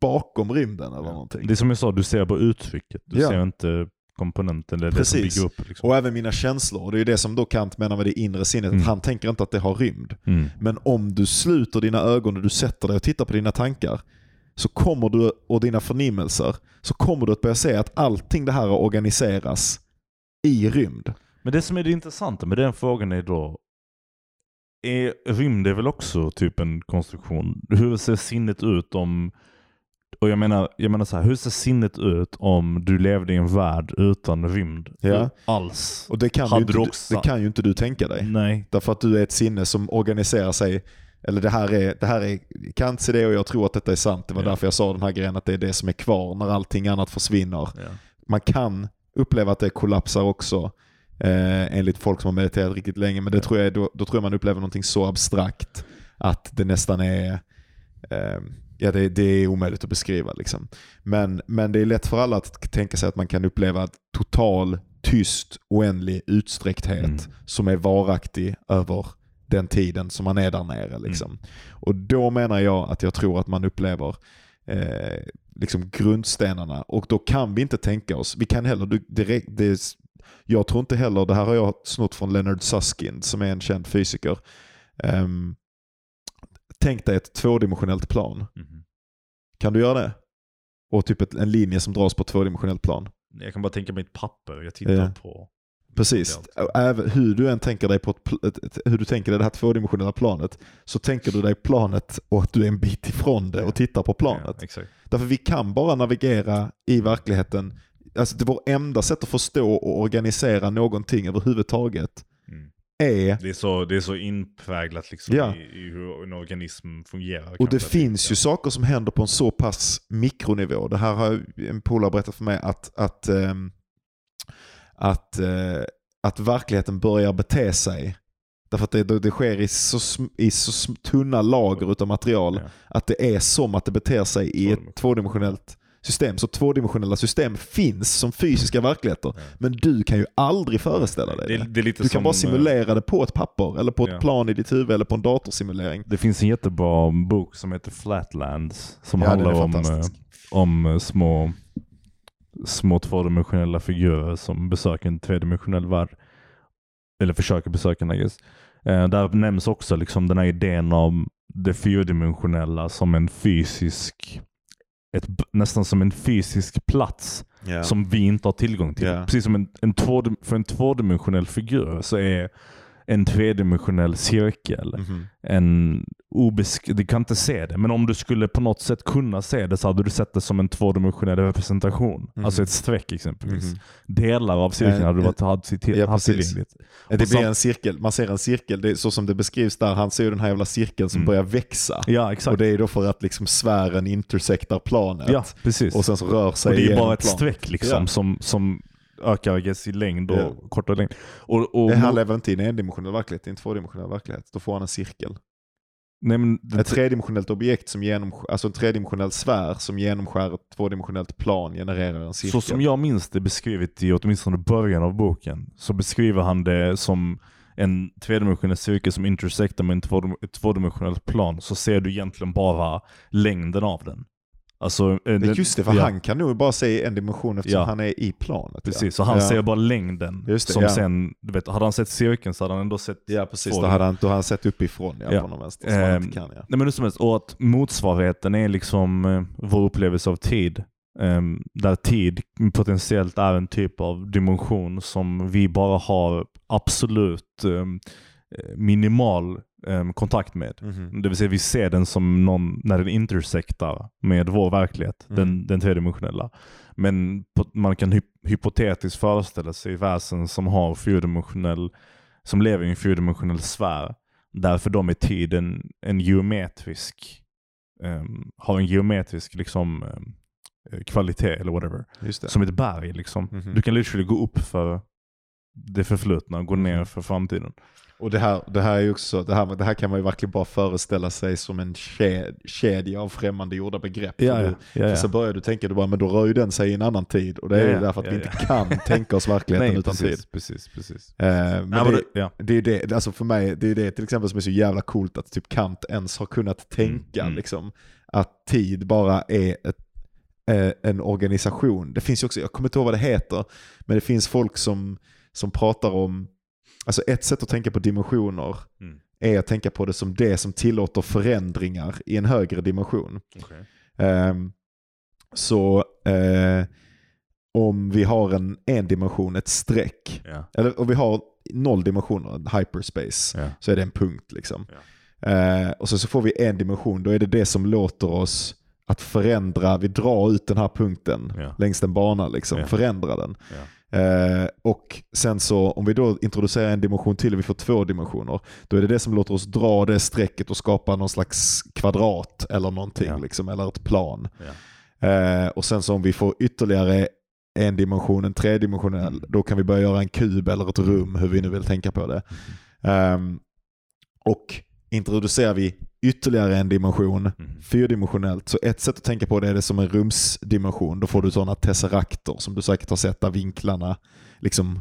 bakom rymden eller Ja. någonting. Det är som jag sa, du ser på uttrycket. Du Ja. ser inte komponenten eller det som Precis. bygger upp. Liksom. Och även mina känslor. Det är det som då Kant menar med det inre sinnet. Mm. Att han tänker inte att det har rymd. Mm. Men om du sluter dina ögon och du sätter dig och tittar på dina tankar så kommer du, och dina förnimmelser, så kommer du att börja se att allting det här organiseras i rymd. Men det som är det intressanta med den frågan är då, är rymd är väl också typ en konstruktion? Hur ser sinnet ut om, och jag menar, jag menar så här, hur ser sinnet ut om du levde i en värld utan rymd? Ja. Alls? Och det kan, ju inte, du det kan ju inte du tänka dig. Nej. Därför att du är ett sinne som organiserar sig, eller det här är, det här är Kants idé och jag tror att detta är sant. Det var Ja. därför jag sa den här grejen att det är det som är kvar när allting annat försvinner. Ja. Man kan uppleva att det kollapsar också. Eh, enligt folk som har mediterat riktigt länge. Men det tror jag, då, då tror jag man upplever någonting så abstrakt att det nästan är eh, Ja, det, det är omöjligt att beskriva. Liksom. Men, men det är lätt för alla att tänka sig att man kan uppleva total, tyst, oändlig utsträckthet Mm. som är varaktig över den tiden som man är där nere. Liksom. Och då menar jag att jag tror att man upplever eh, liksom grundstenarna och då kan vi inte tänka oss, vi kan heller, det är, jag tror inte heller, det här har jag snott från Leonard Susskind som är en känd fysiker. Ehm, tänk dig ett tvådimensionellt plan. Mhm. Kan du göra det? Och typ ett, en linje som dras på ett tvådimensionellt plan. Jag kan bara tänka mig ett papper jag tittar Ja. på. Precis. Även hur du än tänker dig på ett, ett, hur du tänker dig det här tvådimensionella planet så tänker du dig planet och att du är en bit ifrån det och tittar på planet. Ja, exakt. Därför vi kan bara navigera i verkligheten. Alltså det vår enda sätt att förstå och organisera någonting överhuvudtaget Mm. är Det, är så, det är så inpräglat liksom Ja. i, i hur en organism fungerar. Och det finns ju saker som händer på en så pass mikronivå. Det här har en polare berättat för mig att, att, ehm, att, eh, att verkligheten börjar bete sig. Därför att det, det sker i så, i så tunna lager utav material Ja. att det är som att det beter sig i ett tvådimensionellt system. Så tvådimensionella system finns som fysiska verkligheter. Ja. Men du kan ju aldrig föreställa dig det, det. det är lite Du som, kan bara eh, simulera det på ett papper eller på ett Ja. plan i ditt huvud eller på en datorsimulering. Det finns en jättebra bok som heter Flatlands. Som Ja, handlar om, eh, om eh, små, små tvådimensionella figurer som besöker en tredimensionell värld. Eller försöker besöka den, I guess. Där nämns också liksom den här idén om det fyrdimensionella som en fysisk, ett, nästan som en fysisk plats Ja. som vi inte har tillgång till. Ja. Precis som en, en två, för en tvådimensionell figur så är en tredimensionell cirkel Mhm. en obesk- du kan inte se det, men om du skulle på något sätt kunna se det så hade du sett det som en tvådimensionell representation. Mhm. Alltså ett streck exempelvis. Mhm. Delar av cirkeln Eh, hade du eh, varit, haft, till, ja, haft tillgängligt. Det Och blir en cirkel, man ser en cirkel, det är så som det beskrivs där, han ser ju den här jävla cirkeln som Mm. börjar växa. Ja, exakt. Och det är då för att liksom sfären intersektar planet. ja, precis. Och sen så rör sig och det är bara ett streck liksom Ja. som, som ökar I längd och Ja. kortare längd. Och, och, Det här lever inte i en endimensionell verklighet, det är en tvådimensionell verklighet. Då får han en cirkel. nej, Ett tredimensionellt objekt som alltså en tredimensionell sfär som genomskär ett tvådimensionellt plan genererar en cirkel. så som jag minns det beskrivet i åtminstone början av boken så beskriver han det som en tredimensionell cirkel som intersektar med ett tvådimensionellt plan så ser du egentligen bara längden av den. Alltså, eh, Det den- just det, för ja, han kan nog bara se en dimension eftersom Ja. han är i planet. Precis, ja. så han ser bara längden. Just det, som sen, du vet, hade han sett cirkeln så hade han ändå sett Ja precis, då hade han, då hade han sett uppifrån ja, Ja. på någon vänster. Som han Ehm, inte kan, ja. Nej men hur som helst, och att motsvarigheten är liksom eh, vår upplevelse av tid. Ehm, där tid potentiellt är en typ av dimension som vi bara har absolut ehm, eh, minimal ehm, kontakt med. Mhm. Det vill säga vi ser den som någon när den intersektar med vår verklighet, Mm. den, den tredimensionella. Men på, man kan hy hypotetiskt föreställa sig väsen som har fyrdimensionell, som lever i en fyrdimensionell sfär. Där för dem är tiden en geometrisk, ehm, har en geometrisk liksom, eh, kvalitet eller whatever. Just det. Som ett berg liksom. Mhm. Du kan literally gå upp för det förflutna och gå ner för framtiden. Och det här, det här är också, det här, det här kan man ju verkligen bara föreställa sig som en kedja, kedja av främmande gjorda begrepp. För du, ja, för Så börjar du tänka, du bara, men då rör ju den sig i en annan tid. Och det är Ja, ju ja, därför att ja, vi ja. inte kan tänka oss verkligheten utan tid. precis, precis, precis. Eh, men Ja, det, det- ja. det är det, alltså för mig, det är det till exempel som är så jävla coolt att typ Kant ens har kunnat tänka mm. liksom, att tid bara är ett, eh, en organisation. Det finns också, jag kommer inte ihåg vad det heter, men det finns folk som, som pratar om, alltså ett sätt att tänka på dimensioner Mm. är att tänka på det som det som tillåter förändringar i en högre dimension. Ehm, så eh, om vi har en, en dimension, ett streck, Ja. eller om vi har noll dimensioner, en hyperspace, Ja. så är det en punkt. liksom. Eh, och så, så får vi en dimension, då är det det som låter oss att förändra, vi drar ut den här punkten längs en bana, liksom, förändra den. Eh, och sen så om vi då introducerar en dimension till och vi får två dimensioner, då är det det som låter oss dra det strecket och skapa någon slags kvadrat eller någonting, Ja. liksom, eller ett plan. Ja. Eh, och sen så om vi får ytterligare en dimension, en tredimensionell, Mm. då kan vi börja göra en kub eller ett rum, hur vi nu vill tänka på det. Ehm, och introducerar vi ytterligare en dimension, Mm. fyrdimensionellt, så ett sätt att tänka på det är det som en rumsdimension. Då får du sådana tesserakter som du säkert har sett där vinklarna liksom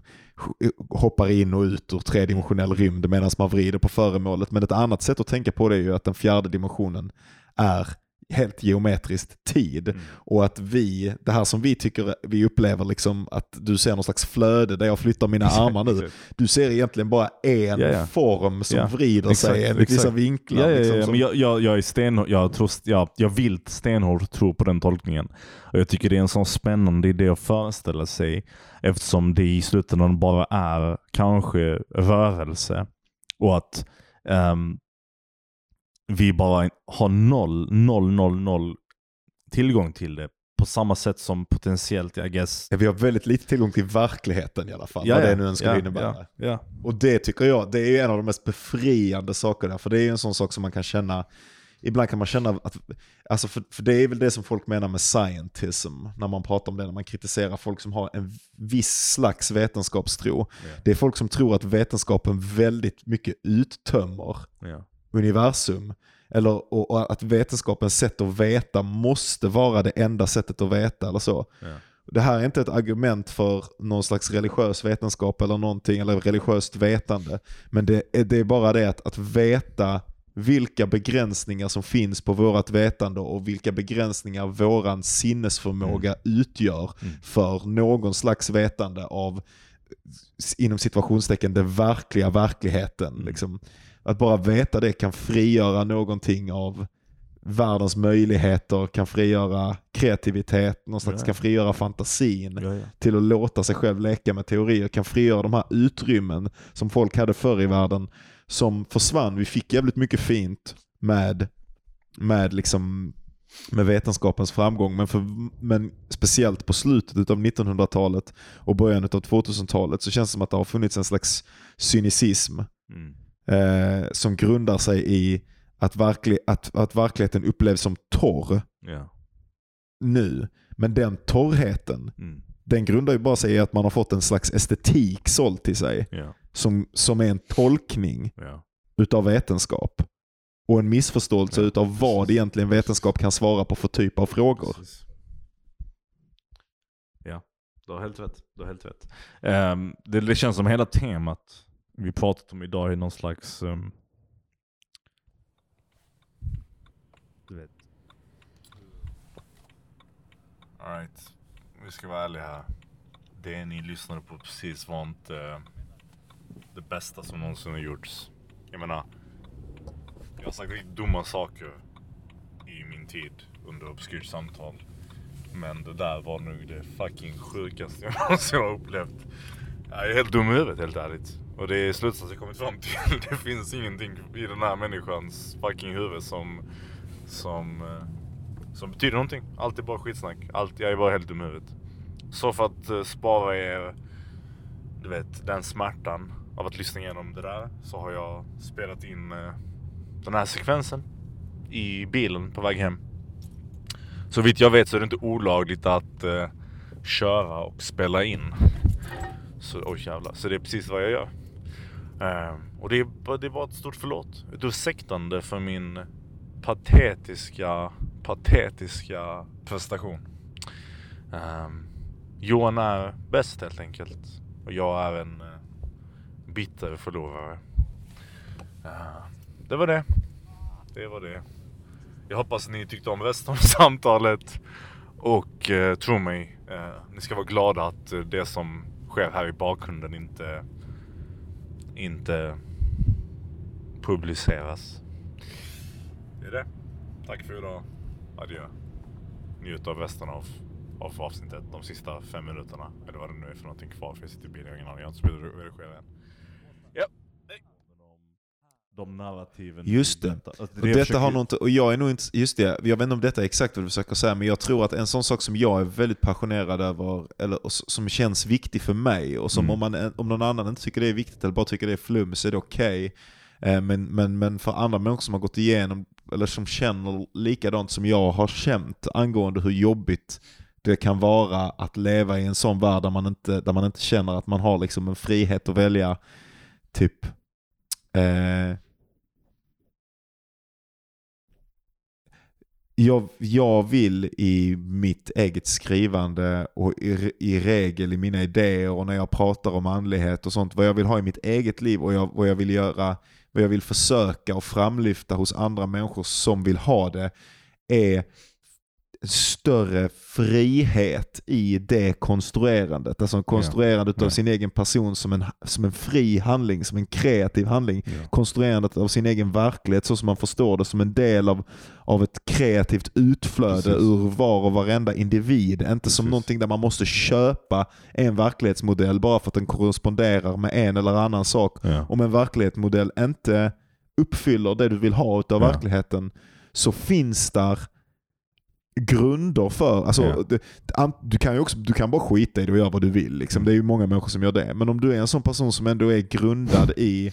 hoppar in och ut ur tredimensionell rymd medan man vrider på föremålet. Men ett annat sätt att tänka på det är ju att den fjärde dimensionen är helt geometriskt tid. Mm. Och att vi, det här som vi tycker, vi upplever liksom att du ser någon slags flöde där jag flyttar mina armar nu. Du ser egentligen bara en ja. form som Ja, vrider sig exakt, enligt vissa vinklar. Liksom, ja, som- men jag, jag, jag är stenhård, jag, tror, jag, jag vill stenhårt tro på den tolkningen. Och jag tycker det är en sån spännande idé att föreställa sig eftersom det i slutändan bara är kanske rörelse och att ehm, vi bara har noll, noll, noll, noll tillgång till det på samma sätt som potentiellt, I guess, Ja, vi har väldigt lite tillgång till verkligheten i alla fall, Ja, vad det nu än skulle ja, innebära. ja, ja. Och det tycker jag, det är ju en av de mest befriande sakerna, för det är en sån sak som man kan känna, ibland kan man känna att, alltså för, för det är väl det som folk menar med scientism, när man pratar om det, när man kritiserar folk som har en viss slags vetenskapstro. Det är folk som tror att vetenskapen väldigt mycket uttömmer Ja. Universum. Eller och, och att vetenskapens sätt att veta måste vara det enda sättet att veta eller så. Ja. Det här är inte ett argument för någon slags religiös vetenskap eller någonting, eller religiöst vetande. Men det är, det är bara det att, att veta vilka begränsningar som finns på vårat vetande och vilka begränsningar våran sinnesförmåga utgör Mm. för någon slags vetande av inom situationstecken den verkliga verkligheten. Mm. Liksom. Att bara veta det kan frigöra någonting av världens möjligheter, kan frigöra kreativitet, någonstans Ja. kan frigöra fantasin Ja, ja. till att låta sig själv leka med teorier, kan frigöra de här utrymmen som folk hade förr i världen som försvann. Vi fick jävligt mycket fint med, med, liksom, med vetenskapens framgång, men, för, men speciellt på slutet av 1900-talet och början av 2000-talet så känns det som att det har funnits en slags cynicism Mm. eh, som grundar sig i att, verklig, att, att verkligheten upplevs som torr Ja. nu. Men den torrheten, Mm. den grundar ju bara sig i att man har fått en slags estetik såld till sig Ja. som, som är en tolkning Ja. utav vetenskap. Och en missförståelse Ja, utav vad egentligen vetenskap kan svara på för typ av frågor. Precis. Ja, du har helt rätt. Du har helt rätt. Ehm, det, det känns som hela temat vi pratat om idag är någon slags... ehm, du vet. Alright, vi ska vara ärliga här. Det ni lyssnade på precis var inte eh, det bästa som någonsin har gjorts. Jag menar, jag har sagt riktigt dumma saker i min tid under obskyrt samtal. Men det där var nog det fucking sjukaste jag någonsin har upplevt. Jag är helt dum i huvudet helt ärligt. Och det är slutsatsen jag kommit fram till. Det finns ingenting i den här människans fucking huvud som, som, eh, som betyder någonting. Allt är bara skitsnack. Allt, jag är bara helt dum i huvudet. Så för att eh, spara er, du vet, den smärtan av att lyssna igenom det där så har jag spelat in eh, den här sekvensen i bilen på väg hem. Så vitt jag vet så är det inte olagligt att eh, köra och spela in. Så, oj jävlar. Så det är precis vad jag gör. Eh, och det är, bara- det var ett stort förlåt. Ett ursäktande för min patetiska, patetiska prestation. Eh, Johan är bäst helt enkelt. Och jag är en eh, bitter förlorare. Eh, det var det. Det var det. Jag hoppas ni tyckte om resten av samtalet. Och eh, tro mig, eh, ni ska vara glada att eh, det som sker här i bakgrunden inte, inte publiceras. Det är det. Tack för idag. Adjö. Njut av resten av, av avsnittet. De sista fem minuterna. Eller vad det nu är för någonting kvar. För jag sitter i bilen. Jag har ingen aning. Jag har inte spelat redigera än. Ja. De narrativen. Just det. Alltså, Och detta har nog inte, och jag är nog inte, just det, jag vet inte om detta är exakt vad du försöker säga, men jag tror att en sån sak som jag är väldigt passionerad över, eller som känns viktig för mig, och som Mm. om, man, om någon annan inte tycker det är viktigt eller bara tycker det är flum så är det okej. Eh, Men, men, men för andra människor som har gått igenom, eller som känner likadant som jag har känt angående hur jobbigt det kan vara att leva i en sån värld där man inte, där man inte känner att man har liksom en frihet att välja typ eh, jag, jag vill i mitt eget skrivande och i, i regel i mina idéer och när jag pratar om andlighet och sånt, vad jag vill ha i mitt eget liv och jag, vad jag vill göra, vad jag vill försöka och framlyfta hos andra människor som vill ha det, är större frihet i det konstruerandet. Alltså konstruerandet Ja. av sin egen person som en, som en fri handling, som en kreativ handling. Ja. Konstruerandet av sin egen verklighet så som man förstår det som en del av, av ett kreativt utflöde Precis. ur var och varenda individ. Inte som Precis. någonting där man måste köpa en verklighetsmodell bara för att den korresponderar med en eller annan sak. Ja. Om en verklighetsmodell inte uppfyller det du vill ha Ja. verkligheten så finns där grunder för, alltså, Ja. det, du, kan ju också, du kan bara skita i det och göra vad du vill. Liksom. Det är ju många människor som gör det. Men om du är en sån person som ändå är grundad i,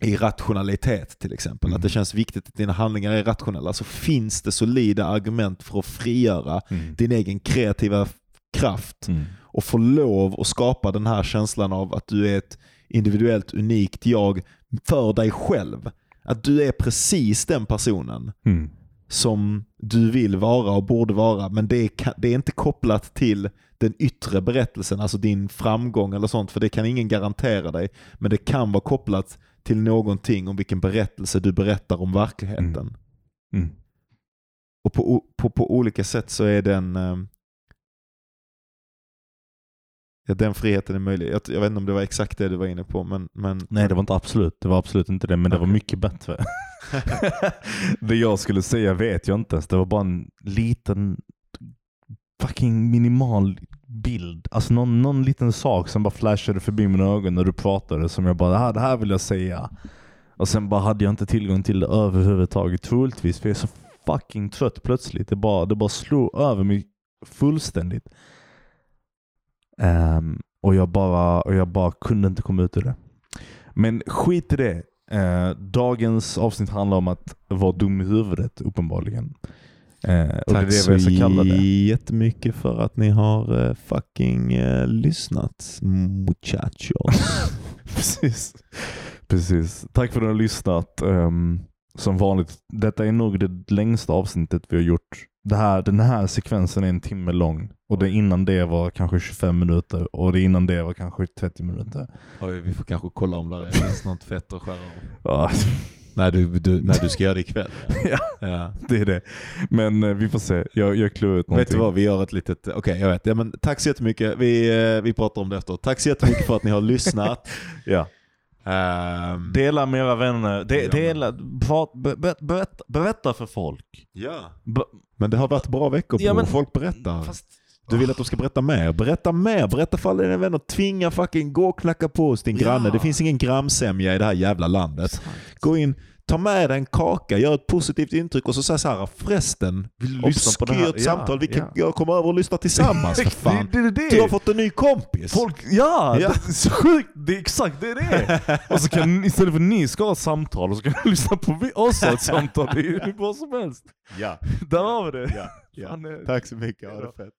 i rationalitet till exempel, Mm. att det känns viktigt att dina handlingar är rationella, så finns det solida argument för att frigöra Mm. din egen kreativa kraft Mm. och få lov att skapa den här känslan av att du är ett individuellt unikt jag för dig själv. Att du är precis den personen Mm. Som du vill vara och borde vara, men det är, det är inte kopplat till den yttre berättelsen, alltså din framgång eller sånt, för det kan ingen garantera dig. Men det kan vara kopplat till någonting om vilken berättelse du berättar om verkligheten. Mm. Och på, på, på olika sätt så är den eh, ja, den friheten är möjlig. Jag, jag vet inte om det var exakt det du var inne på, men... men Nej det var inte absolut, det var absolut inte det, men det var mycket bättre. det jag skulle säga vet jag inte ens, det var bara en liten fucking minimal bild. Alltså någon, någon liten sak som bara flashade förbi mina ögon när du pratade som jag bara, det här, det här vill jag säga. Och sen bara hade jag inte tillgång till det överhuvudtaget, troligtvis för jag är så fucking trött plötsligt. Det bara, det bara slog över mig fullständigt. Ehm, och, jag bara, och jag bara kunde inte komma ut ur det. Men skit i det. Eh, dagens avsnitt handlar om att vara dum i huvudet uppenbarligen. Och Tack så jättemycket för att ni har eh, fucking lyssnat, muchachos. Precis. Precis. Tack för att ni har lyssnat. Ehm, som vanligt, detta är nog det längsta avsnittet vi har gjort. Det här, den här sekvensen är en timme lång. Och det innan det var kanske 25 minuter. Och det innan det var kanske 30 minuter. Oj, vi får kanske kolla om det finns något fett att skära av. Nej, du, du, nej, du ska göra det ikväll. Ja. ja. det är det. Men eh, vi får se. Jag, jag klurar ut någonting. Vet du vad, vi gör ett litet, okej jag vet. Ja, men tack så jättemycket, vi, eh, vi pratar om det efteråt. Tack så jättemycket för att ni har lyssnat. Ja. Ehm, Dela med era vänner. De, Ja, dela, prat, be, be, berätta, berätta för folk. ja. Be, Men det har varit bra veckor på Ja, men- folk berättar. fast, Du vill att de ska berätta mer? Berätta mer! Berätta för alla dina vänner. Tvinga fucking gå och knacka på hos din Ja. granne. Det finns ingen gramsämja i det här jävla landet. Gå in, ta med dig en kaka, gör ett positivt intryck och så säg så här förresten, Vill du lyssna på det här? obskyrt samtal, vi kan ja. kommer över och lyssna tillsammans för fan. Det, det, det, Du har fått en ny kompis. Folk, ja, Ja. Det så sjukt. Det är exakt det det är. Och så kan istället för att ni ska ha ett samtal, och så kan ni lyssna på vi oss ha ett samtal. Det är ju bra som helst. Ja, Där har vi det. ja, ja. Tack så mycket, ha det fett.